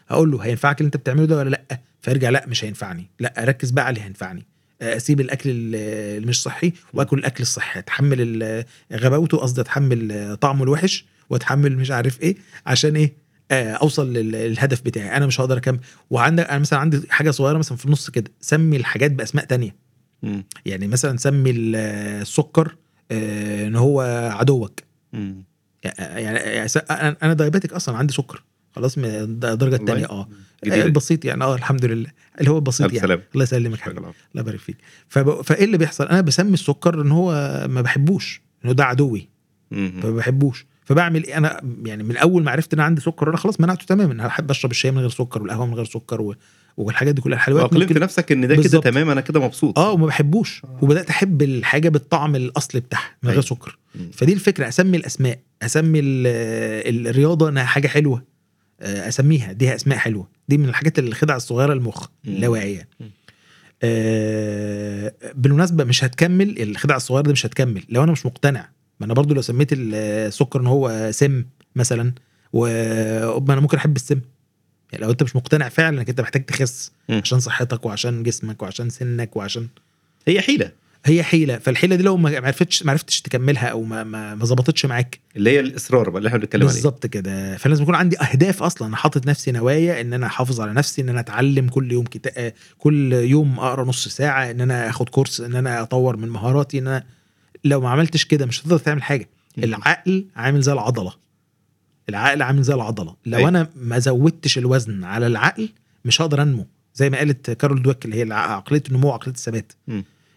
هقول له هينفعك اللي أنت بتعمله ده ولا لأ؟ فيرجع لأ مش هينفعني. لأ أركز بقى على اللي هينفعني. أسيب الأكل ال- اللي مش صحي وآكل الأكل الصحي. أتحمل غباوته قصدي أتحمل طعمه الوحش وأتحمل مش عارف إيه عشان إيه؟ أوصل لل- للهدف بتاعي. أنا مش هقدر أكمل. وعندك أنا مثلا عندي حاجة صغيرة مثلا في النص كده. سمي الحاجات بأسماء تانية. مم. يعني مثلا سمي ال- السكر آه، إن هو عدوك مم. يعني يعني أنا دايباتيك أصلا عندي سكر خلاص من الدرجه الثانية آه. البسيط يعني آه الحمد لله اللي هو البسيط يعني. الله يسلمك. حبيبي الله يبارك فيك فب... فإيه اللي بيحصل أنا بسمي السكر إن هو ما بحبوش إنه ده عدوي. فما بحبوش فبعمل إيه أنا يعني من أول ما عرفت إن أنا عندي سكر أنا خلاص منعته تماما أنا بحب أشرب الشاي من غير سكر والقهوة من غير سكر و... والحاجات دي كلها الحلويات وأقلمت ممكن نفسك إن ده كده. تمام أنا كده مبسوط آه وما بحبوش وبدأت أحب الحاجة بالطعم الأصلي بتاعها من غير أيوة. سكر مم. فدي الفكرة أسمي الأسماء أسمي ال- الرياضة إنها حاجة حلوة آه، أسميها دي أسماء حلوة دي من الحاجات الخدع الصغيرة المخ. اللاواعية. آه، بالمناسبة مش هتكمل الخدع الصغيرة دي مش هتكمل لو أنا مش مقتنع ما أنا برضو لو سميت السكر إن هو سم مثلا وما أنا ممكن أحب السم يعني لو انت مش مقتنع فعلا انك انت محتاج تخس مم. عشان صحتك وعشان جسمك وعشان سنك وعشان هي حيلة. هي حيلة. فالحيلة دي لو ما عرفتش ما عرفتش تكملها أو ما ما ما ظبطتش معاك. اللي هي الإصرار بقى اللي إحنا بنتكلم عليه. بالظبط كده. فلازم يكون عندي أهداف أصلا. أنا حاطط نفسي نوايا إن أنا أحافظ على نفسي إن أنا أتعلم كل يوم كتاب كل يوم أقرأ نص ساعة إن أنا آخد كورس إن أنا أطور من مهاراتي إن أنا لو ما عملتش كده مش هتقدر تعمل حاجة. العقل عامل زي العضلة. العقل عامل زي العضلة لو أيوة. أنا ما زودتش الوزن على العقل مش هقدر أنمو زي ما قالت كارول دويك اللي هي عقلية النمو وعقلية الثبات.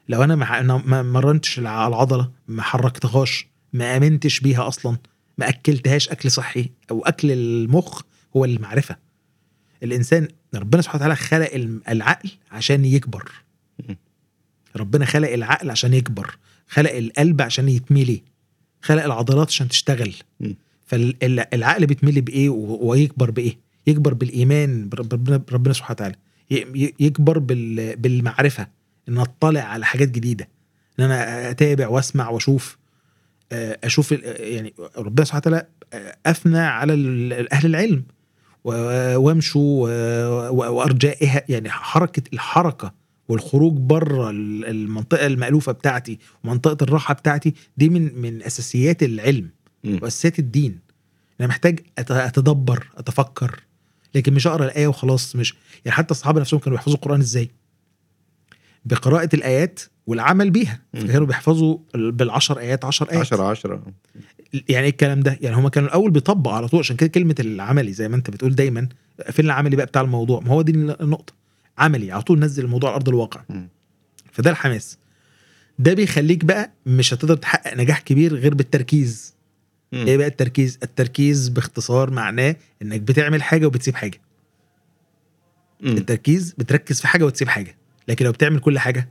لو أنا ما مرنتش الع- العضلة ما حركتهاش ما آمنتش بيها أصلا ما أكلتهاش أكل صحي أو أكل المخ هو المعرفة الإنسان ربنا سبحانه وتعالى خلق العقل عشان يكبر. ربنا خلق العقل عشان يكبر خلق القلب عشان يتملي خلق العضلات عشان تشتغل. فالعقل بيتملي بإيه ويكبر بإيه؟ يكبر بالإيمان برب- ربنا ربنا سبحانه وتعالى. يكبر بال- بالمعرفة إن أطلع على حاجات جديدة إن أنا أتابع وأسمع وأشوف آه، أشوف يعني ربنا سبحانه وتعالى آه، أثنى على أهل العلم وامشوا وارجائها يعني حركة الحركة والخروج بره ال- المنطقة المألوفة بتاعتي ومنطقه الراحة بتاعتي دي من من أساسيات العلم. مم. وأساسيات الدين. أنا محتاج أتدبر أتفكر لكن مش اقرا الآية وخلاص مش يعني حتى الصحابة نفسهم كانوا بيحفظوا القرآن إزاي؟ بقراءة الآيات والعمل بيها. كانوا بيحفظوا ال- بالعشر آيات عشر آيات. 10 10 يعني إيه الكلام ده؟ يعني هما كانوا الأول بيطبقوا على طول عشان كده كلمة العملي زي ما أنت بتقول دايما فين العملي بقى بتاع الموضوع؟ ما هو دي النقطة. عملي على طول نزل الموضوع على أرض الواقع. مم. فده الحماس. ده بيخليك بقى مش هتقدر تحقق نجاح كبير غير بالتركيز. إيه بقى التركيز؟ التركيز باختصار معناه إنك بتعمل حاجة وبتسيب حاجة. مم. التركيز بتركز في حاجة وتسيب حاجة لكن لو بتعمل كل حاجة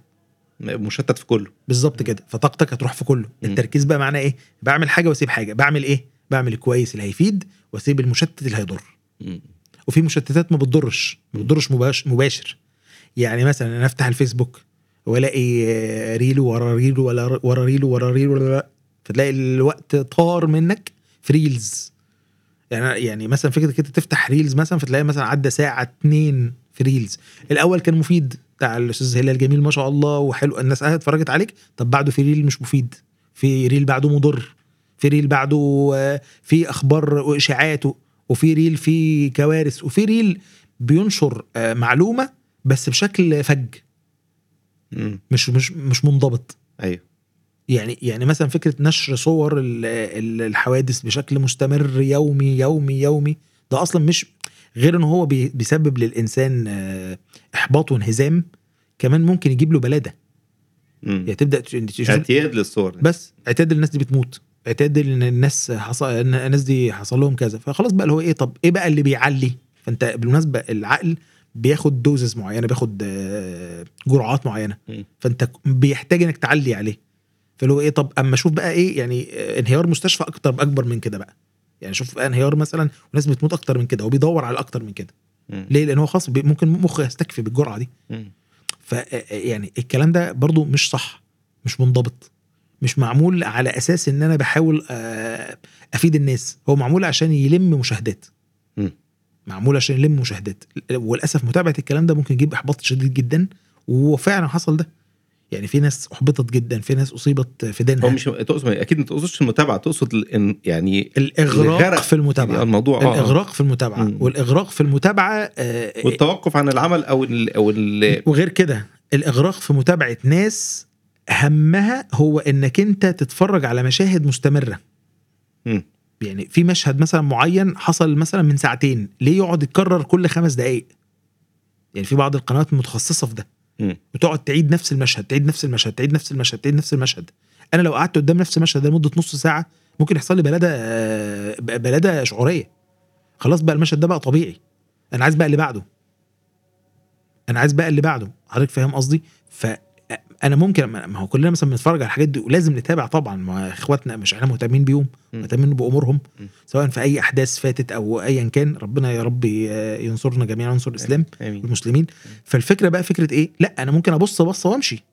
مشتت في كله. بالظبط كده فطاقتك هتروح في كله. مم. التركيز بقى معناه إيه؟ بعمل حاجة وأسيب حاجة. بعمل إيه؟ بعمل الكويس اللي هيفيد وأسيب المشتت اللي هيضر. مم. وفي مشتتات ما بتضرش ما بتضرش مباش- مباشر. يعني مثلا أنا أفتح الفيسبوك وألاقي آه، reel ورا reel ولا ورا reel ورا reel ولا فتلاقي الوقت طار منك في reels يعني يعني مثلا فكرة كده تفتح reels مثلا فتلاقي مثلا عدى ساعة اتنين في reels الأول كان مفيد بتاع الأستاذ هلال جميل ما شاء الله وحلو. الناس قاعدة اتفرجت عليك طب بعده في reel مش مفيد. في reel بعده مضر. في reel بعده آه، في أخبار واشاعات وفي reel في كوارث. وفي reel بينشر آه، معلومة بس بشكل فج. مش مش مش منضبط. أيوه. يعني يعني مثلا فكرة نشر صور ال- ال- الحوادث بشكل مستمر يومي يومي يومي ده أصلا مش غير إن هو بي- بيسبب للإنسان آه، إحباط وانهزام كمان ممكن يجيب له بلادة مم. يعني تبدأ تش- تشوف اعتياد للصور دي. بس اعتاد الناس دي بتموت اعتاد إن الناس حصل الناس دي حصل لهم كذا فخلاص بقى اللي هو إيه طب إيه بقى اللي بيعلي فأنت بالمناسبة العقل بياخد دوزز معينة بياخد آه، جرعات معينة مم. فأنت بيحتاج إنك تعلي عليه فاللي هو إيه طب أما أشوف بقى إيه يعني آه، انهيار مستشفى أكتر اكبر من كده بقى. يعني شوف بقى انهيار مثلا وناس بتموت أكتر من كده هو بيدور على أكتر من كده. مم. ليه؟ لأن هو خلاص ممكن مخه يستكفي بالجرعة دي. مم. ف يعني الكلام ده برضو مش صح مش منضبط مش معمول على أساس إن أنا بحاول آه، أفيد الناس. هو معمول عشان يلم مشاهدات. مم. معمول عشان يلم مشاهدات. وللاسف متابعة الكلام ده ممكن يجيب إحباط شديد جدا وفعلا حصل ده. يعني في ناس احبطت جدا في ناس أصيبت في هو دينها مش تقصد أكيد ما تقصدش المتابعة تقصد ال- يعني الإغراق الغرق في المتابعة يعني الموضوع آه، آه. الإغراق في المتابعة مم. والإغراق في المتابعة آه، والتوقف عن العمل أو ال أو ال وغير كده الإغراق في متابعة ناس همها هو إنك أنت تتفرج على مشاهد مستمرة مم. يعني في مشهد مثلا معين حصل مثلا من ساعتين ليه يقعد يتكرر كل خمس دقائق يعني في بعض القنوات المتخصصه في ده مم. وتقعد تعيد نفس المشهد تعيد نفس المشهد تعيد نفس المشهد تعيد نفس المشهد. أنا لو قعدت قدام نفس المشهد ده لمدة نص ساعة ممكن يحصل لي بلاده آه، بلاده شعورية. خلاص بقى المشهد ده بقى طبيعي. أنا عايز بقى اللي بعده. أنا عايز بقى اللي بعده. حضرتك فاهم قصدي؟ فانا ممكن ما هو كلنا مثلا بنتفرج على الحاجات دي ولازم نتابع طبعا. ما إخواتنا مش إحنا مهتمين بيهم. مهتمين بأمورهم. سواء في أي أحداث فاتت أو ايا كان. ربنا يا رب ينصرنا جميعا وينصر الإسلام آمين. والمسلمين. فالفكرة بقى فكرة إيه؟ لأ أنا ممكن أبص بصة وأمشي.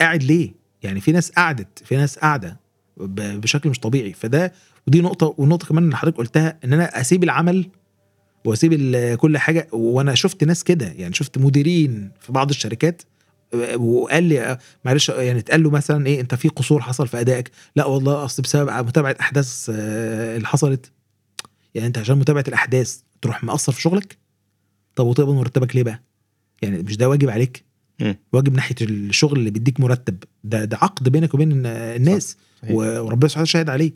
قاعد ليه؟ يعني في ناس قعدت في ناس قاعدة بشكل مش طبيعي. فده ودي نقطة والنقطة كمان اللي حضرتك قلتها إن أنا أسيب العمل وأسيب كل حاجة وأنا شفت ناس كده. يعني شفت مديرين في بعض الشركات وقال لي معلش يعني اتقال له مثلا إيه أنت في قصور حصل في أدائك. لا والله أصل بسبب متابعة أحداث آه، اللي حصلت. يعني أنت عشان متابعة الأحداث تروح مقصر في شغلك؟ طب وتقبض مرتبك ليه بقى؟ يعني مش ده واجب عليك. واجب ناحية الشغل اللي بيديك مرتب. ده ده عقد بينك وبين الناس. صحيح. و- وربنا سبحانه شاهد عليه.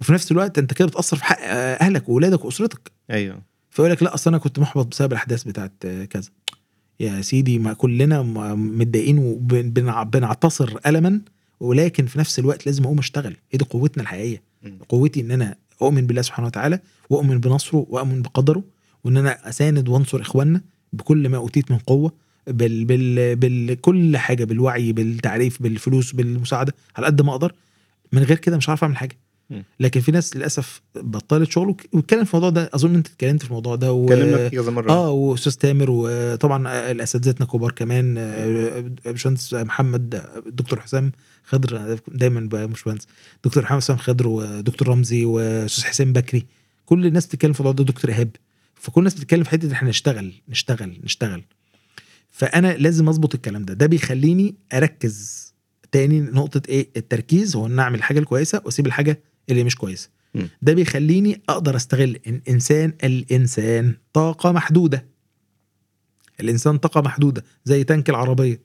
وفي نفس الوقت أنت كده بتأثر في حق آه، أهلك واولادك وأسرتك. أيوه. فيقول لك لا أصل أنا كنت محبط بسبب الأحداث بتاعت آه، كذا. يا سيدي ما كلنا متضايقين وبنعتصر الما ولكن في نفس الوقت لازم أقوم أشتغل هي دي قوتنا الحقيقية. قوتي إن أنا أؤمن بالله سبحانه وتعالى وأؤمن بنصره وأؤمن بقدره وإن أنا أساند وأنصر إخواننا بكل ما أوتيت من قوة بال بال بكل حاجة بالوعي بالتعريف بالفلوس بالمساعدة على قد ما أقدر من غير كده مش عارف أعمل حاجة. لكن في ناس للأسف بطلت شغل. واتكلم في الموضوع ده أظن إنت اتكلمت في الموضوع ده و... اتكلمنا كذا مرة. آه وأستاذ تامر وطبعا الاساتذتنا كبار كمان آه، باشمهندس محمد آه، دكتور حسام خضر دايما بقى مش مهندس دكتور محمد حسام خضر ودكتور رمزي وأستاذ حسين بكري. كل الناس بتتكلم في الموضوع ده دكتور إيهاب. فكل الناس بتتكلم في حتة إن إحنا نشتغل نشتغل نشتغل. فأنا لازم أظبط الكلام ده. ده بيخليني أركز تاني نقطة إيه؟ التركيز هو ان أعمل الحاجة الكويسة وأسيب الحاجة اللي مش كويسه. ده بيخليني أقدر أستغل إن إنسان الإنسان طاقة محدودة. الإنسان طاقة محدودة زي تانك العربية.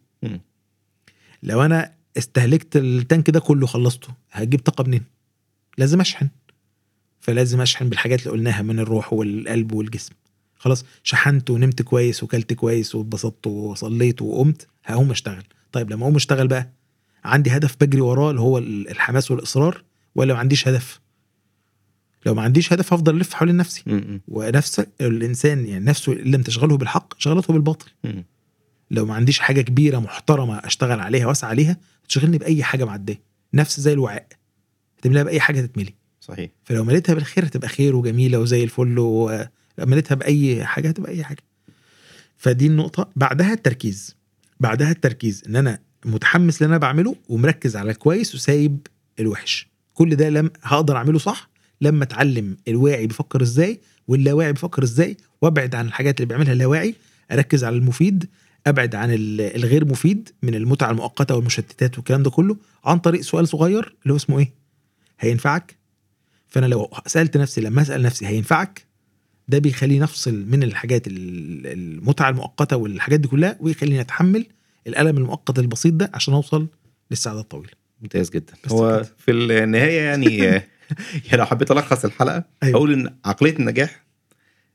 لو أنا استهلكت التانك ده كله خلصته هجيب طاقة منين؟ لازم أشحن. فلازم أشحن بالحاجات اللي قلناها من الروح والقلب والجسم. خلاص شحنت ونمت كويس وكلت كويس واتبسطت وصليت وقمت هقوم أشتغل. طيب لما أقوم أشتغل بقى عندي هدف بجري وراه اللي هو الحماس والإصرار. ولا ما عنديش هدف. لو ما عنديش هدف هفضل ألف حوالين نفسي. مم. ونفسك الإنسان يعني نفسه إن لم تشغله بالحق شغلته بالباطل. لو ما عنديش حاجة كبيرة محترمة أشتغل عليها وأسعى عليها تشغلني بأي حاجة معدية. نفس زي الوعاء. تملاها بأي حاجة تتملي صحيح. فلو مليتها بالخير هتبقى خير وجميلة وزي الفل ولو مليتها بأي حاجة هتبقى أي حاجة. فدي النقطة. بعدها التركيز. بعدها التركيز إن أنا متحمس اللي أنا بعمله ومركز على الكويس وسايب الوحش. كل ده لم هقدر أعمله صح؟ لما أتعلم الواعي بيفكر إزاي واللاواعي بيفكر إزاي وأبعد عن الحاجات اللي بيعملها اللاواعي أركز على المفيد أبعد عن ال- الغير مفيد من المتعة المؤقتة والمشتتات والكلام ده كله عن طريق سؤال صغير اللي هو اسمه إيه؟ هينفعك؟ فأنا لو سألت نفسي لما أسأل نفسي هينفعك؟ ده بيخليني أفصل من الحاجات ال- المتعة المؤقتة والحاجات دي كلها ويخليني أتحمل الألم المؤقت البسيط ده عشان أوصل للسعادة الطويلة. ممتاز جدا بس هو. في النهاية يعني يعني لو حبيت ألخص الحلقة أيوة. أقول إن عقلية النجاح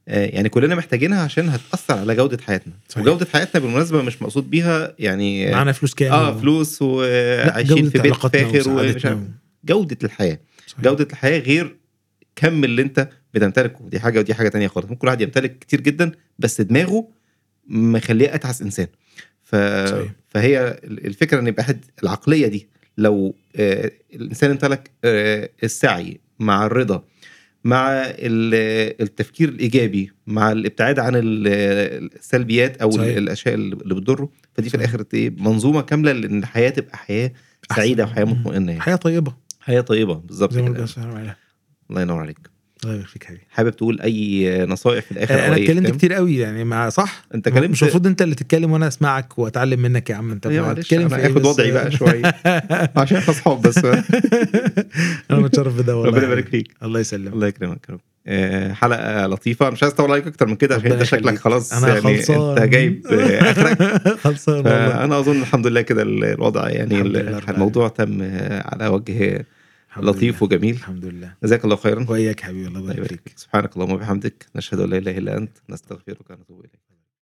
آه، يعني كلنا محتاجينها عشان هتأثر على جودة حياتنا صحيح. وجودة حياتنا بالمناسبة مش مقصود بيها يعني معانا فلوس كام آه فلوس وعايشين في بيت فاخر ومش عارف جودة الحياة صحيح. جودة الحياة غير كم اللي أنت بتمتلكه دي حاجة ودي حاجة تانية خالص ممكن واحد يمتلك كتير جدا بس دماغه مخليه أتعس إنسان ف... صحيح. فهي الفكرة إن يبقى العقلية دي لو آه، الإنسان امتلك آه، السعي مع الرضا مع ال- التفكير الإيجابي مع الابتعاد عن ال- السلبيات أو صحيح. الأشياء اللي بتضره فدي في صحيح. الآخر إيه منظومة كاملة لإن الحياة تبقى حياة سعيدة. وحياة. مطمئنة يعني حياة طيبة حياة طيبة بالظبط الله ينور عليك الله يبارك فيك حبيبي. حابب تقول أي نصائح في الآخر آه، أنا اتكلمت؟ كتير قوي يعني مع صح؟ أنت كلمت- مش المفروض أنت اللي تتكلم وأنا أسمعك وأتعلم منك يا عم. أنت يا ما معلش تتكلم أنا في اخد؟ وضعي بقى شوية. عشان إحنا أصحاب بس. أنا متشرف بده والله. ربنا يبارك فيك. الله يسلمك. الله يكرمك يا رب. آه، حلقة لطيفة. مش عايز أطول عليك أكتر من كده عشان أنت شكلك. خلاص أنا يعني خلصان. انت جايب آخرك. خلصان والله. فأنا أظن الحمد لله كده ال- الوضع يعني الموضوع تم على وجه لطيف لله. وجميل. الحمد لله. جزاك الله خيرا. وإياك حبيبي الله الله يبارك فيك. سبحانك اللهم وبحمدك. نشهد أن لا إله إلا أنت. نستغفرك ونتوب إليك.